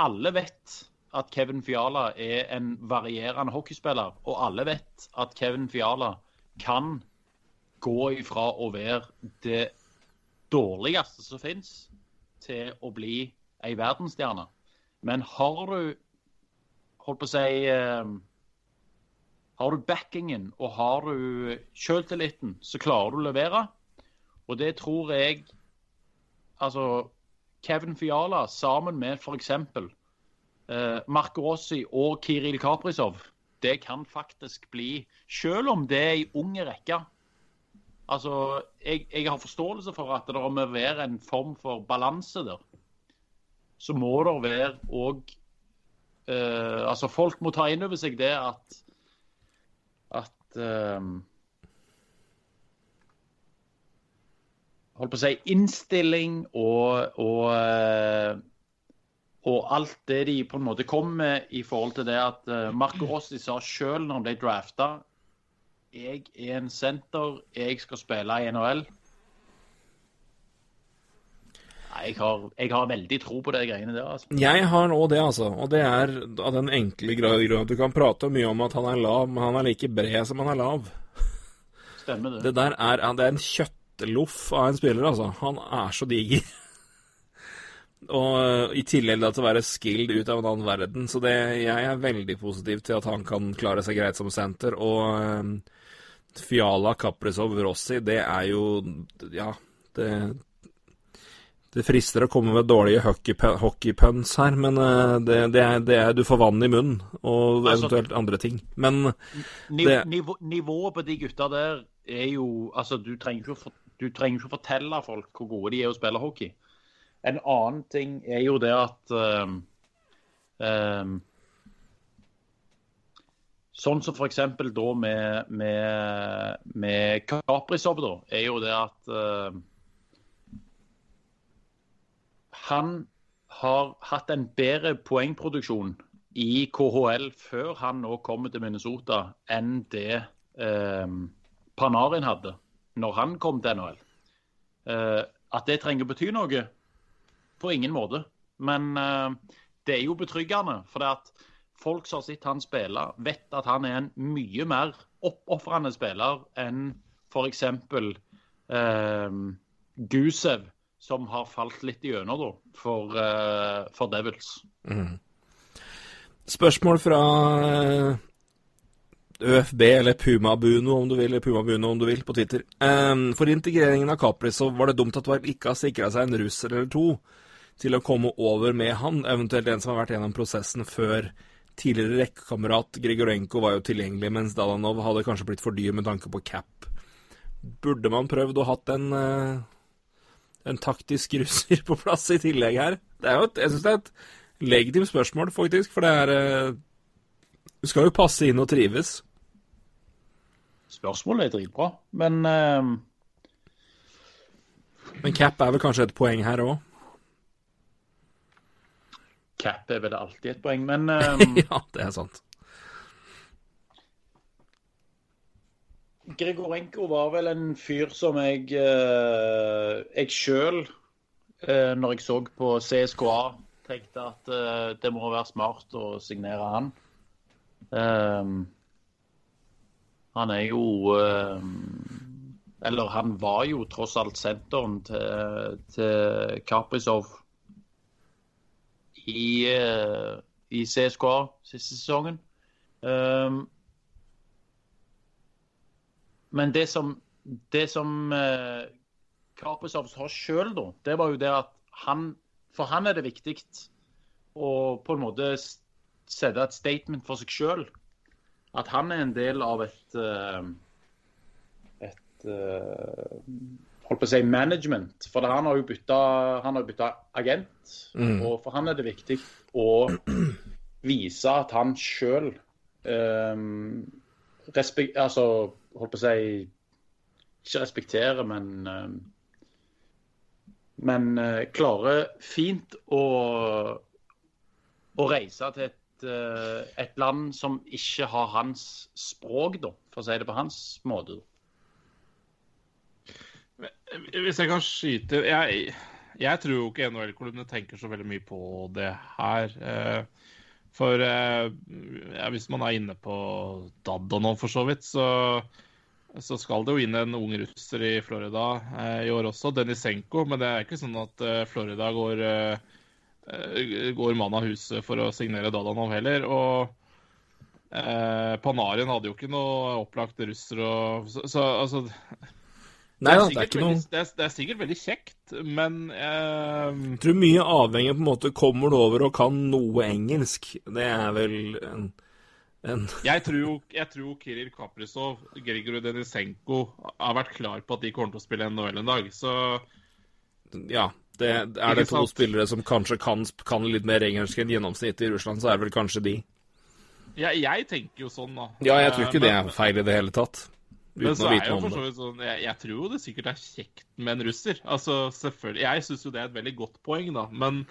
alle vet at Kevin Fiala er en varierende hockeyspiller, og alle vet at Kevin Fiala kan gå ifra å være det dårligste som finnes, til å bli ei verdensstjerne. Men har du holdt på å si eh, Har du backingen og har du sjøltilliten, så klarer du å levere. Og det tror jeg Altså, Kevin Fiala sammen med f.eks. Uh, Marco Rossi og Kiril Kaprizov, det kan faktisk bli Selv om det er ei ung rekke. Altså, jeg, jeg, har forståelse for at det må være en form for balanse der. Så må det være òg eh, Altså, folk må ta inn over seg det at at uh, holdt på å si, innstilling og, og, eh, og, alt det de på en måte kom med i forhold til det at eh, Marco Rossi sa selv når han ble drafta jeg er en senter, jeg skal spille i NHL. Jeg har, jeg har, veldig tro på de greiene der. Altså.
Jeg har nå det, altså. Og det er av den enkle grunn at du kan prate mye om at han er lav, men han er like bred som han er lav.
Stemmer det.
Det der er, det er en kjøtt kjøttloff av en spiller, altså. Han er så diger. <laughs> Og uh, i tillegg til å være skilled ut av en annen verden. Så det, jeg er veldig positiv til at han kan klare seg greit som senter. Og uh, Fiala, Kaprizov, Rossi, det er jo Ja, det det frister å komme med dårlige hockeypuns her, men uh, det, det, er, det, er, Du får vann i munnen, og altså, eventuelt andre ting. Men
det, nivå, Nivået på de gutta der er jo Altså, du trenger ikke å du trenger ikke å fortelle folk hvor gode de er å spille hockey. En annen ting er jo det at um, um, Sånn som f.eks. da med, med, med Kaprizov, da, er jo det at uh, han har hatt en bedre poengproduksjon i KHL før han nå kommer til Minnesota, enn det um, Panarin hadde når han kom til NHL. Uh, at det trenger å bety noe? På ingen måte. Men uh, det er jo betryggende. For det at folk som har sett han spille, vet at han er en mye mer oppofrende spiller enn f.eks. Uh, eh, Gusev, som har falt litt igjennom da, for, uh, for Devils. Mm.
Spørsmål fra ØFB, eller Pumabuno om du vil, Pumabuno om du vil, på Twitter. Um, for integreringen av Capri så var det dumt at Varg ikke har sikra seg en russer eller to til å komme over med han, eventuelt en som har vært gjennom prosessen før. Tidligere rekkekamerat Grigorenko var jo tilgjengelig, mens Dalanov hadde kanskje blitt for dyr med tanke på cap. Burde man prøvd å hatt en, uh, en taktisk <laughs> russer på plass i tillegg her? Det er jo et, jeg synes det er et legitimt spørsmål, faktisk, for det er uh, Du skal jo passe inn og trives.
Spørsmålet er dritbra, men uh...
Men cap er vel kanskje et poeng her òg?
Cap er vel alltid et poeng, men uh... <laughs>
Ja, det er sant.
Grigorenko var vel en fyr som jeg uh, Jeg sjøl, uh, når jeg så på CSKA, tenkte at uh, det må være smart å signere han. Um, han er jo eh, Eller han var jo tross alt senteren til, til Kaprizov i, eh, i CSKA siste sesongen. Um, men det som, det som uh, Kaprizov har sjøl, da, det var jo det at han For han er det viktig å på en måte sette et statement for seg sjøl at han er en del av et eh, et eh, holdt på å si management. For han har jo bytta, agent. Mm. Og for han er det viktig å vise at han sjøl um, Altså, holdt på å si Ikke respekterer, men um, Men uh, klarer fint å, å reise til et Eh, et, land som ikke har hans språk, da, for å si det på hans måte.
Hvis jeg kan skyte Jeg, jeg tror jo ikke NHL-klubbene tenker så veldig mye på det her. Eh, for eh, ja, hvis man er inne på Dadonov for så vidt, så, så, skal det jo inn en ung russer i Florida i år også, Denisenko. Men det er ikke sånn at Florida går Eh, går mann av huset for å signere Dadanov heller. Og eh, Panarin hadde jo ikke noe opplagt russer og Så, så altså
Nei
det,
det er ikke
veldig, det, er, det er sikkert veldig kjekt, men eh,
Jeg tror mye avhenger på en måte Kommer du over og kan noe engelsk? Det er vel en, en
jeg, tror jeg tror Kiril Kaprizov Grigorij Denisenko har vært klar på at de kommer til å spille NHL en dag. Så
Ja. Det, er det to spillere som kanskje kan, kan litt mer engelsk enn gjennomsnittet i Russland, så er det vel kanskje de.
jeg, jeg tenker jo sånn, da.
Ja, jeg tror ikke
men,
det er feil i det hele tatt.
Men så er jo for så vidt sånn jeg, jeg tror jo det sikkert er kjekt med en russer. Altså, selvfølgelig. Jeg syns jo det er et veldig godt poeng, da. Men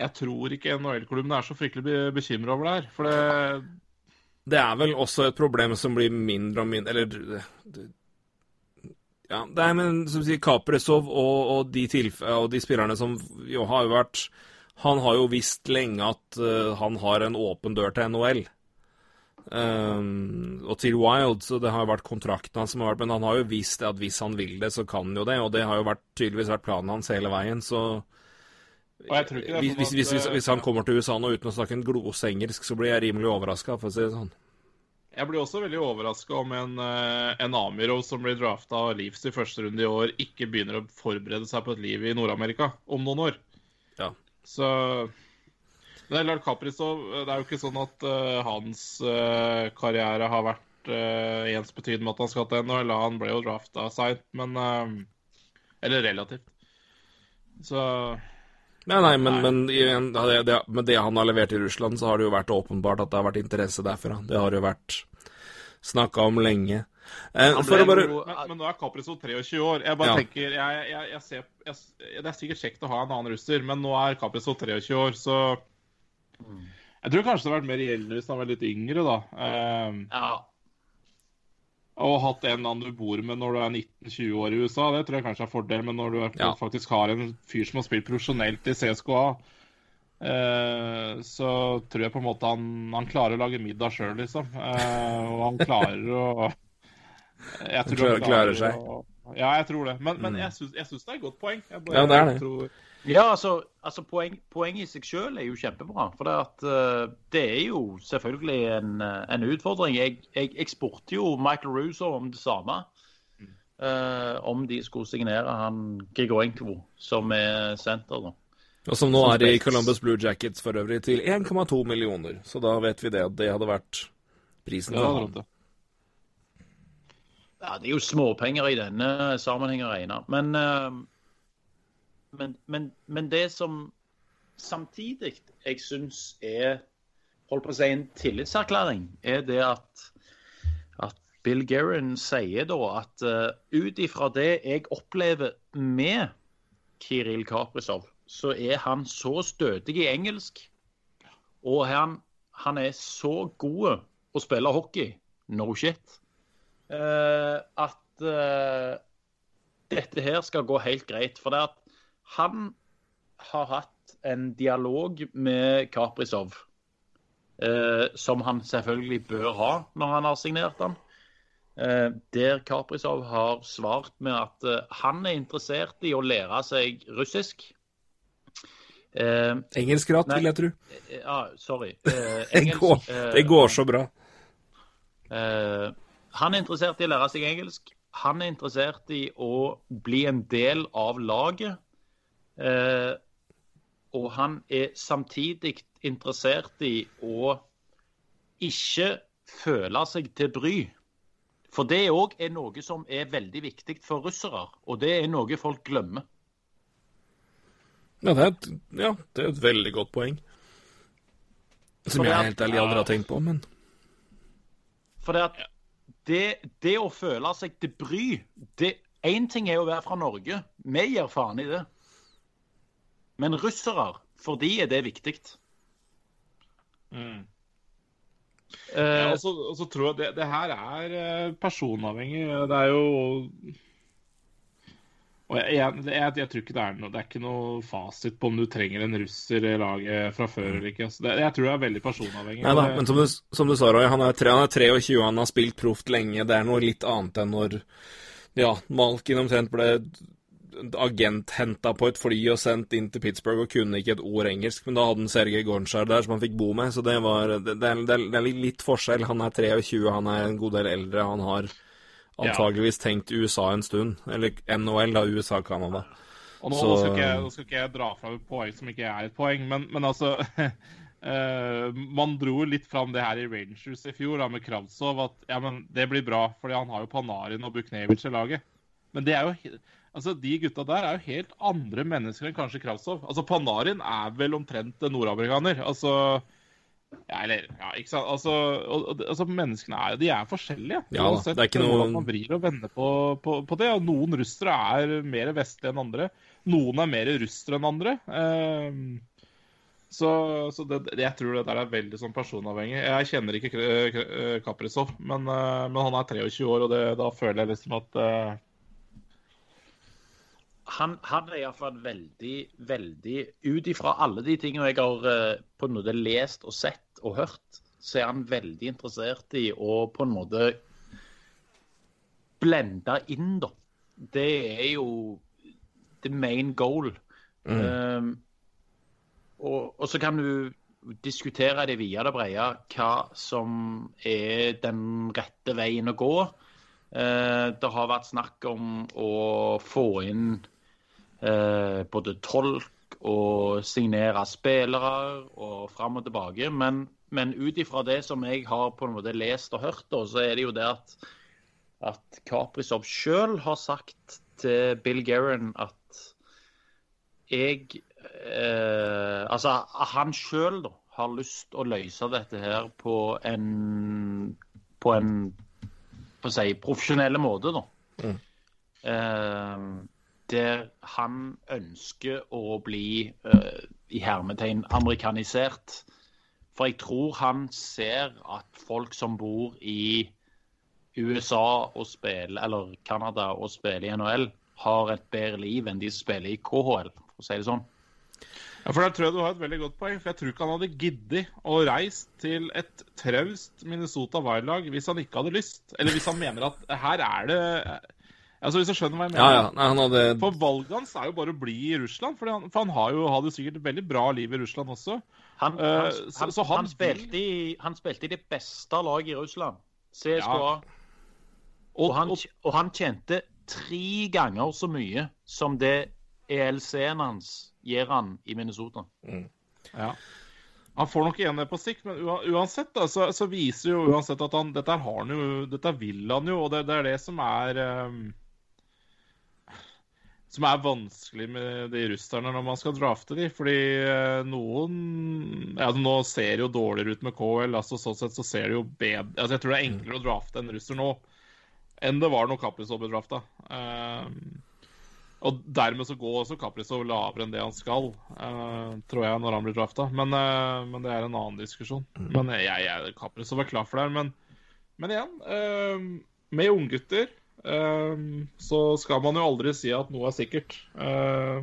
jeg tror ikke NHL-klubben er så fryktelig be bekymra over det her. For det
Det er vel også et problem som blir mindre og mindre Eller Ja, det er men som sier Kapresov og, og, de og de spillerne som jo har jo vært Han har jo visst lenge at uh, han har en åpen dør til NHL. Um, og til Wild, så det har jo vært kontrakten hans som har vært Men han har jo visst at hvis han vil det, så kan han jo det. Og det har jo vært, tydeligvis vært planen hans hele veien, så hvis, hvis, hvis, hvis,
eh,
han kommer til USA nå uten å snakke en glosengersk, så blir jeg rimelig overraska, for å si det sånn.
Jeg blir også veldig overraska om en, eh, en Amirov som blir drafta av Leafs i første runde i år, ikke begynner å forberede seg på et liv i Nord-Amerika om noen år.
Ja.
Så Det er klart Kaprizov Det er jo ikke sånn at uh, hans uh, karriere har vært uh, ensbetydende med at han skal til NHL. Han ble jo drafta seint, men eh, Eller relativt. Så
Nei, nei, men, men det, det, med det han har levert i Russland, så har det jo vært åpenbart at det har vært interesse derfra. Det har jo vært snakka om lenge. Eh, for
ble
å bare
men, men nå er Kaprizov 23 år. Jeg bare
Ja.
tenker jeg, jeg, jeg ser, jeg, Det er sikkert kjekt å ha en annen russer, men nå er Kaprizov 23 år, så Jeg tror kanskje det hadde vært mer gjeldende hvis han var litt yngre, da. Eh,
Ja.
Og hatt en annen du bor med når du er 19-20 år i USA, det tror jeg kanskje er fordel. Men når du er,
Ja.
faktisk har en fyr som har spilt profesjonelt i CSKA, eh, så tror jeg på en måte han, han klarer å lage middag sjøl, liksom. Eh, og han klarer å <laughs> jeg tror
klarer- klarer seg.
å- Ja, jeg tror det. Men, men
Mm.
jeg syns det er et godt poeng. Bare
Ja, det er det.
Tror,
Ja, altså, altså poeng, Poenget i seg selv er jo kjempebra. For det, at, eh, det er jo selvfølgelig en, eh, en utfordring. Jeg, jeg, jeg spurte jo Michael Russo om det samme. Uh, om de skulle signere han Grigorenko, som er senter. da.
Og som nå
Som
er i. Columbus Blue Jackets for øvrig til 1,2 millioner. Så da vet vi det det hadde vært prisen
ja, det.
Ja, Det er jo småpenger i denne sammenhengen å regne. Men, eh, men, men, men det som samtidig jeg syns er holdt på å si en tillitserklæring, er det at, at Bill Guerin sier da at uh, ut ifra det jeg opplever med Kiril Kaprizov, så er han så stødig i engelsk, og han, han er så god å spille hockey, no shit, uh, at uh, dette her skal gå helt greit. For det at han har hatt en dialog med Kaprizov, eh, som han selvfølgelig bør ha når han har signert han. Eh, der Kaprizov har svart med at eh, han er interessert i å lære seg russisk. Eh,
Engelskrat,
Nei.
vil jeg tro.
ja, sorry. Eh, <laughs> engelsk,
går,
eh,
det går så bra.
Eh, han er interessert i å lære seg engelsk. Han er interessert i å bli en del av laget. Eh, og han er samtidig interessert i å ikke føle seg til bry. For det òg er noe som er veldig viktig for russere, og det er noe folk glemmer.
Ja, det er et, ja, det er et veldig godt poeng. Som jeg helt ærlig aldri har tenkt på, men
For det, at det, det å føle seg til bry Én ting er å være fra Norge. Vi gir faen i det. Men russere, for de er det viktig.
Mm.
Eh,
Ja, og så og så tror jeg det, det her er eh, personavhengig. Det er jo og jeg, jeg, jeg, jeg tror ikke det er noe Det er ikke noe fasit på om du trenger en russer i laget fra før eller ikke. Altså. det, jeg tror det er veldig personavhengig.
Nei da, men som du, som du sa, Roy, han er, tre, han er 23, han har spilt proft lenge. Det er noe litt annet enn når ja, Malkin omtrent ble agenthenta på et fly og sendt inn til Pittsburgh og kunne ikke et ord engelsk, men da hadde han Sergej Gonskjær der som han fikk bo med, så det var Det, det, er, det er litt forskjell. Han er 23, han er en god del eldre, han har antageligvis tenkt USA en stund. Eller NHL, da. USA-Canada.
Og nå,
Så-
nå, skal ikke nå skal ikke jeg dra fra et poeng som ikke er et poeng, men, men altså Uh, <laughs> Man dro litt fram det her i Rangers i fjor da, med Kravtsov, at ja, men det blir bra, fordi han har jo Panarin og Buknevic i laget. Men det er jo altså, de gutta der er jo helt andre mennesker enn kanskje Kravtsov. Altså, Panarin er vel omtrent nordamerikaner. Altså ja, eller, ja, ikke sant? Altså, og, og, altså Menneskene er, de er forskjellige.
Ja
Uansett
det er ikke noe-
hvordan man vrir og vender på, på, på det. og Noen russere er mer vestlige enn andre. Noen er mer russere enn andre. Ehm, så så det, jeg tror det der er veldig sånn personavhengig. Jeg kjenner ikke Kaprizov, men, uh, men han er 23 år, og det, da føler jeg liksom at eh,
han, han er iallfall veldig, veldig Ut ifra alle de tingene jeg har eh, på en måte lest og sett og hørt, så er han veldig interessert i å på en måte blende inn, da. Det er jo the main goal. Um, og, og så kan du diskutere det via det brede hva som er den rette veien å gå. Uh, det har vært snakk om å få inn både tolk og signere spillere og fram og tilbake. Men, men ut ifra det som jeg har på en måte lest og hørt, så er det jo det at, at Kaprizov sjøl har sagt til Bill Guerin at jeg eh, Altså, han sjøl har lyst å løse dette her på en på en på å si, profesjonelle måte, da. Eh, der han ønsker å bli uh, i hermetegn amerikanisert. For jeg tror han ser at folk som bor i USA og spiller, eller Canada og spiller i NHL, har et bedre liv enn de som spiller i KHL, for å si det sånn.
Ja, for Der tror jeg du har et veldig godt poeng. For jeg tror ikke han hadde giddet å reise til et traust Minnesota Wild-lag hvis han ikke hadde lyst. Eller hvis han mener at her er det Altså Hvis du skjønner hva jeg mener.
ja. Nei, han hadde
For valget hans er jo bare å bli i Russland. For han, for han har jo, hadde sikkert et veldig bra liv i Russland også.
Han,
Eh,
han,
så-
han,
så han
han, spilte i, han spilte i det beste laget i Russland, CSKA.
Ja.
Og, han, og han tjente tre ganger så mye som det ELC-en hans gir han i Minnesota.
Ja. Han får nok igjen det på sikt, men uansett da, så, så viser jo uansett at han, dette, har han jo, dette vil han jo, og det, det er det som er ehm, Som er vanskelig med de russerne når man skal drafte de, fordi eh, noen ja, Nå ser jo dårligere ut med KL, altså sånn sett så ser det jo bedre altså Jeg tror det er enklere å drafte en russer nå enn det var når Kaprizov ble drafta. Uh, og dermed så går også Kaprizov lavere enn det han skal, uh, tror jeg, når han blir drafta. Men, uh, men det er en annen diskusjon. Men jeg, jeg, Kaprizov er klar for det her. Men, men igjen, eh, med unggutter eh, så skal man jo aldri si at noe er sikkert. Eh,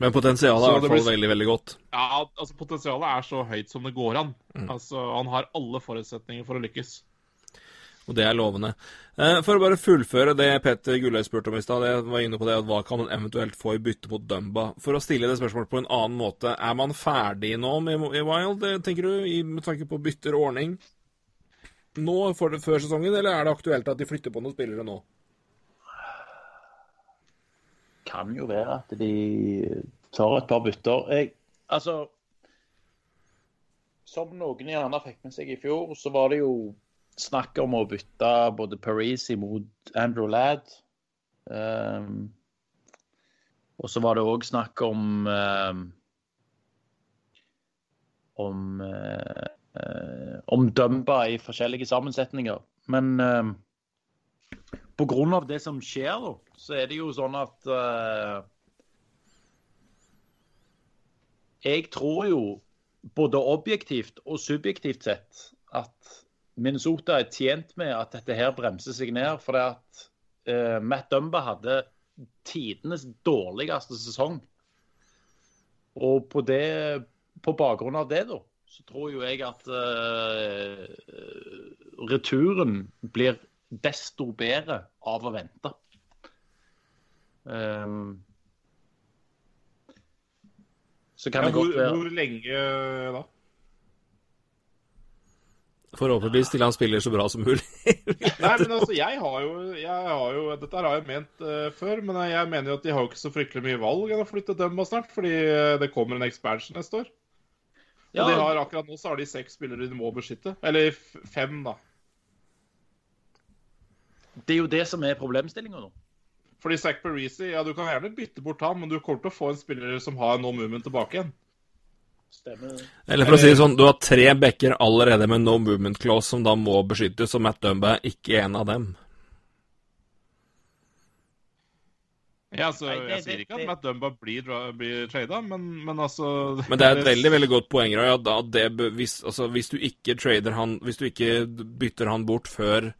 Men potensialet er i hvert fall veldig, veldig godt.
ja, altså Potensialet er så høyt som det går an. Altså, Han har alle forutsetninger for å lykkes.
Og det er lovende. Eh, For å bare fullføre det Petter Gulløy spurte om i stad, jeg var inne på det, at hva kan man eventuelt få i bytte mot Dumba? For å stille det spørsmålet på en annen måte, er man ferdig nå med Wild, eh, tenker du, med tanke på bytter og ordning? Nå, for, før sesongen, eller er det aktuelt at de flytter på noen spillere nå?
Kan jo være at de tar et par bytter. Jeg, altså Som noen gjerne fikk med seg i fjor, så var det jo snakk om å bytte både Parisi mot Andrew Ladd. Um, og så var det òg snakk om um, om uh, om Dumba i forskjellige sammensetninger. Men eh, av det som skjer, så er det jo sånn at eh, Jeg tror jo både objektivt og subjektivt sett at Minnesota er tjent med at dette her bremser seg ned. For det at eh, Matt Dumba hadde tidenes dårligste sesong. Og på, det, på bakgrunn av det, da, så tror jo jeg at uh, returen blir desto bedre av å vente. Um, så kan
Ja,
det godt være
hvor lenge da?
Forhåpentligvis til han spiller så bra som mulig. <laughs>
Nei, men altså, jeg har jo, jeg har jo Dette har jeg ment uh, før, men jeg mener jo at de har jo ikke så fryktelig mye valg enn å flytte Dumba snart, fordi det kommer en expansion neste år. Ja. Og de har akkurat nå så har de seks spillere de må beskytte. Eller fem, da.
Det er jo det som er problemstillinga nå.
Fordi Zack Parisi, ja, du kan gjerne bytte bort han, men du kommer til å få en spiller som har no movement tilbake igjen.
Stemmer. Eller for å si det sånn, du har tre backer allerede med no movement clause som da må beskyttes, og Matt Dumba er ikke en av dem.
Ja, altså, Nei, det, Jeg sier ikke at Matt Dumba blir, blir trada, men, men, altså
Men det er et veldig veldig godt poeng. Ja, det, hvis, altså, hvis, du ikke trader han Hvis du ikke bytter han bort før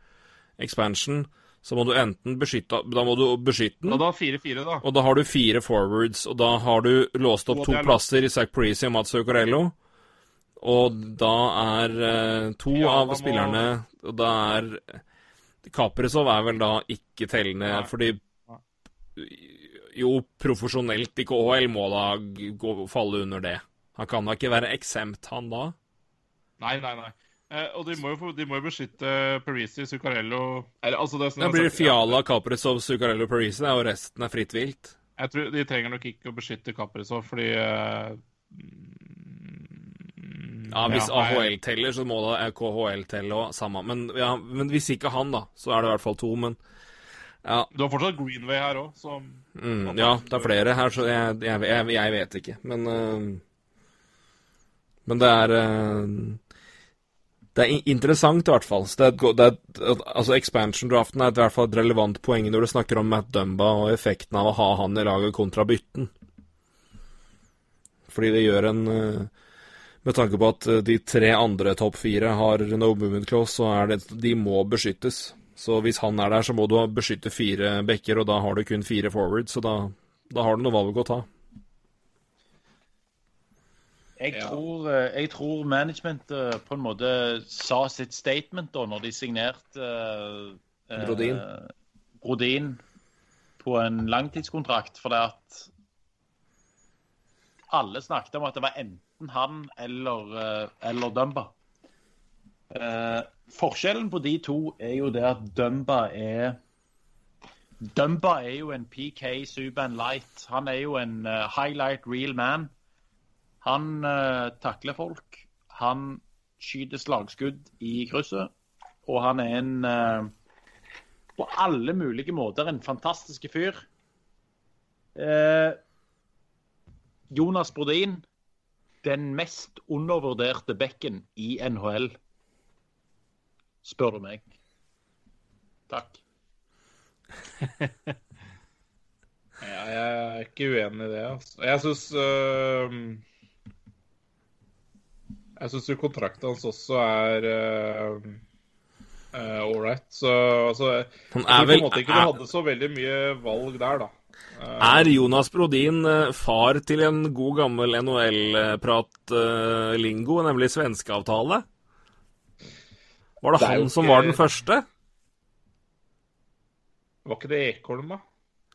expansion, så må du enten beskytte Da må du beskytte den.
Og da 4-4, da.
Og da har du fire forwards, og da har du låst opp to plasser i Zack Parisi og Mats Zuccarello. Og da er uh, to ja, av spillerne Og da er Kaprizov er vel da ikke tellende, Nei. fordi Jo, profesjonelt i KHL må da gå, falle under det. Han kan da ikke være eksempt, han da?
Nei, nei, nei. Eh, og de må, jo, de må jo beskytte Parisi, Zuccarello eller, altså det
blir det Fiala, Caprizov, Zuccarello, Parisi, og resten er fritt vilt?
Jeg tror De trenger nok ikke å beskytte Caprizov, fordi eh,
Ja, Hvis ja, AHL teller, så må da KHL telle òg, samme. Men, ja, men, hvis ikke han, da, så er det i hvert fall to. Men ja.
Du har fortsatt Greenway her òg, så
mm, Ja, det er flere her, så jeg, jeg, jeg, jeg vet ikke. Men uh, Men det er uh, det er interessant, i hvert fall. Det er, det er, altså Expansion-draften er i hvert fall et relevant poeng når du snakker om Matt Dumba og effekten av å ha han i laget kontra bytten. Fordi det gjør en eh, Med tanke på at de tre andre topp fire har no movement clause, så er det De må beskyttes. Så hvis han er der, så må du beskytte fire bekker, og da har du kun fire forwards, så da, da har du noe valg å ta.
Jeg, tror, eh, jeg tror management på en måte sa sitt statement da når de signerte
uh, Brodin.
Brodin på en langtidskontrakt. For det at alle snakket om at det var enten han eller, uh, eller Dumba. Uh, forskjellen på de to er jo det at Dumba er Dumba er jo en PK Suban Light. Han er jo en highlight real man. Han uh, takler folk. Han skyter slagskudd i krysset. Og han er en uh, på alle mulige måter en fantastisk fyr. Uh, Jonas Brodin, den mest undervurderte bekken i NHL, spør du meg. Takk. <laughs>
ja, jeg er ikke uenig i det. Altså. Jeg syns uh jeg syns jo kontrakten hans også er uh, uh, all right. Så altså, jeg tror på en måte ikke du hadde så veldig mye valg der, da.
Uh, er Jonas Brodin far til en god gammel NHL-prat-lingo, nemlig svenskeavtale? Var det, det han ikke... som var den første?
Var ikke det Ekholm, da?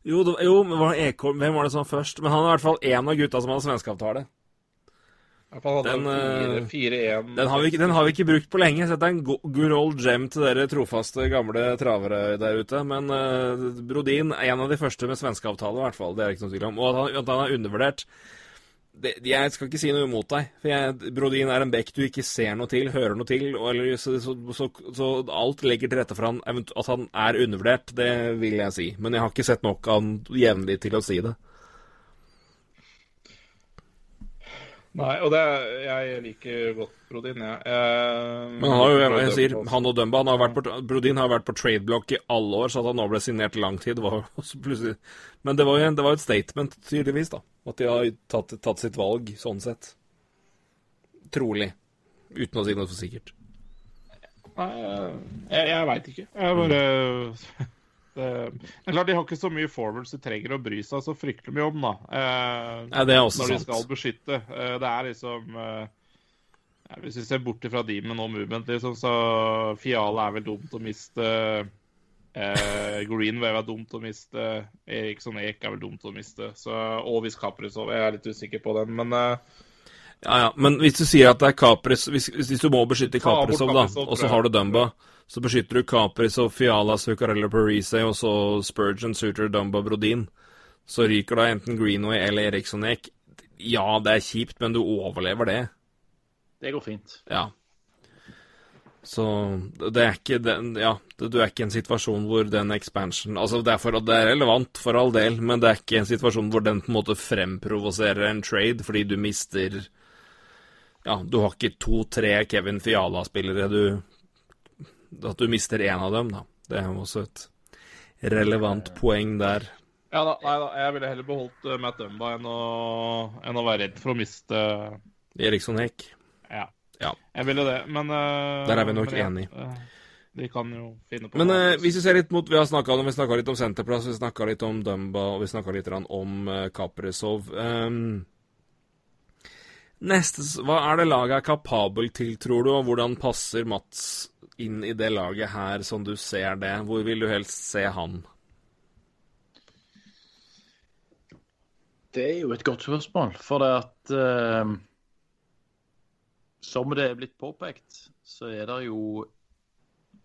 Jo, det, jo men var Ekholm, hvem var det som var først? Men han er i hvert fall én av gutta som hadde svenskeavtale.
Den, eh,
den, har vi, den, har vi, ikke brukt på lenge, er en good old gem til dere trofaste gamle travere der ute. Men uh, Brodin er en av de første med svenskeavtale, i hvert fall. Det er ikke noe tvil om. Og at han, at han er undervurdert det, Jeg skal ikke si noe imot deg. For jeg, Brodin er en bekk du ikke ser noe til, hører noe til. Eller, så, så, så, så, alt legger til rette for han, at han er undervurdert, det vil jeg si. Men jeg har ikke sett nok av han jevnlig til å si det.
Nei, og det, jeg liker godt Brodin, jeg. Eh,
Men han har jo, jeg, sier, han og Dumba han har vært på, Brodin har vært på tradeblock i alle år, så at han nå ble signert lang tid, var Men det var jo det var et statement, tydeligvis, da. At de har tatt, tatt sitt valg, sånn sett. Trolig. Uten å si noe for sikkert.
Nei, jeg, jeg veit ikke. Jeg bare det er klart De har ikke så mye forwards de trenger å bry seg så fryktelig mye om, da.
Eh, ja, det er også
når
sant.
de skal beskytte. Eh, det er liksom eh, Hvis vi ser bort fra de med no movement, liksom, så Fiala er vel dumt å miste. Eh, Greenway er dumt å miste. Eriksson Eek er vel dumt å miste. Så, og hvis Kaprizov Jeg er litt usikker på den, men eh,
Ja, ja, men hvis du sier at det er Capris hvis, hvis, du må beskytte
bort
da, og så har du Dumba, så beskytter du Caprisov, Fiala, Zuccarello, Parise og så Spurgeon, Suter, Dumba, Brodin. Så ryker da enten Greenway eller Eriksson Eek. Ja, det er kjipt, men du overlever det.
Det går fint.
Ja. Så det er ikke den Ja, du er ikke i en situasjon hvor den expansion Altså, det er, for, det er relevant, for all del, men det er ikke en situasjon hvor den på en måte fremprovoserer en trade fordi du mister Ja, du har ikke to-tre Kevin Fiala-spillere, du At du mister én av dem, da. Det er jo også et relevant poeng der.
Ja da, nei da, jeg ville heller beholdt eh, Matt Dumba enn å, enn å være redd for å miste
Eriksson Hek.
Ja.
Ja.
Jeg ville det, men uh,
Der er vi nok
enige. ja,
enig.
eh, De kan jo finne på
Men eh, hvis vi ser litt mot Vi har snakka om, litt om senterplass, vi snakka litt om Dumba, og vi snakka litt om uh, Kaprizov. Um, neste Hva er det laget er kapabel til, tror du, og hvordan passer Mats inn i det laget her, som du ser det? Hvor vil du helst se han?
Det er jo et godt spørsmål, for det at eh, Som det er blitt påpekt, så er det jo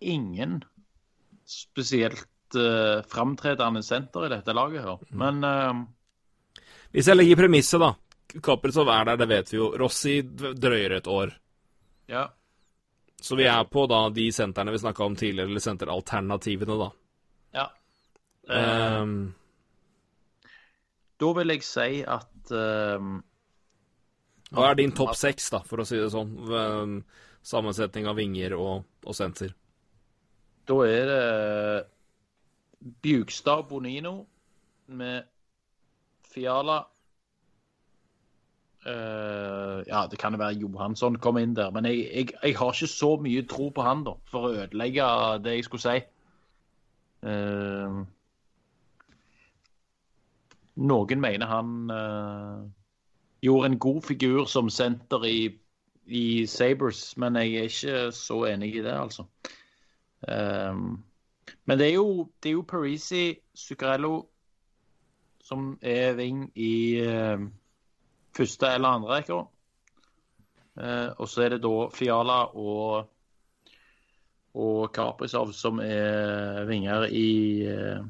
ingen spesielt uh, framtredende senter i dette laget her. Men uh,
Hvis jeg legger premisset, da. Kaprizov er der, det vet vi jo. Rossi drøyer et år.
ja.
Så vi er på da de sentrene vi snakka om tidligere, eller senteralternativene, da.
ja. Eh,
Ehm,
da vil jeg si at eh,
Hva er din topp seks, da, for å si det sånn? Sammensetning av vinger og, og senter.
Da er det Bjugstad Bonino med Fiala. Uh, ja, det kan være Johansson kom inn der, men jeg, jeg, jeg har ikke så mye tro på han da, for å ødelegge det jeg skulle si. Uh, noen mener han eh, gjorde en god figur som senter i, i Sabres, men jeg er ikke så enig i det, altså. Um, men det er jo, jo Parisi, Zuccarello, som er ving i uh, første eller andre rekke. Uh, og så er det da Fiala og, og Kaprizov som er vinger i eh,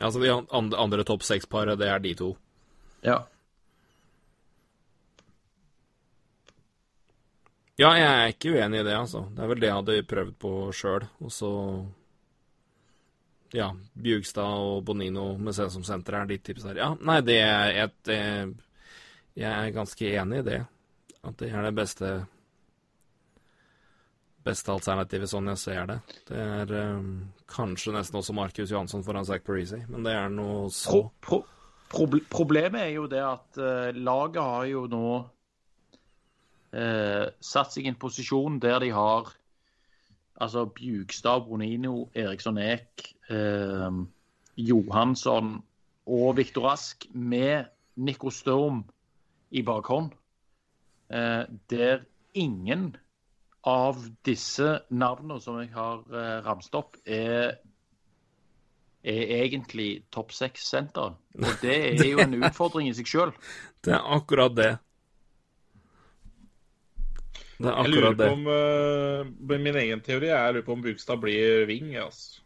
Altså de andre, topp seks-paret, det er de to.
Ja.
Ja, jeg er ikke uenig i det, altså. Det er vel det jeg hadde prøvd på sjøl. Og så Ja, Bjugstad og Bonino med seg som senter er ditt tips her. Ja, nei, det er et Jeg er ganske enig i det. At det er det beste Beste alternativet, sånn jeg ser det. Det er um, kanskje nesten også Markus Johansson foran Zack Parisi, men det er noe så
Pro, pro, proble- problemet er jo det at uh, laget har jo nå uh, satt seg i en posisjon der de har altså Bjugstad, Bonino, Eriksson Eek, eh, Johansson og Viktor Ask med Nico Sturm i bakhånd. Eh, der ingen av disse navnene som jeg har eh, ramst opp, er er egentlig topp seks-senter. Og det er <laughs> jo en utfordring i seg sjøl.
Det er akkurat det. Det er
Jeg lurer
akkurat det.
på om uh, Min egen teori er jeg lurer på om Bugstad blir wing. Altså.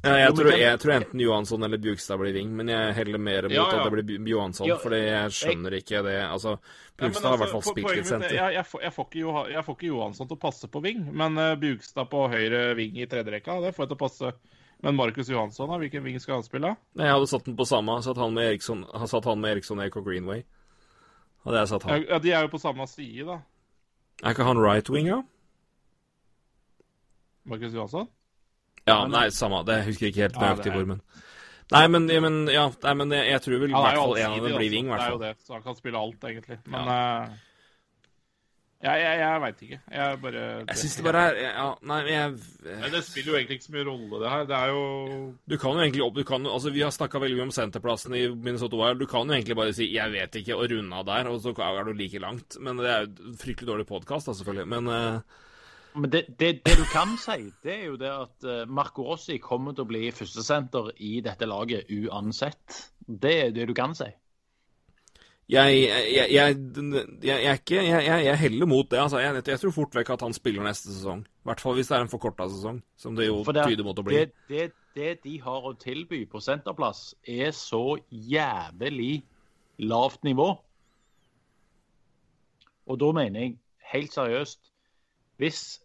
Jeg, tror, jeg tror enten Johansson eller Bjugstad blir ving men jeg heller mer mot
Ja, ja.
at det blir Johansson,
Ja,
fordi jeg skjønner ikke det. Altså, Bjugstad har i hvert
altså,
fall spilt litt
er-
senter.
Jeg, jeg, får, ikke jeg får ikke Johansson til å passe på ving, men uh, Bjugstad på høyre ving i tredje rekka, det får jeg til å passe. Men Markus Johansson, da, hvilken ving skal han spille?
Jeg hadde satt den på samme, satt han med Eriksson, satt han med Eriksson og Greenway. Hadde jeg satt han.
Ja, de er jo på samme side, da.
Er ikke han right wing, ja?
Markus Johansson?
Ja, nei, samme. Det jeg husker ikke helt
Ja,
nøyaktig hvor, men Nei, men, ja, men, ja, nei, men jeg, jeg tror vel i
er
hvert fall en av dem blir wing,
Det er jo det, så han kan spille alt, egentlig. Men eh, jeg, jeg, jeg veit ikke. Jeg bare
Jeg syns det bare er Ja, nei, jeg
Men Det spiller jo egentlig ikke så mye rolle, det her. Det er jo
Du kan jo egentlig opp, du kan, altså Vi har snakka veldig mye om senterplassen i Minnesota Wild. Du kan jo egentlig bare si 'jeg vet ikke' og runde av der, og så er du like langt. Men det er jo fryktelig dårlig podkast, da, selvfølgelig. Men eh,
Men det, det, det du kan si, det er jo det at eh, Marco Rossi kommer til å bli førstesenter i dette laget uansett. Det er det du kan si.
Jeg, jeg, jeg, jeg, er ikke jeg, jeg heller mot det. altså. Jeg, jeg tror fort vekk at han spiller neste sesong. I hvert fall hvis det er en forkorta sesong, som det jo
det,
tyder mot å bli.
det, det, det de har å tilby på senterplass, er så jævlig lavt nivå. Og da mener jeg helt seriøst Hvis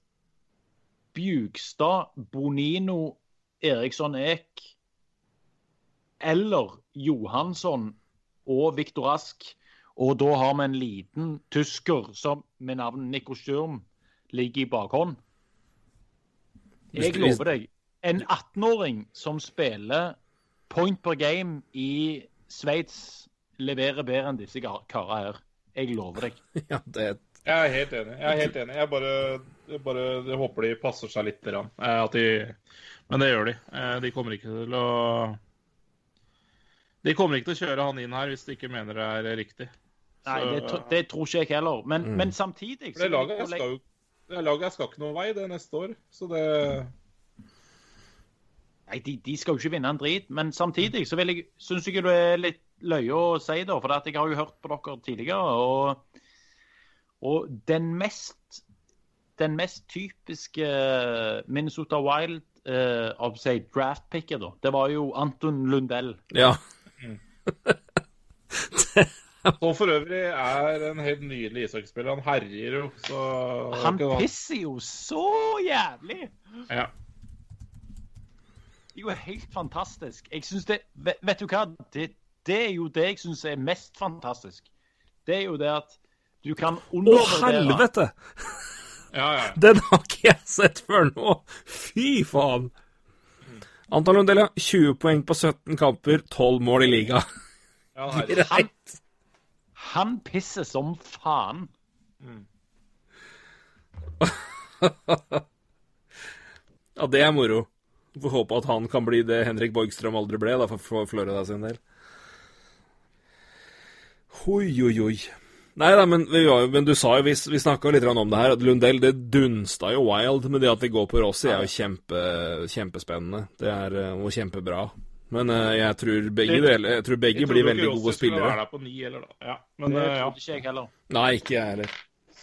Bjugstad, Bonino, Eriksson Ek eller Johansson og Viktor Ask, og da har vi en liten tysker som med navn Nico Sturm ligger i bakhånd. Jeg lover deg, en 18-åring som spiller point per game i Sveits, leverer bedre enn disse kar- karene her. Jeg lover deg. <laughs>
Ja, det,
Jeg er helt enig. Jeg er helt enig. Jeg bare, jeg bare jeg håper de passer seg litt. grann. Eh, At de, men det gjør de. Eh, De kommer ikke til å De kommer ikke til å kjøre han inn her hvis de ikke mener det er riktig.
Nei, det, det tror ikke jeg heller. Men,
Mm.
men samtidig
det laget skal jo det laget skal ikke noen vei det neste år. Så det
Nei, de, de skal jo ikke vinne en drit. Men samtidig så vil jeg, syns jeg det er litt løye å si, det. For jeg har jo hørt på dere tidligere. Og, og den mest den mest typiske Minnesota Wild eh, av si draft picker da, det var jo Anton Lundell.
ja. <laughs>
Og for øvrig er en helt nydelig ishockeyspiller. Han herjer jo, så
Han pisser jo så jævlig!
Ja.
Det er jo helt fantastisk. Jeg synes det, vet, vet du hva? Det, det er jo det jeg syns er mest fantastisk. Det er jo det at du kan
Å, helvete!
Ja, ja.
Den har ikke jeg sett før nå! Fy faen! Antall Lundella 20 poeng på 17 kamper, 12 mål i liga.
ja <laughs> han
Han pisser som faen. <laughs>
Ja, det er moro. Får håpe at han kan bli det Henrik Borgstrøm aldri ble, da, for, Florida sin del. Oi, oi, oi. Nei da, men, men du sa jo, vi, vi snakka litt om det her, at Lundell det dunsta jo wild. Men det at vi går på Rossi, er jo kjempe, kjempespennende. Det er jo kjempebra. Men eh, jeg tror begge,
Det-
deler, jeg tror begge
Jeg
blir
trodde
veldig
ikke
gode
Rossi
spillere.
være der på ni, eller da. Ja. Men,
Det
eh, ja.
trodde ikke jeg heller.
Nei, ikke jeg heller.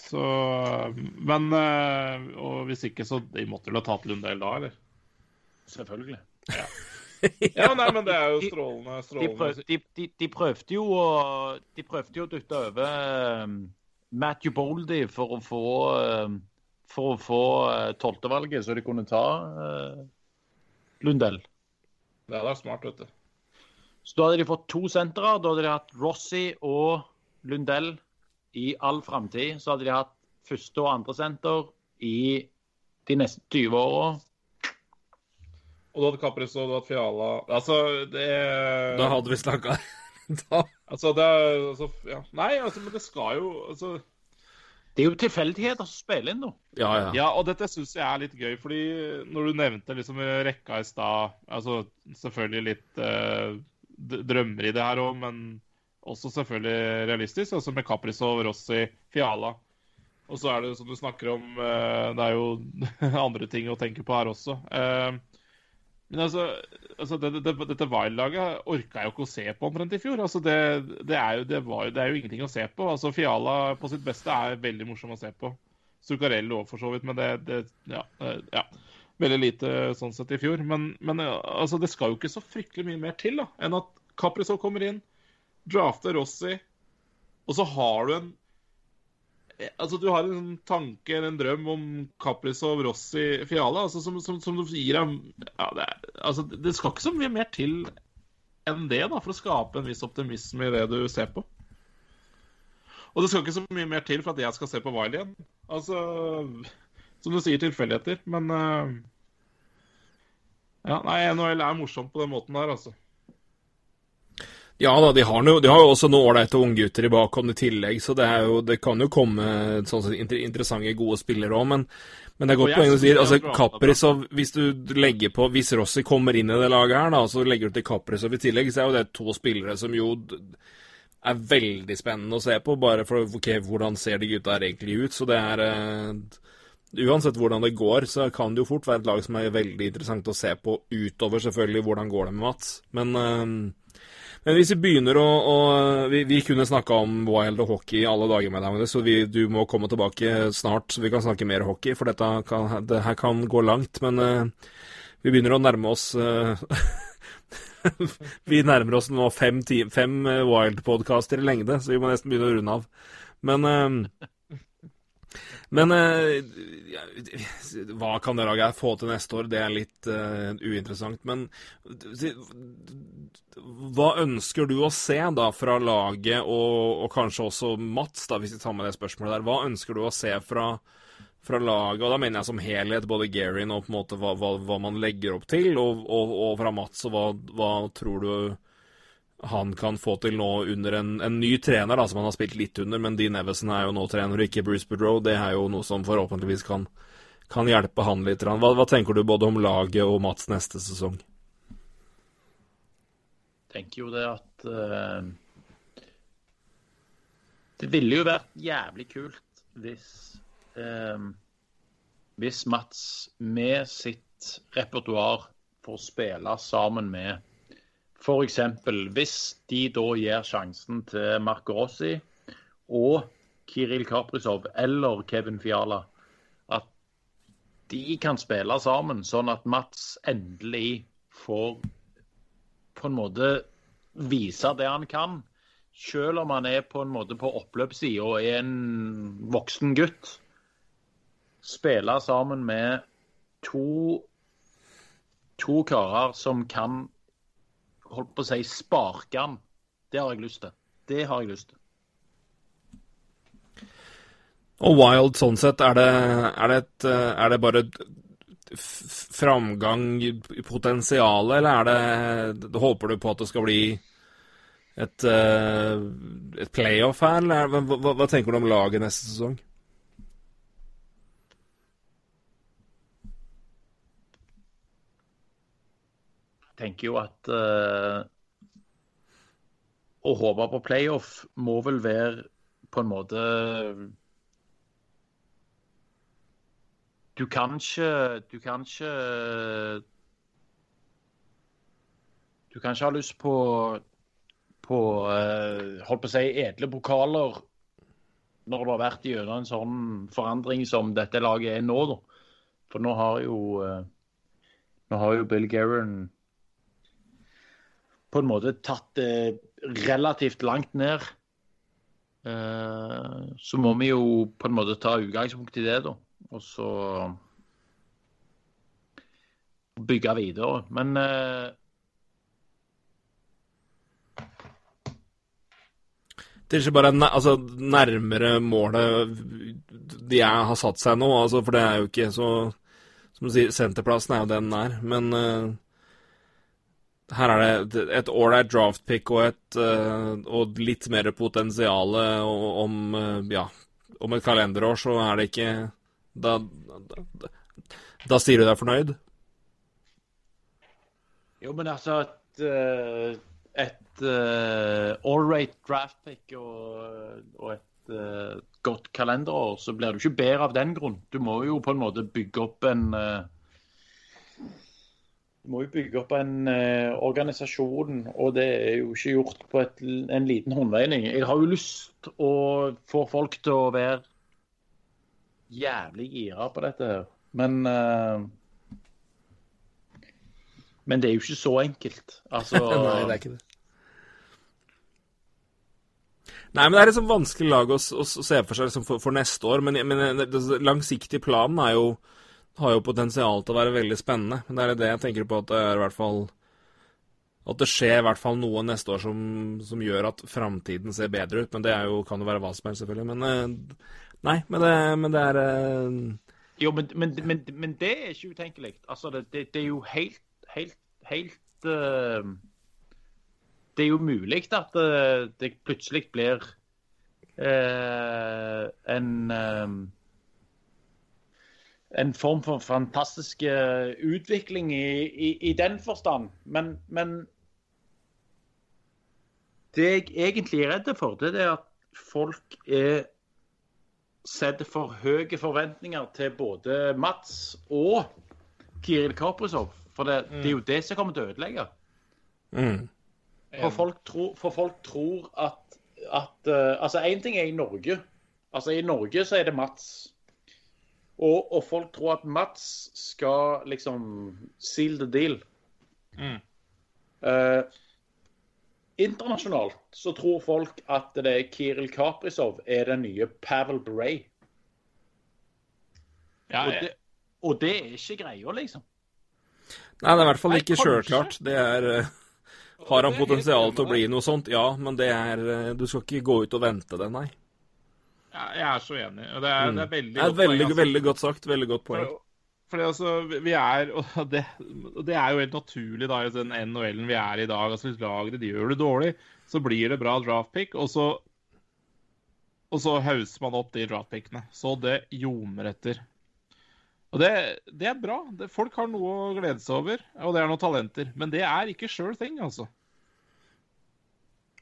Så, men eh, Og hvis ikke, så de måtte vel ha tatt Lundell da, eller?
Selvfølgelig.
Ja, <laughs> nei, men det er jo strålende.
De,
strålende.
prøv, de, de, de prøvde jo å De prøvde jo å dytte over um, Matthew Boldy for å få um, For å få uh, tolvtevalget, så de kunne ta uh, Lundell.
Det hadde vært smart, vet du.
Så da hadde de fått to sentre. Da hadde de hatt Rossi og Lundell i all framtid. Så hadde de hatt første og andre senter i de neste 20 åra.
Og du hadde Kapris og du hadde Fiala Altså, det
Da hadde vi snakka <laughs> Da
Altså, det er altså, ja. Nei, altså, men det skal jo altså
Det er jo tilfeldigheter som spiller inn, nå.
Ja, ja.
Ja, og dette syns jeg er litt gøy, fordi når du nevnte liksom rekka i stad Altså selvfølgelig litt eh, drømmer i det her òg, men også selvfølgelig realistisk. Altså med og Rossi, Fiala. Og så er det som du snakker om, eh, det er jo <laughs> andre ting å tenke på her også. Eh, men altså, altså det, det, dette Wild-laget orka jeg jo ikke å se på omtrent i fjor. Altså det, det, er jo, var, det er jo ingenting å se på. Altså Fiala på sitt beste er veldig morsom å se på. Zuccarello òg, for så vidt, men det, ja, ja. Veldig lite sånn sett i fjor. Men, men altså, det skal jo ikke så fryktelig mye mer til da, enn at Caprizov kommer inn, drafter Rossi, og så har du en Altså, Du har en tanke tanke, en drøm om Caprizov, Rossi, Fiala, altså, som, som, som du gir ham ja, det, altså, det skal ikke så mye mer til enn det da, for å skape en viss optimisme i det du ser på. Og det skal ikke så mye mer til for at jeg skal se på Wiley igjen. Altså, Som du sier, tilfeldigheter. Men uh, ja, nei, NHL er morsomt på den måten der, altså.
Ja da, de har, noe, de har jo også noen ålreite unggutter i bakhånd i tillegg, så det, jo, det kan jo komme sånn sett inter, interessante, gode spillere òg, men, men det er godt poeng du
si
sier. Altså,
Capri,
Kaprizov, hvis du legger på Hvis Rossi kommer inn i det laget her, da, så legger du til Kaprizov i tillegg, så er jo det to spillere som jo er veldig spennende å se på, bare for ok, hvordan ser de gutta her egentlig ut. Så det er uh, Uansett hvordan det går, så kan det jo fort være et lag som er veldig interessant å se på utover selvfølgelig hvordan går det med Mats. Men, eh, Men hvis vi begynner å, å vi, vi, kunne snakka om wild og hockey alle dager med deg, så vi, du må komme tilbake snart så vi kan snakke mer hockey, for dette kan, det her kan gå langt. Men uh, vi begynner å nærme oss uh, <laughs> Vi nærmer oss nå fem, fem Wild-podkaster i lengde, så vi må nesten begynne å runde av. Men uh, men uh, hva kan det laget få til neste år? Det er litt uh, uinteressant. Men hva ønsker du å se da fra laget, og, og, kanskje også Mats, da, hvis vi tar med det spørsmålet der. Hva ønsker du å se fra, fra laget? Og da mener jeg som helhet, både Gerin og på en måte hva, hva, hva man legger opp til, og, og, og fra Mats, og hva, hva tror du han kan få til nå under en, en, ny trener, da, som han har spilt litt under. Men Dean Evison er jo nå trener, ikke Bruce Boudreau. Det er jo noe som forhåpentligvis kan, kan hjelpe han litt. Hva, hva, tenker du både om laget og Mats neste sesong?
Jeg tenker jo det at uh, Det ville jo vært jævlig kult hvis uh, Hvis Mats med sitt repertoar får spille sammen med F.eks. hvis de da gir sjansen til Marco Rossi og Kiril Kaprizov eller Kevin Fiala, at de kan spille sammen, sånn at Mats endelig får på en måte vise det han kan. Selv om han er på en måte på oppløpssida og er en voksen gutt. Spille sammen med to, to karer som kan holdt på å si, sparke han. Det har jeg lyst til. Det har jeg lyst til.
Og Wild sånn sett, er det, er det, et, er det bare framgang i potensialet, eller er det Håper du på at det skal bli et, eh, et playoff her, eller hva, hva, hva tenker du om laget neste sesong?
Tenker jo at uh, å håpe på playoff må vel være på en måte Du kan ikke Du kan ikke Du kan ikke ha lyst på på uh, holdt på å si edle pokaler når du har vært gjennom en sånn forandring som dette laget er nå. Da. For nå har jo uh, nå har jo Bill Guerin på en måte tatt det relativt langt ned. Eh, så må vi jo på en måte ta utgangspunkt i det, da. Og så bygge videre. Men eh,
Det er ikke bare altså, nærmere målet de jeg har satt seg nå, altså, for det er jo ikke så Som du sier, senterplassen er jo den den er. Men uh, her er det et ålreit draft pick og, et, uh, og litt mer potensial om, uh, ja, om et kalenderår, så er det ikke Da, da, da sier du deg fornøyd?
Jo, men altså et, uh, et uh, all-rate draft pick og, og et uh, godt kalenderår, så blir du ikke bedre av den grunn. Du må jo på en måte bygge opp en uh, du må jo bygge opp en eh, organisasjon, og det er jo ikke gjort på et, en liten håndveining. Jeg har jo lyst å få folk til å være jævlig gira på dette her, men eh, Men det er jo ikke så enkelt. Altså <laughs>
Nei, det er ikke det. Nei, men det er liksom vanskelig lag å, å, se for seg liksom for, for, neste år. Men, men langsiktig langsiktige planen er jo har jo potensial til å være veldig spennende. Men det er det jeg tenker på at det er i hvert fall At det skjer i hvert fall noe neste år som, som gjør at framtiden ser bedre ut. Men det jo, kan jo være hva som helst, selvfølgelig. Men eh, Nei, men det, men det er uh...
Jo, men, men, men, det er ikke utenkelig. Altså, det, det, det, er jo helt, helt, helt uh... Det er jo mulig at det plutselig blir uh, en en form for fantastisk eh, utvikling i, i, i den forstand. Men, men, det jeg egentlig er redd for, det er at folk er setter for høye forventninger til både Mats og Kiril Kaprizov. For det, det, er jo det som kommer til å ødelegge.
Mm.
For folk, tror, for folk tror at, at uh, Altså, én ting er i Norge. Altså, I Norge så er det Mats. Og, og folk tror at Mats skal liksom seal the deal.
Mm.
Eh, internasjonalt så tror folk at det er Kiril Kaprizov er den nye Pavel Bray.
Ja,
Og det, og det er ikke greia, liksom.
Nei, det er i hvert fall ikke sjølklart. Det er eh, Har han potensial til å bli noe sånt? Ja, men det er eh, Du skal ikke gå ut og vente det, nei.
Ja, jeg er så enig. Og det er, det er veldig
Mm. Det er
godt
veldig,
poeng, altså.
veldig godt sagt. Veldig godt poeng.
For- Fordi altså, vi- er <laughs> Og det, og det er jo helt naturlig da i den NHL-en vi er i dag. altså Hvis lagene de gjør det dårlig, så blir det bra draftpick, og så og så hauser man opp de draftpickene. Så det ljomer etter. Og det, det er bra. Det, folk har noe å glede seg over, og det er noen talenter. Men det er ikke sure thing, altså.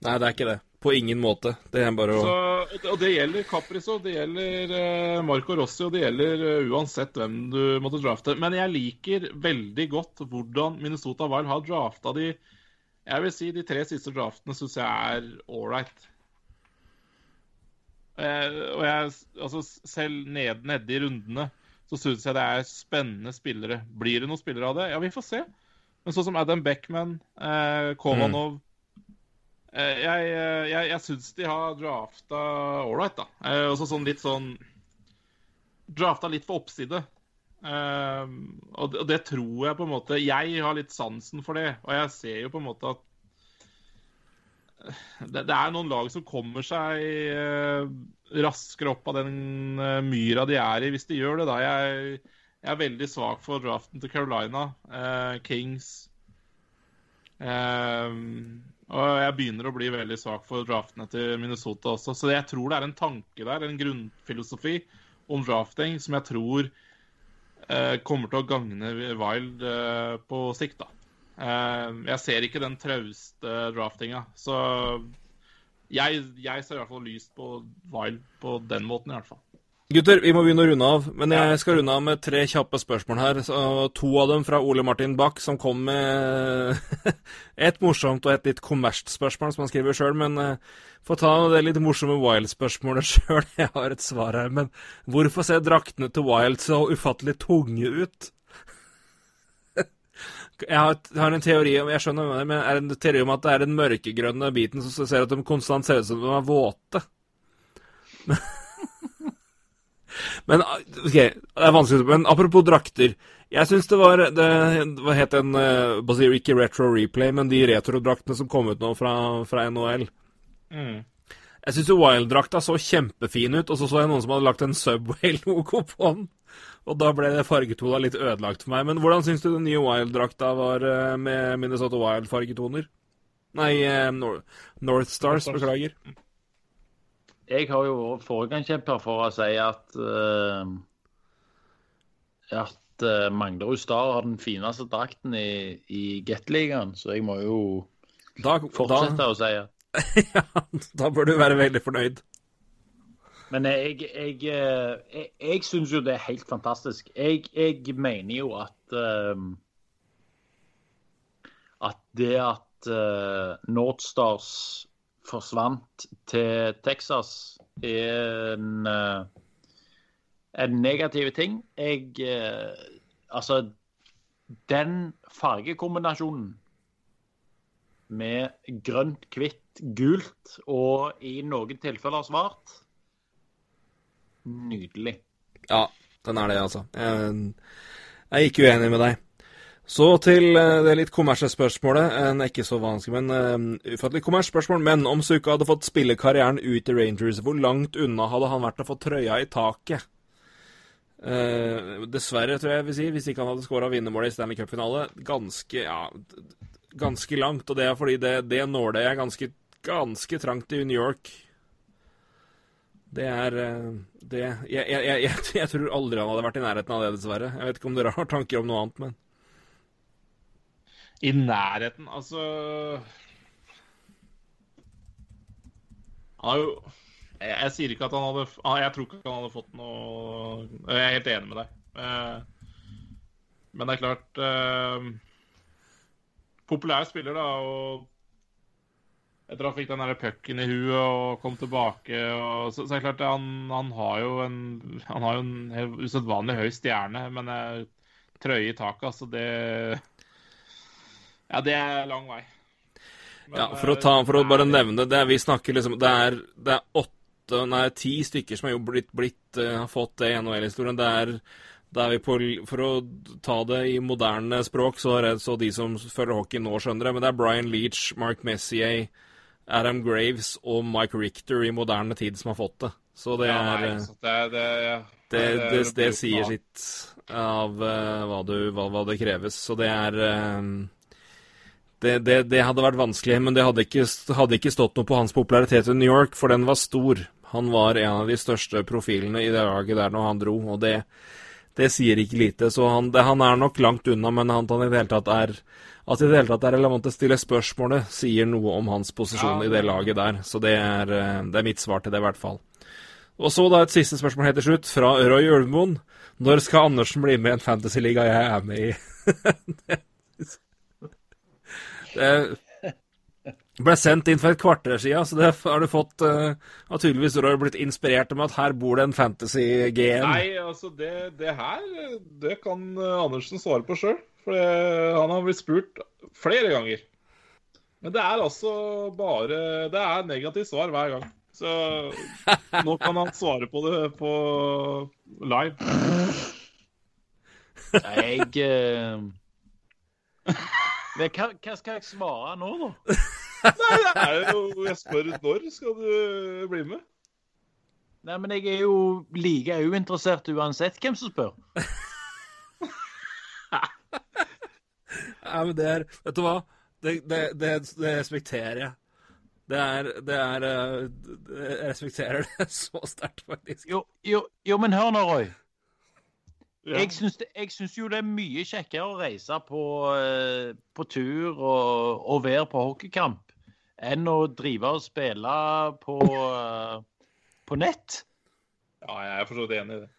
Nei, det er ikke det. På ingen måte. Det er bare å
Så, og det- gjelder Capris Caprizzo, det gjelder eh, Marco Rossi, og det gjelder eh, uansett hvem du måtte drafte. Men jeg liker veldig godt hvordan Minnesota Wild har drafta de Jeg vil si de tre siste draftene syns jeg er ålreit. Eh, og jeg, altså selv ned, nede i rundene så syns jeg det er spennende spillere. Blir det noen spillere av det? Ja, vi får se. Men sånn som Adam Beckman, eh, Kovanov Eh, Jeg, eh, jeg, jeg syns de har drafta ålreit, da. Eh, også sånn litt sånn Drafta litt for oppside. Eh, og, det, tror jeg på en måte Jeg har litt sansen for det, og jeg ser jo på en måte at eh, det, det er noen lag som kommer seg eh, raskere opp av den eh, myra de er i, hvis de gjør det. da. Jeg, jeg er veldig svak for draften til Carolina, eh, Kings eh, og jeg begynner å bli veldig svak for draftene til Minnesota også. Så jeg tror det er en tanke der, en grunnfilosofi om drafting som jeg tror eh, kommer til å gagne Wild eh, på sikt. da. Eh, jeg ser ikke den trauste draftinga. Så jeg, jeg ser i hvert fall lyst på Wild på den måten, i hvert fall.
Gutter, vi må begynne å runde av. Men jeg skal runde av med tre kjappe spørsmål her. To av dem fra Ole Martin Bach, som kom med <laughs> et morsomt og et litt kommersielt spørsmål, som han skriver sjøl. Men uh, få ta det litt morsomme Wild-spørsmålet <laughs> sjøl. Jeg har et svar her. Men hvorfor ser draktene til Wild så ufattelig tunge ut? <laughs> Jeg har, en teori om jeg skjønner det men er en teori om at det er den mørkegrønne biten som ser at de konstant ser ut som de er våte. Men ok, det er vanskelig, men apropos drakter. Jeg syns det var det, Hva het den Basir, Ikke retro replay, men de retrodraktene som kom ut nå fra, fra NHL. Jeg syns Wild-drakta så kjempefin ut, og så så jeg noen som hadde lagt en Subway-logo på den. Og da ble det fargetonet litt ødelagt for meg. Men hvordan syns du den nye Wild-drakta var uh, med Minnesota Wild-fargetoner? Nei, Nor North Stars,
North Stars.
beklager.
Jeg har jo vært foregangskjemper for å si at uh, at uh, Manglerud Star har den fineste drakten i, i Gateligaen, så jeg må jo
Da,
fortsette
da,
å si at <laughs>
ja, da bør du være veldig fornøyd.
Men jeg, jeg, eh, jeg, jeg syns jo det er helt fantastisk. Jeg, jeg mener jo at uh, At det at uh, Nordstars forsvant til Texas, er en, eh, en negativ ting. Jeg eh, Altså, den fargekombinasjonen med grønt, hvitt, gult og i noen tilfeller svart Nydelig.
Ja, den er det, altså. Jeg, jeg er ikke uenig med deg. Så til eh, det litt kommersielle spørsmålet. En ikke så vanskelig, men uh, ufattelig kommersielt spørsmål. Men om Suka hadde fått spille karrieren ut i Rangers, hvor langt unna hadde han vært å få trøya i taket? Uh, dessverre, tror jeg jeg vil si, hvis ikke han hadde skåra vinnermålet i Stanley Cup-finale. Ganske ja, ganske langt. Og det er fordi det, det nåløyet er ganske, ganske trangt i New York. Det er eh, det jeg, jeg, jeg, jeg, jeg tror aldri han hadde vært i nærheten av det, dessverre. Jeg vet ikke om dere har tanker om noe annet, men
I nærheten, altså Han har jo jeg, jeg sier ikke at han hadde ah, Jeg tror ikke han hadde fått noe Jeg er helt enig med deg. Eh, Men det er klart eh, Populær spiller, da, og etter han fikk den der pucken i huet og kom tilbake. Og, så, så er det klart han, han har jo en Han har jo en usedvanlig høy stjerne, men jeg, trøye i taket, altså det Ja, det er lang vei. Men,
Ja, for å, ta, for å
eh,
bare
det
nevne det, vi snakker liksom Det er, det er åtte, nei, ti stykker som har jo blitt, blitt eh, har fått det i NHL-historien. Det er er på, For å ta det i moderne språk, så er det så de som følger hockey nå, skjønner det. Men det er Brian Leach, Mark Messier, Adam Graves og Mike Richter i moderne tid som har fått det. Så det
ja,
er
nei,
eh,
det, det,
det, det, det, sier sitt av uh, hva, du, hva, hva det kreves. Så det er eh, det, det, det hadde vært vanskelig, men det hadde ikke, hadde ikke stått noe på hans popularitet i New York, for den var stor. Han var en av de største profilene i det laget der når han dro, og det, det sier ikke lite. Så han, det, han er nok langt unna, men han, han i det hele tatt er at det hele tatt er relevant å stille spørsmålet, sier noe om hans posisjon
Ja,
i det laget der. Så det er, eh, det er mitt svar til det, i hvert fall. Og så da et siste spørsmål helt til slutt, fra Roy Ulvemoen. Når skal Andersen bli med i en fantasyliga jeg er med i? <laughs> det ble sendt inn for et kvarter siden, så det har du fått uh, Har du blitt inspirert med at her bor det en fantasy-GM.
Nei, altså det, det her det kan eh, Andersen svare på sjøl. For han har blitt spurt flere ganger. Men det er altså bare Det er negativt svar hver gang. Så nå kan han svare på det på live.
Jeg eh, Men hva, hva skal jeg svare nå, da?
Nei, det er jo Jeg spør når skal du bli med?
Nei, men jeg er jo like uinteressert uansett hvem som spør.
Nei, men det er Vet du hva? Det, det, det, det respekterer jeg. Det er, det er eh, Jeg respekterer det <laughs> så sterkt, faktisk.
Jo, jo, jo men hør nå, Roy.
Ja.
Jeg syns, det, jeg syns jo det er mye kjekkere å reise på, eh, på tur og, og være på hockeykamp enn å drive og spille på, eh, på nett.
ja, jeg er for så vidt enig i det.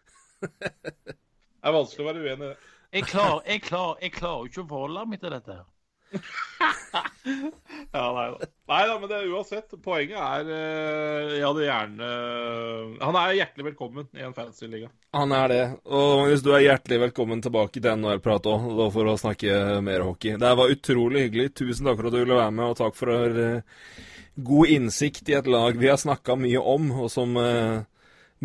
Det er vanskelig å være uenig i det.
Jeg klarer, jeg klarer, jeg klarer ikke å forholde meg til dette. her. <laughs>
Ja, nei da. Nei da, men det uansett. Poenget er eh, Jeg hadde gjerne Han er hjertelig velkommen i en fantasy-liga.
Han er det. Og Magnus, du er hjertelig velkommen tilbake til NHR-prat òg, for å snakke mer hockey. Det var utrolig hyggelig. Tusen takk for at du ville være med, og takk for uh, god innsikt i et lag vi har snakka mye om, og som uh,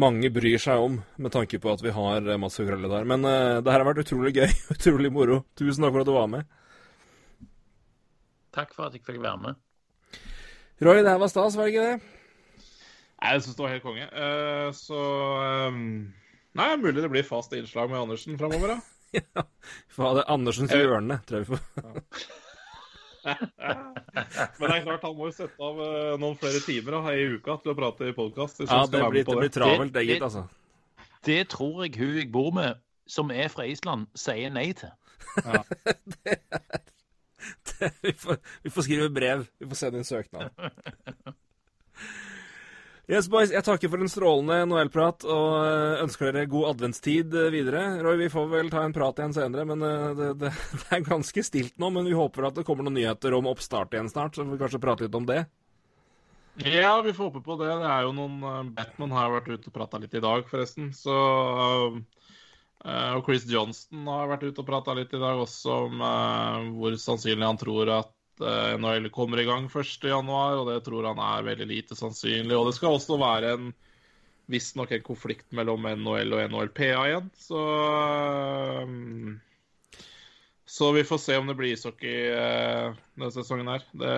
mange bryr seg om, med tanke på at vi har Mats Høgrelle der. Men det her har vært utrolig gøy. <laughs> Utrolig moro. Tusen takk for at du var med.
Takk for at jeg fikk være med.
Roy, det her var stas, var det ikke det?
Nei, Jeg syns det var helt konge. Uh, så um, Nei, mulig det blir fast innslag med Andersen framover, da. <laughs> ja.
Fader, Andersens
Jeg-
hjørne, tror jeg vi får. <laughs>
Men det er klart, han må jo sette av eh, noen flere timer da, i uka til å prate i podkast.
Ja, det blir, det blir travelt, det, gitt, altså.
Det tror jeg hun jeg bor med, som er fra Island, sier nei til. <laughs> <laughs>
vi, får, vi får skrive brev. Vi får sende inn søknad. <laughs> Yes, boys. Jeg takker for en strålende NHL-prat og eh, ønsker dere god adventstid eh, videre. Roy, vi får vel ta en prat igjen senere, men eh, det, det, <laughs> det er ganske stilt nå. Men vi håper at det kommer noen nyheter om oppstart igjen snart, så får vi kanskje prate litt om det.
Ja, vi får håpe på det. Det er jo noen Batman har vært ute og prata litt i dag, forresten. Så Og Chris Johnston har vært ute og prata litt i dag også om eh, hvor sannsynlig han tror at uh, NHL kommer i gang 1.1, og det tror han er veldig lite sannsynlig. Og det skal også være en visstnok en konflikt mellom NHL og NHLPA igjen, så eh, så vi får se om det blir ishockey eh, denne sesongen her. Det,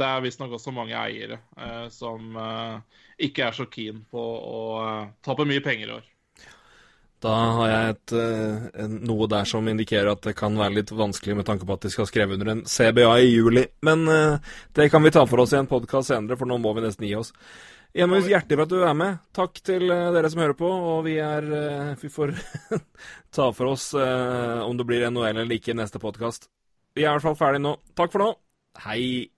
det er visstnok også mange eiere eh, som eh, ikke er så keen på å eh, tappe mye penger i år.
Da har jeg et, eh, noe der som indikerer at det kan være litt vanskelig med tanke på at de skal skrive under en CBA i juli. Men eh, det kan vi ta for oss i en podkast senere, for nå må vi nesten gi oss. Emil, hjertelig for at du er med. Takk til eh, dere som hører på. Og vi er Vi får <laughs> ta for oss om det blir NHL eller ikke i neste podkast. Vi er i hvert fall ferdig nå. Takk for nå. Hei.